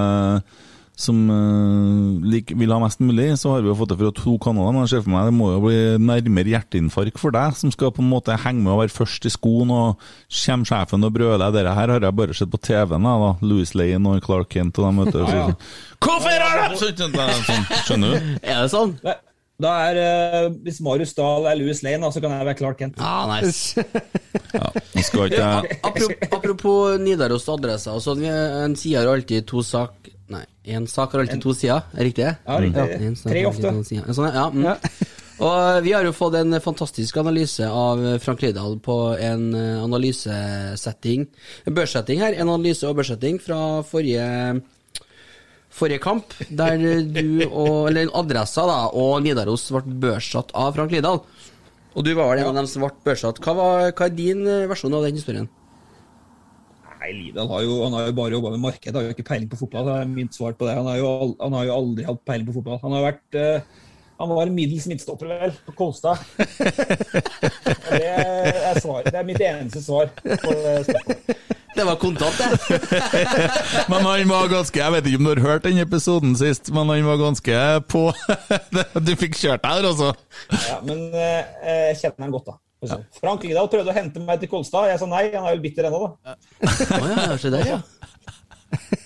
Som uh, lik, vil ha mest mulig. Så har vi jo fått det fra to kanaler. Men jeg ser for meg det må jo bli nærmere hjerteinfarkt for deg, som skal på en måte henge med og være først i skoen. Og kommer sjefen og brøler dette her har jeg bare sett på TV-en, da. Louis Lane og Clark Kent og dem, vet du. Ja, ja. Hvorfor har de sånn, sånn, Skjønner du? Er det sånn? Da, er, uh, Hvis Marius Dahl er Louis Lane, så kan jeg være Clark Kent. Ah, nice. ja, skal ikke Apropos, apropos Nidaros adresse. sånn, en sier alltid to sak én sak har alltid to sider, er riktig? Ja, riktig. Ja. sak Tre ofte. Sånn, ja. Mm. Og vi har jo fått en fantastisk analyse av Frank Lidahl på en eh, analysesetting En børssetting her. En analyse og børssetting fra forrige Forrige kamp, der du og Eller Adressa da og Nidaros ble børssatt av Frank Lidahl. Og du var vel en av dem som ble børssatt. Hva, var, hva er din eh, versjon av den historien? Nei, Lidahl har jo, han har jo bare jobba med marked, har jo ikke peiling på fotball. Det er mitt svar på det. Han har jo, han har jo aldri hatt peiling på fotball. Han har vært uh, Han var en middels midtstopper, vel, på Kolstad. Det, er svar, det er mitt eneste svar på det spørsmålet. Det var kontant, det. Men han var ganske Jeg vet ikke om du har hørt den episoden sist, men han var ganske på Du fikk kjørt deg her, altså. Ja, men eh, jeg kjenner han godt, da. Frank Lidahl prøvde å hente meg til Kolstad. Jeg sa nei, han er vel bitter ennå, da. Oh, ja, se der, ja.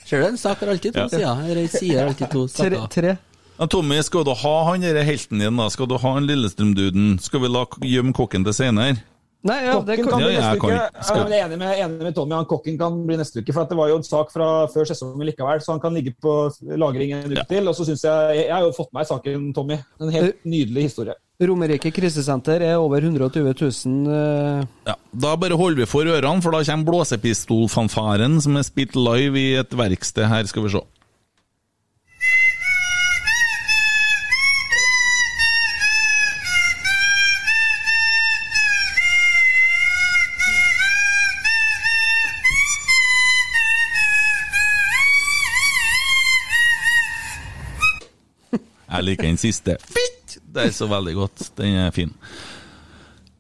Ser du, en sak har alltid to Ja. sider. Eller sider har alltid to saker. Ja, Tommy, skal du ha han der helten din, da? Skal du ha han Lillestrøm-duden? Skal vi la gjemme kokken til senere? Nei, ja, det Kokken kan- kan bli Ja, jeg neste uke. skal- Jeg er enig med, enig med Tommy, han Kokken kan bli neste uke. For at det var jo en sak fra før sesongen likevel, så han kan ligge på lagring en uke til. Og så synes jeg Jeg har jo fått med meg saken, Tommy. En helt nydelig historie. Romerike krisesenter er over 120 000 eh, Ja, Da bare holder vi for ørene, for da kommer blåsepistolfanfaren som er spilt live i et verksted her, skal vi se. Jeg liker den siste. Fitt! Det er så veldig godt. Den er fin.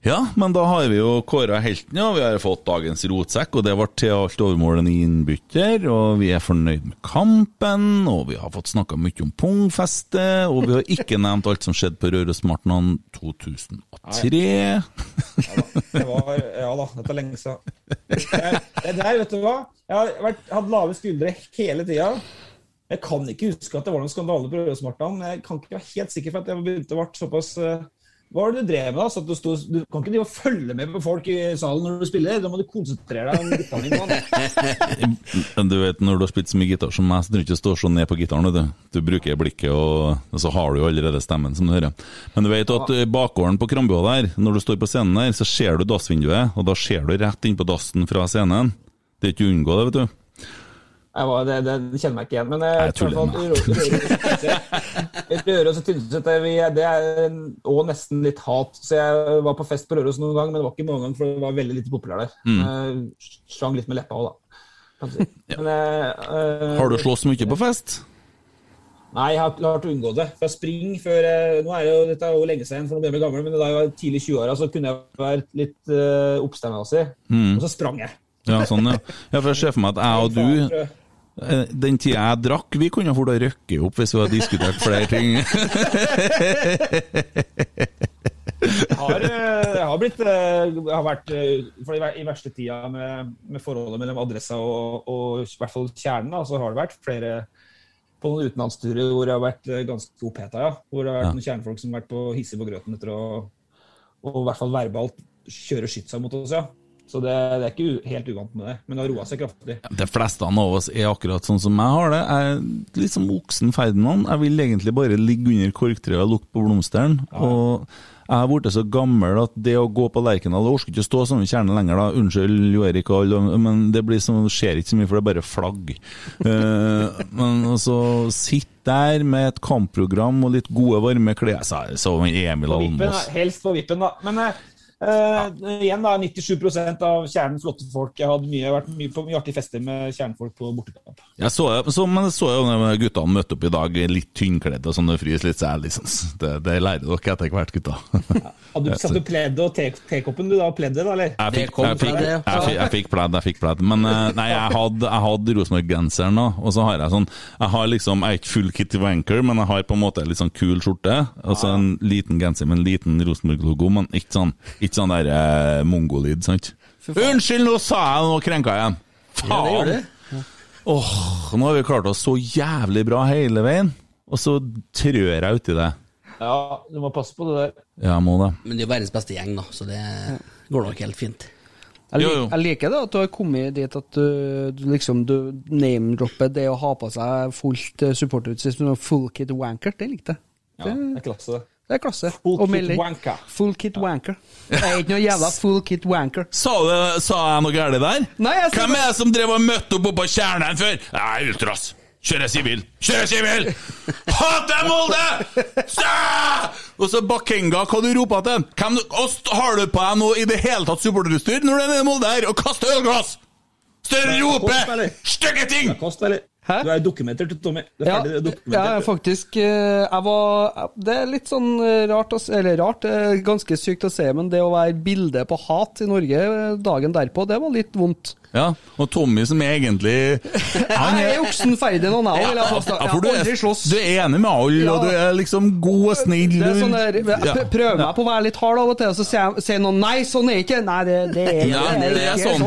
Ja, men da har vi jo kåra helten, og Vi har fått dagens rotsekk, og det ble til alt overmål en innbytter. Og vi er fornøyd med kampen, og vi har fått snakka mye om pungfeste. Og vi har ikke nevnt alt som skjedde på Rørosmartnan 2003. Det var, ja da, dette er lenge siden. Det der, vet du hva? Jeg har hatt lave skuldre hele tida. Jeg kan ikke huske at det var noen skandale på Rødsmartan, men Jeg kan ikke være helt sikker for at jeg begynte å være såpass eh, Hva var det du drev med? da? Du, stod, du kan ikke drive og følge med på folk i salen når du spiller. Da må du konsentrere deg om gitaren din. Men du vet, når du har spilt så mye gitar som meg, så trenger du ikke stå så ned på gitaren. Du Du bruker blikket, og, og så har du jo allerede stemmen, som du hører. Men du vet at i bakgården på Krambua der, når du står på scenen der, så ser du dassvinduet, og da ser du rett inn på dassen fra scenen. Det er ikke å unngå det, vet du. Var, det, det, det kjenner meg ikke igjen. Men eh, Jeg tuller Røros og Tynset det, er òg nesten litt hat. Så jeg var på fest på Røros noen gang, men det var ikke mange ganger, for det var veldig lite populær der. Mm. Uh, Slang litt med leppa òg, da. si. Men, eh, eh, Har du slåss mye på fest? Nei, jeg har klart å unngå det. For jeg springer før jeg, Nå er det jo, Dette er jo lenge siden, for nå begynner jeg å bli gammel, men da jeg var tidlig i 20-åra, så kunne jeg vært litt uh, oppstemningsmessig. Mm. Og så sprang jeg. Ja, sånn, ja. ja for jeg ser for meg at jeg og du eh, den tida jeg drakk, vi kunne fort ha røkket opp hvis vi hadde diskutert flere ting. Jeg har, eh, jeg har blitt eh, jeg har vært eh, i verste tida med, med forholdet mellom adressa og, og i hvert fall kjernen, da, så har det vært flere på noen utenlandsturer hvor jeg har vært eh, ganske oppheta. Ja. Hvor det har vært Ja. noen kjernefolk som har vært på hissig på grøten etter å og i hvert fall verbalt kjøre skytsa mot oss. ja. Så det, det er ikke helt uvant med det. Men det har roa seg kraftig. De fleste av oss er akkurat sånn som jeg har det. Jeg er litt som oksen Ferdinand. Jeg vil egentlig bare ligge under korktreet og lukte på blomsteren. Og jeg har blitt så gammel at det å gå på Lerkendal Jeg orker ikke å stå sånn i kjernen lenger, da. Unnskyld, Jo Erik, og alle, men det blir sånn, skjer ikke så mye, for det er bare flagg. uh, men altså, sitt der med et kampprogram og litt gode, varme klær Så så Emil Almås. helst på vippen, da. Men eh, eh, igjen, da. 97% av kjernen flotte folk. Jeg hadde mye, vært mye på mye artige fester med kjernefolk på bortekamp. Jeg så, så, men jeg så jo når guttene møtte opp i dag, litt tynnkledde og sånn, det frys litt, så jeg liksom Det, det lærer dere etter hvert, gutta. Hadde du satt du pleddet og te- tekoppen, du da? Pleddet, da, eller? Jeg fikk, jeg, fikk, jeg, fikk, jeg fikk pledd, jeg fikk pledd. Men eh, nei, jeg hadde, jeg hadde Rosenborg-genseren da, og så har jeg sånn Jeg har liksom, jeg er ikke full Kitty wanker, men jeg har på en måte litt sånn kul skjorte. Og så en liten genser med en liten Rosenborg-logo, men ikke sånn, ikke sånn der eh, mongolid, sant? Unnskyld, nå sa jeg noe krenka igjen! Ja, det gjør Ja. Åh, nå har vi klart oss så jævlig bra hele veien, og så trør jeg uti det. Ja, du må passe på det der. Ja, jeg må det. Men det er jo verdens beste gjeng, da, så det går nok helt fint. Jeg, lik, jeg liker det at du har kommet dit at du, du liksom du name-dropper det å ha på seg fullt supporterutstyr som full kit wanker. Det likte jeg. Ja, det er klasse, det. Det er klasse. Full Og kit wanker. Full kit wanker. Jeg er ikke noe jævla full kit wanker. Sa, det, sa jeg noe galt der? Nei, jeg sa Hvem er det som drev og møtte opp oppå kjernen før? Nei, Ultras. Kjører sivil! Kjører sivil! Hater Molde! Stæ! Og så Bakenga, hva du roper til? Hvem du- og st- Har du på deg noe i det hele tatt supporterutstyr når du er nede i Molde her og kaster ølglass? Større rope! Stygge ting! Kost, eller? Du er dokumentert, Tommy. Du er Ja, ferdig ja, faktisk. eh, Jeg var Det er litt sånn eh, rart å se Eller rart, det er ganske sykt å se, men det å være bilde på hat i Norge eh, dagen derpå, det var litt vondt. Ja, og Tommy som er egentlig han Jeg er oksen Ferdinand, jeg vil jeg påstå. Ja, for du er, aldri slåss. du er enig med alle, og du er liksom god og snill. Det er sånn der, jeg prøver meg på å være litt hard av og til, og så sier, sier noen 'nei, sånn er ikke'. Nei, det, det er, Ja, det er ikke sånn.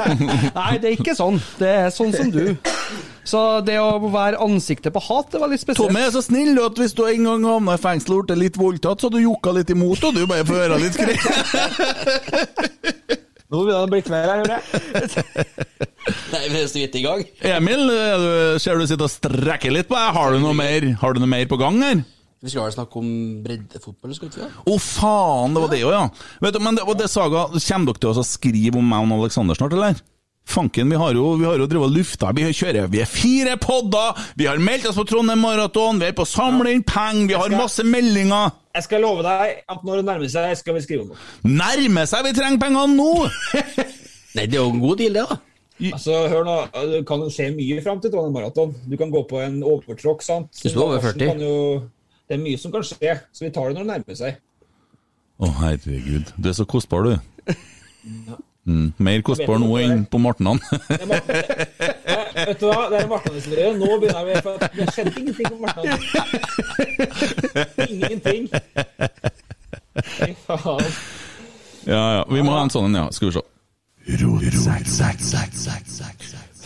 Nei, det er ikke sånn. Det er sånn som du. Så det å være ansiktet på hat, det var litt spesielt. Tommy er så snill at hvis du en gang havna i fengsel og ble litt voldtatt, så hadde du jokka litt imot, og du bare får høre litt skreik. Nå begynner det å bli kveld her, hører jeg. Nei, vi er så vidt i gang. Emil, er du, ser du sitter og strekker litt på deg. Har du noe mer, har du noe mer på gang her? Vi skal vel snakke om breddefotball, skal vi ikke det? Å, faen, det var det òg, ja. Vet du, men det, det Saga, kommer dere til å skrive om meg og Aleksander snart, eller? Fanken, vi har jo, vi har jo drevet lufta, vi kjører Vi er fire podder, vi har meldt oss på Trondheim Maraton, vi er på å samle inn penger, vi har masse meldinger. Jeg skal love deg at når det nærmer seg, skal vi skrive om det. Nærmer seg, vi trenger pengene nå! Nei, det er jo en god deal, det, da. Altså, hør nå, Det kan jo skje mye fram til Trondheim Maraton. Du kan gå på en overtråkk, sant. Du står over 40. kan Jo, det er mye som kan skje, så vi tar det når det nærmer seg. Å, herregud. Du er så kostbar, du. Mm, mer kostbar nå enn på Martnan. Vet du hva, det er Martnan-historie. Nå begynner vi for Det skjedde ingenting på Martnan. Ingenting. Fy faen. ja, ja. Vi må ha en sånn en, ja. Skal vi se.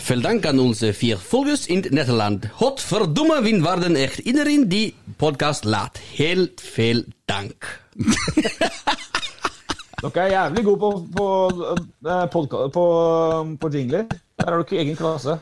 Verdanken onze vier volgers in Nederland. Godverdomme, wie waren echt iedereen die podcast laat. Heel veel dank. Dere er jævlig gode på, på, på, på, på jingler. Der har dere egen klasse.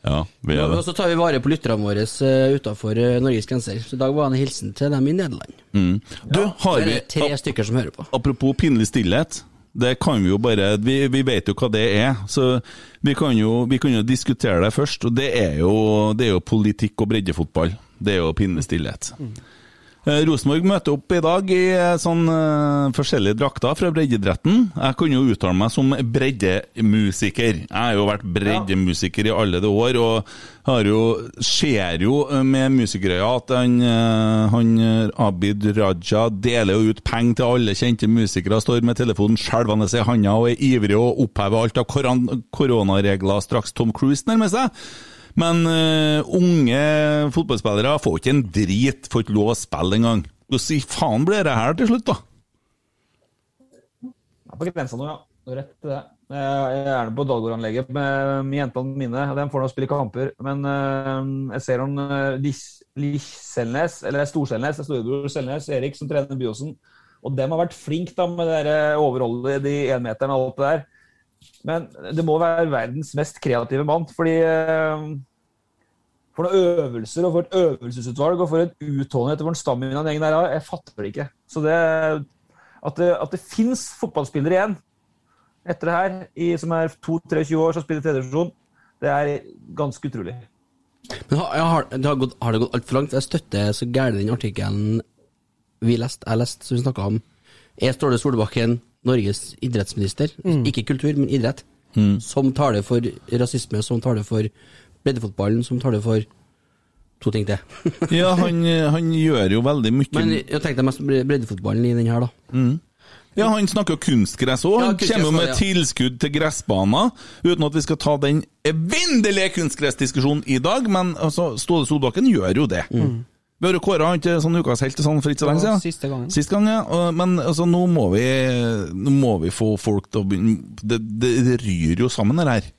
Ja, vi er det. Og så tar vi vare på lytterne våre utenfor utafor Norges grenser. Så i dag var det en hilsen til dem i Nederland. Mm. Du, har Det vi tre stykker som hører på. Apropos pinlig stillhet. Det kan vi jo bare Vi, vi vet jo hva det er, så vi kan, jo, vi kan jo diskutere det først. Og det er jo, det er jo politikk og breddefotball. Det er jo pinlig stillhet. Eh, Rosenborg møter opp i dag i eh, sånn eh, forskjellige drakter fra breddeidretten. Jeg kunne jo uttale meg som breddemusiker. Jeg har jo vært breddemusiker i alle de år, og jo, ser jo eh, med musikerøya at han, eh, han eh, Abid Raja deler jo ut penger til alle kjente musikere, står med telefonen skjelvende i handa og er ivrig og opphever alt av koronaregler straks Tom Cruise nærmer seg. Men uh, unge fotballspillere får ikke en drit, får ikke lov å spille engang. Hvordan faen blir det her til slutt, da? Ja, på grensa nå, ja. Rett til det. Jeg er gjerne på Dalgård-anlegget med, jentene mine. De får nå spille kamper. Men uh, jeg ser han uh, Lich Selnes, eller Storselnes, er storebror Selnes, Erik, som trener Byåsen. Og dem har vært flink med det eh, overholdet, de énmeterne og alt det der. Men det må være verdens mest kreative mann, fordi eh, For noen øvelser og for et øvelsesutvalg og for en utholdenhet og for en stamina gjengen der jeg fatter det ikke. Så det At det, at det fins fotballspillere igjen etter det her, i, som er 2-23 år, som spiller tredjedivisjon, det er ganske utrolig. Men har, har, det har, gått, har det gått altfor langt? Jeg støtter så gæren den artikkelen vi leste, jeg leste, som vi snakka om. Er Ståle Solbakken Norges idrettsminister? Mm. Ikke kultur, men idrett. Mm. Som taler for rasisme, som taler for breddefotballen, som taler for to ting til. Ja, han, han gjør jo veldig mye Men jeg tenkte mest breddefotballen i den her, da. Mm. Ja, han snakker kunstgress òg. Han ja, kommer jo med ja. tilskudd til gressbaner, uten at vi skal ta den evinnelige kunstgressdiskusjonen i dag, men altså, Ståle Solbakken gjør jo det. Mm. Vi har jo kåra han til sånn ukas helt sånn for ikke så lenge Ja, siden. siste gangen. Sist gang, ja. Men altså, nå må vi, nå må vi få folk til å begynne Det, det, det ryr jo sammen, det her.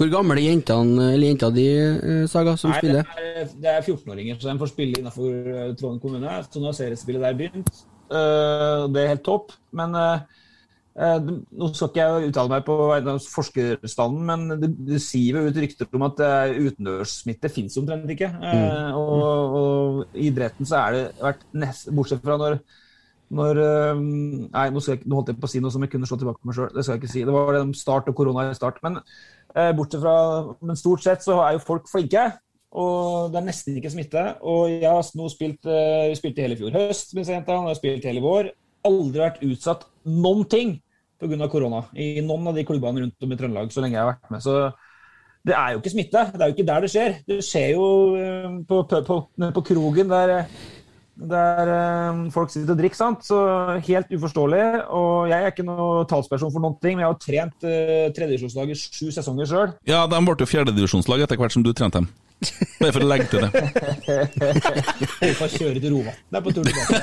Hvor gamle er jentene, eller jenta di, eh, Saga, som Nei, spiller? Det er, det er 14-åringer, så de får spille innenfor eh, Trondheim kommune. Så nå har seriespillet der begynt. Eh, det er helt topp. Men nå skal ikke jeg uttale meg på forskerstanden, men det, det siver ut rykter om at eh, utendørssmitte fins omtrent ikke. Mm. og, og i idretten så er det vært nest, Bortsett fra når når eh, Nei, nå, jeg, nå holdt jeg på å si noe som jeg kunne slå tilbake på meg sjøl. Det skal jeg ikke si. Det var det om start og korona i start. Men, eh, bortsett fra, men stort sett så er jo folk flinke. Og det er nesten ikke smitte. Og jeg har nå spilt eh, Vi spilte hele fjor høst disse jentene. og Jeg har spilt hele vår. Aldri vært utsatt noen ting pga. korona i noen av de klubbene rundt om i Trøndelag så lenge jeg har vært med. Så det er jo ikke smitte. Det er jo ikke der det skjer. Det skjer jo eh, på, på, på, på krogen der, der eh, folk sitter og drikker. sant? Så helt uforståelig. Og jeg er ikke noe talsperson for noen ting, men jeg har trent uh, tredjedivisjonslag i sju sesonger sjøl. Ja, de ble jo fjerdedivisjonslag etter hvert som du trente dem. Bare for å legge til det. På å kjøre til Roma. Det er på tur tilbake.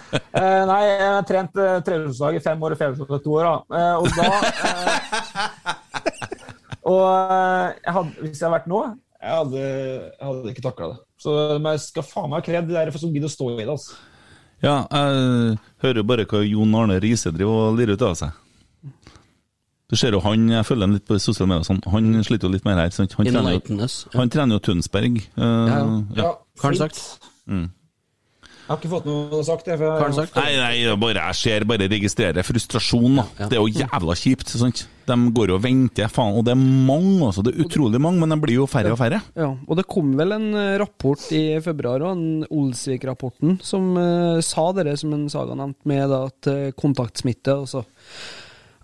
Eh, nei, jeg har trent uh, tredjedivisjonslag i fem år og fjerdedivisjonslag i to år. Da. Eh, og da, eh, Og eh, jeg hadde, hvis jeg hadde vært nå, jeg hadde, jeg hadde ikke takla det. Så jeg skal faen meg ha kred de der som gidder å stå i det. altså. Ja, jeg hører bare hva Jon Arne Riise driver og lirer ut av seg. Du ser jo han, Jeg følger han litt på sosiale medier, sånn, han sliter jo litt mer her. Sant? Han, trener jo, han trener jo Tønsberg. Uh, Ja, ja. Har han sagt? Mm. Jeg har ikke fått noe sagt. Jeg, for jeg, Hva sagt? Nei, nei, er bare, jeg ser bare registrerer frustrasjon. da. Det er jo jævla kjipt. sant? De går og venter, faen. Og det er mange, altså. Det er utrolig mange, men de blir jo færre og færre. Ja, og det kom vel en eh, rapport i februar, og Olsvik-rapporten, som uh, sa det som en Saga nevnte, med da, at eh, kontaktsmitte altså.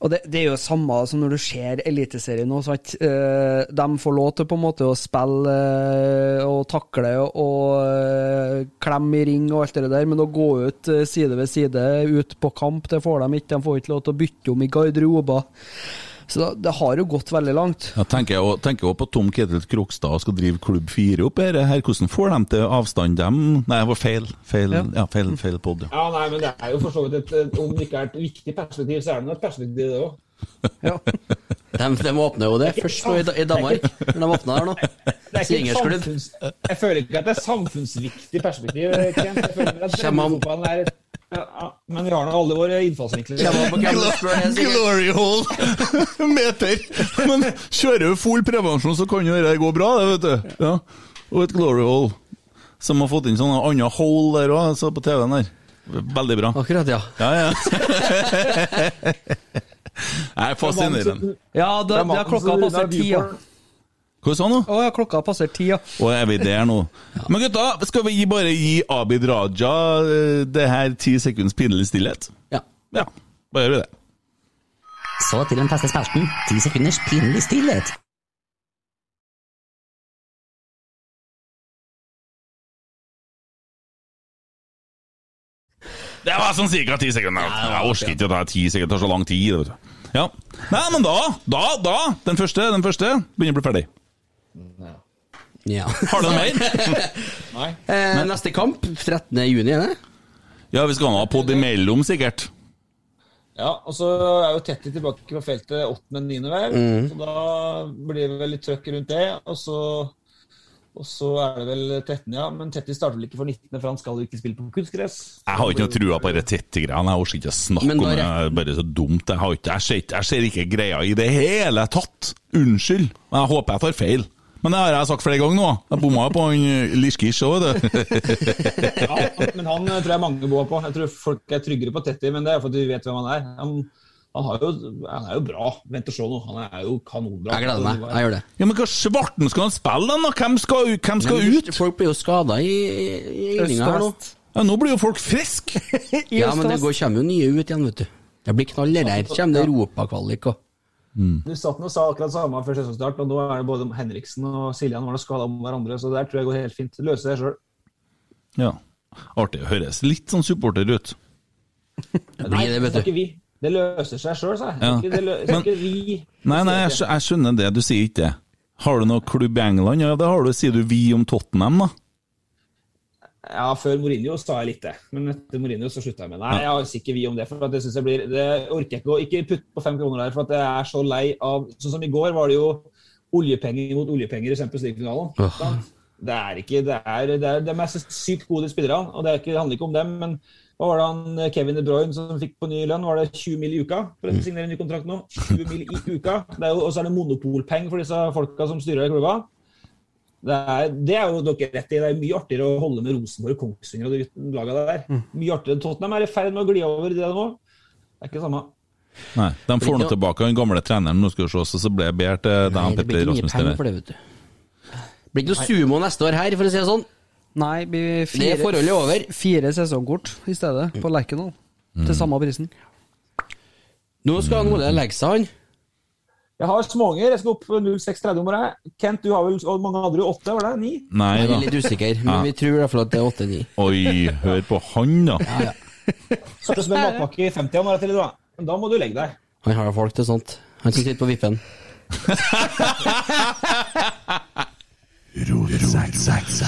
Og det, det er jo samme som når du ser Eliteserien nå. sant? Eh, de får lov til på en måte å spille eh, og takle og eh, klemme i ring og alt det der, men å gå ut side ved side ut på kamp, det får de ikke. De får ikke lov til å bytte om i garderober. Så da, det har jo gått veldig langt. Jeg tenker jeg tenker jo på Tom Ketil Krokstad og skal drive Klubb 4 opp her. her. Hvordan får de til avstand, dem? Nei, det var feil. Feil, ja. feil, feil pod, ja. Ja, nei, men det er jo for så vidt et, Om det ikke er et viktig perspektiv, så er det et perspektiv, det òg. De, de åpner jo det først nå i, i Danmark. men de åpna der nå. Det er ikke Swingersklubb. samfunns... Jeg føler ikke at det er samfunnsviktig perspektiv. Jeg føler at Kommer er et ja, Men vi har nå alle våre innfallsvinkler. Glory hole! Meter! Men kjører du full prevensjon, så kan jo det gå bra, det, vet du. Ja. Og et glory hole. Som har fått inn sånn andre hole der òg, så på TV-en der. Veldig bra. Akkurat, ja. Ja, ja. Jeg er fascinerende. Ja, det, det er klokka passer ti, ja. Hva sa du? Å ja, klokka passer ti, ja. Og er vi der nå? Men gutta, skal vi bare gi Abid Raja eh, det her ti sekunds pinlig stillhet? Ja. Ja, bare gjør vi det. Så til den faste spalten, ti sekunders pinlig stillhet. Det var sånn ca. ti sekunder. Jeg orker ikke å ta ti sekunder, det tar så lang tid. Vet du. Ja. Nei, men da, da, da, den første, den første, begynner å bli ferdig. Ja. Har du noe mer? Nei. Eh, neste kamp, 13. juni, er det? Ja, vi skal ha pod imellom, sikkert. Ja, og så er jo Tetti tilbake på feltet 8.-9. hver, Mm. så da blir det vel litt trøkk rundt det. Og så, og så er det vel 13., ja. Men Tetti starter vel ikke for 19., for han skal jo ikke spille på kunstgress. Jeg har ikke noe trua på dette Tetti-greiene. Jeg orker ikke å snakke om det. Det er bare så dumt. Jeg, har ikke, jeg, ser, ikke- jeg ser ikke greia i det hele tatt. Unnskyld. Men jeg håper jeg tar feil. Men det har jeg sagt flere ganger nå. Jeg bomma jo på han Lishkish Liskish òg, vet du. Ja, men han eh, tror jeg mange bor på. Jeg tror folk er tryggere på Tetti, men det er fordi vi vet hvem han er. Han, han, har jo, han er jo bra. Vent og se nå. Han er jo kanonbra. Jeg gleder meg. Jeg gjør det. Ja, Men hva svarten skal han spille, da? Hvem skal, hvem skal Men ut? Folk blir jo skada i, i Eilinga her nå. Ja, Nå blir jo folk friske! Ja, men det går, kommer jo nye ut igjen, vet du. Det blir knall det der. Kommer det europakvalik og Du satt og sa akkurat samme før sesongstart, og nå er det både Henriksen og Siljan var skada om hverandre, så der tror jeg går helt fint. Det løser seg sjøl. Ja. Artig å høres litt sånn supporter ut. Nei, det vet du. Det løser seg sjøl, sa jeg. Ja. Det løser er Men- ikke vi. Nei, nei, jeg, jeg skjønner det. Du sier ikke det. Har du noe klubb i England? Ja, det har du. Sier du vi om Tottenham, da? Ja, før Mourinho sa jeg litt det, men etter Mourinho så slutta jeg med Nei, jeg har ikke vi om det, for det syns jeg blir Det orker jeg ikke å Ikke putte på fem kroner der, for at jeg er så lei av Sånn som i går var det jo oljepenger mot oljepenger i Champions League-finalen. Det er ikke Det er, det er, de er sykt gode spillere, og det, ikke, det handler ikke om dem, men hva var det han Kevin De Bruyne som fikk på ny lønn? Var det 20 mill. i uka for å signere en ny kontrakt nå? 20 mill. i uka. Det Og så er det monopolpenger for disse folka som styrer klubba. Det er, det er jo dere rett i. Det er mye artigere å holde med Rosenborg, Kongsvinger og de lagene der. Mye artigere. Tottenham er i ferd med å gli over det nå. Det er ikke det samme. Nei, de får nå tilbake den gamle treneren, nå skal vi se, så så ble det bedre til dem det Petter ikke Rasmus penger det, vet du. Blir ikke noe sumo neste år her, for å si det sånn. Nei, blir Det er forholdet over. Fire sesongkort i stedet, på Lerkendal. Mm. Til samme prisen. Nå skal han Ole legge seg, han. Jeg har småunger. Jeg skal opp 06.30 om morgenen. Kent, du har vel og mange andre? Åtte, var det? Ni? Nei da. Jeg er litt usikker, men Ja. vi tror i hvert fall at det er 8-9. Oi, hør på han, da. Så du som en matpakke i 50 morgen til, da. Men da må du legge deg. Han har folk til sånt. Han som sitter på vippen.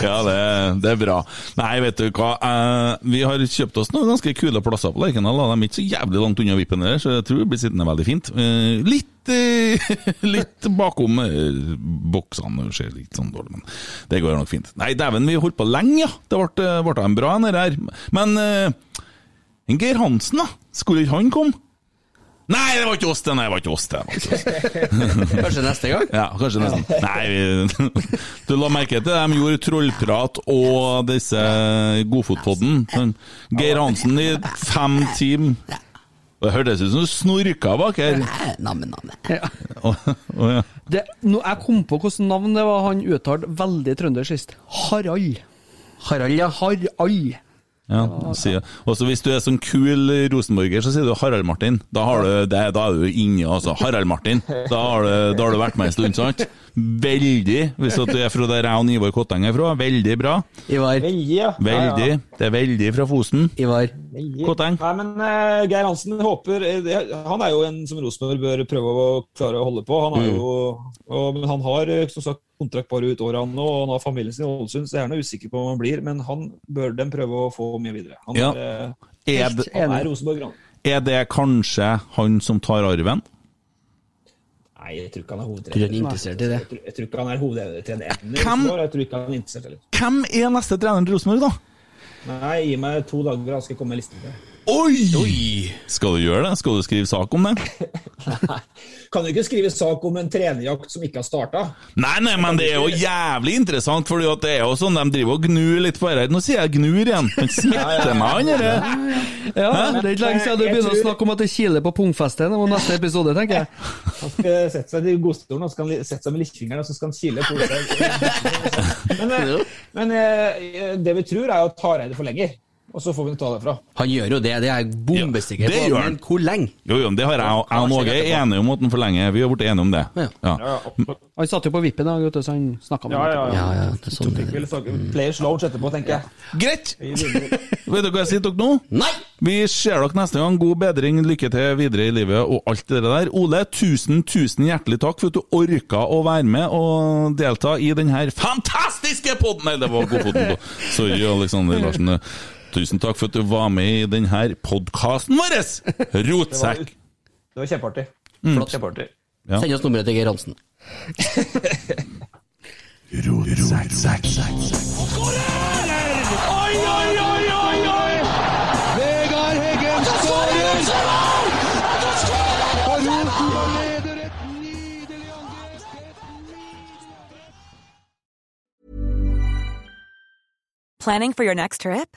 Ja, det, det er bra. Nei, vet du hva. Eh, vi har kjøpt oss noen ganske kule plasser på Lerkendal. De er ikke så jævlig langt unna vippen der, så jeg tror det blir sittende veldig fint. Eh, litt eh, litt bakom eh, boksene. Det ser litt sånn dårlig, men det går nok fint. Nei, dæven, vi holdt på lenge, ja. Det ble, ble en bra en, her. Men eh, en Geir Hansen, da? Skulle ikke han komme? Nei, det var ikke oss, det. Nei, det var ikke oss, det. var ikke oss. Kanskje neste gang? Ja, kanskje nesten. Nei, vi, du la merke til de gjorde trollprat og disse Godfotpodden. Sånn, Geir Hansen i fem timer. Det hørtes ut som du snorka bak her. Namme, namme. Å, å, ja. Det, nå, jeg kom på hvilket navn det var han uttalte veldig trøndersk sist. Harald. Harald, ja. Harald. Ja, sier- Også hvis du er sånn kul rosenborger, så sier du Harald Martin. Da, har du, det, da er du inne, altså. Harald Martin. Da har, du, da har du vært med en stund, sant? Veldig, hvis at du er fra der jeg og Ivar Kotteng er fra. Veldig bra. Ivar. Veldig, ja. Veldig. Det er veldig fra Fosen. Ivar. Kotteng. Nei, men uh, Geir Hansen håper eh, Han er jo en som Rosenborg bør prøve å klare å holde på. Han har Mm. jo, og, men han har eh, som sagt kontrakt bare ut årene nå, og han har familien sin i Ålesund, så jeg er nå usikker på hva han blir, men han bør dem prøve å få mye videre. Han Ja. er, eh, Er det- han er Rosenborg, han. Er det kanskje han som tar arven? Nei, jeg tror ikke han er hovedtrener. Er det? Jeg tror, jeg tror ikke han er hovedtrener. i Hvem- Rosenborg, Jeg tror ikke han er interessert heller. Hvem er neste trener til Rosenborg, da? Nei, gi meg to dager, da skal jeg komme med listen til deg. Oi! Skal du gjøre det? Skal du skrive sak om det? Kan du ikke skrive sak om en trenerjakt som ikke har starta? Nei, nei, men det er jo jævlig interessant, for det er jo sånn de driver og gnur litt på det her. Nå sier jeg gnur igjen. Han smitter meg, han derre. Ja, Det er ikke lenge siden du begynner å snakke om at det kiler på pungfestet. Det var neste episode, tenker jeg. Han skal sette seg i godstolen og så skal han sette seg med lillefingeren og så skal han kile på seg. Men, eh, men eh, det vi tror, er at Hareide forlenger. Og så får vi ta det fra. Han gjør jo det, det er jeg bombesikker ja, på. gjør. Men hvor lenge? Jo, jo, det har jeg og jeg og Åge er enige om at han forlenger. Vi har blitt enige om det. Ja. Han satt jo på vippen, da, gutter, så han snakka med Ja, ja, ja. Ja, ja, det er sånn Fikk Players Lounge etterpå, tenker jeg. Greit! Vet dere hva jeg sier til dere nå? Nei! Vi ser dere neste gang. God bedring, lykke til videre i livet og alt det der. Ole, tusen, tusen hjertelig takk for at du orka å være med og delta i denne fantastiske podden! Nei, det var Godfoten. Sorry, Alexander Larsen. Tusen takk for at du var med i denne podkasten vår! Rotsekk! Det var kjempeartig. Mm. Flott kjempeartig. Ja. Send oss nummeret til Geir Hansen. Oi, oi, oi, oi, oi! Vegard Heggen skårer! Planning for your next trip?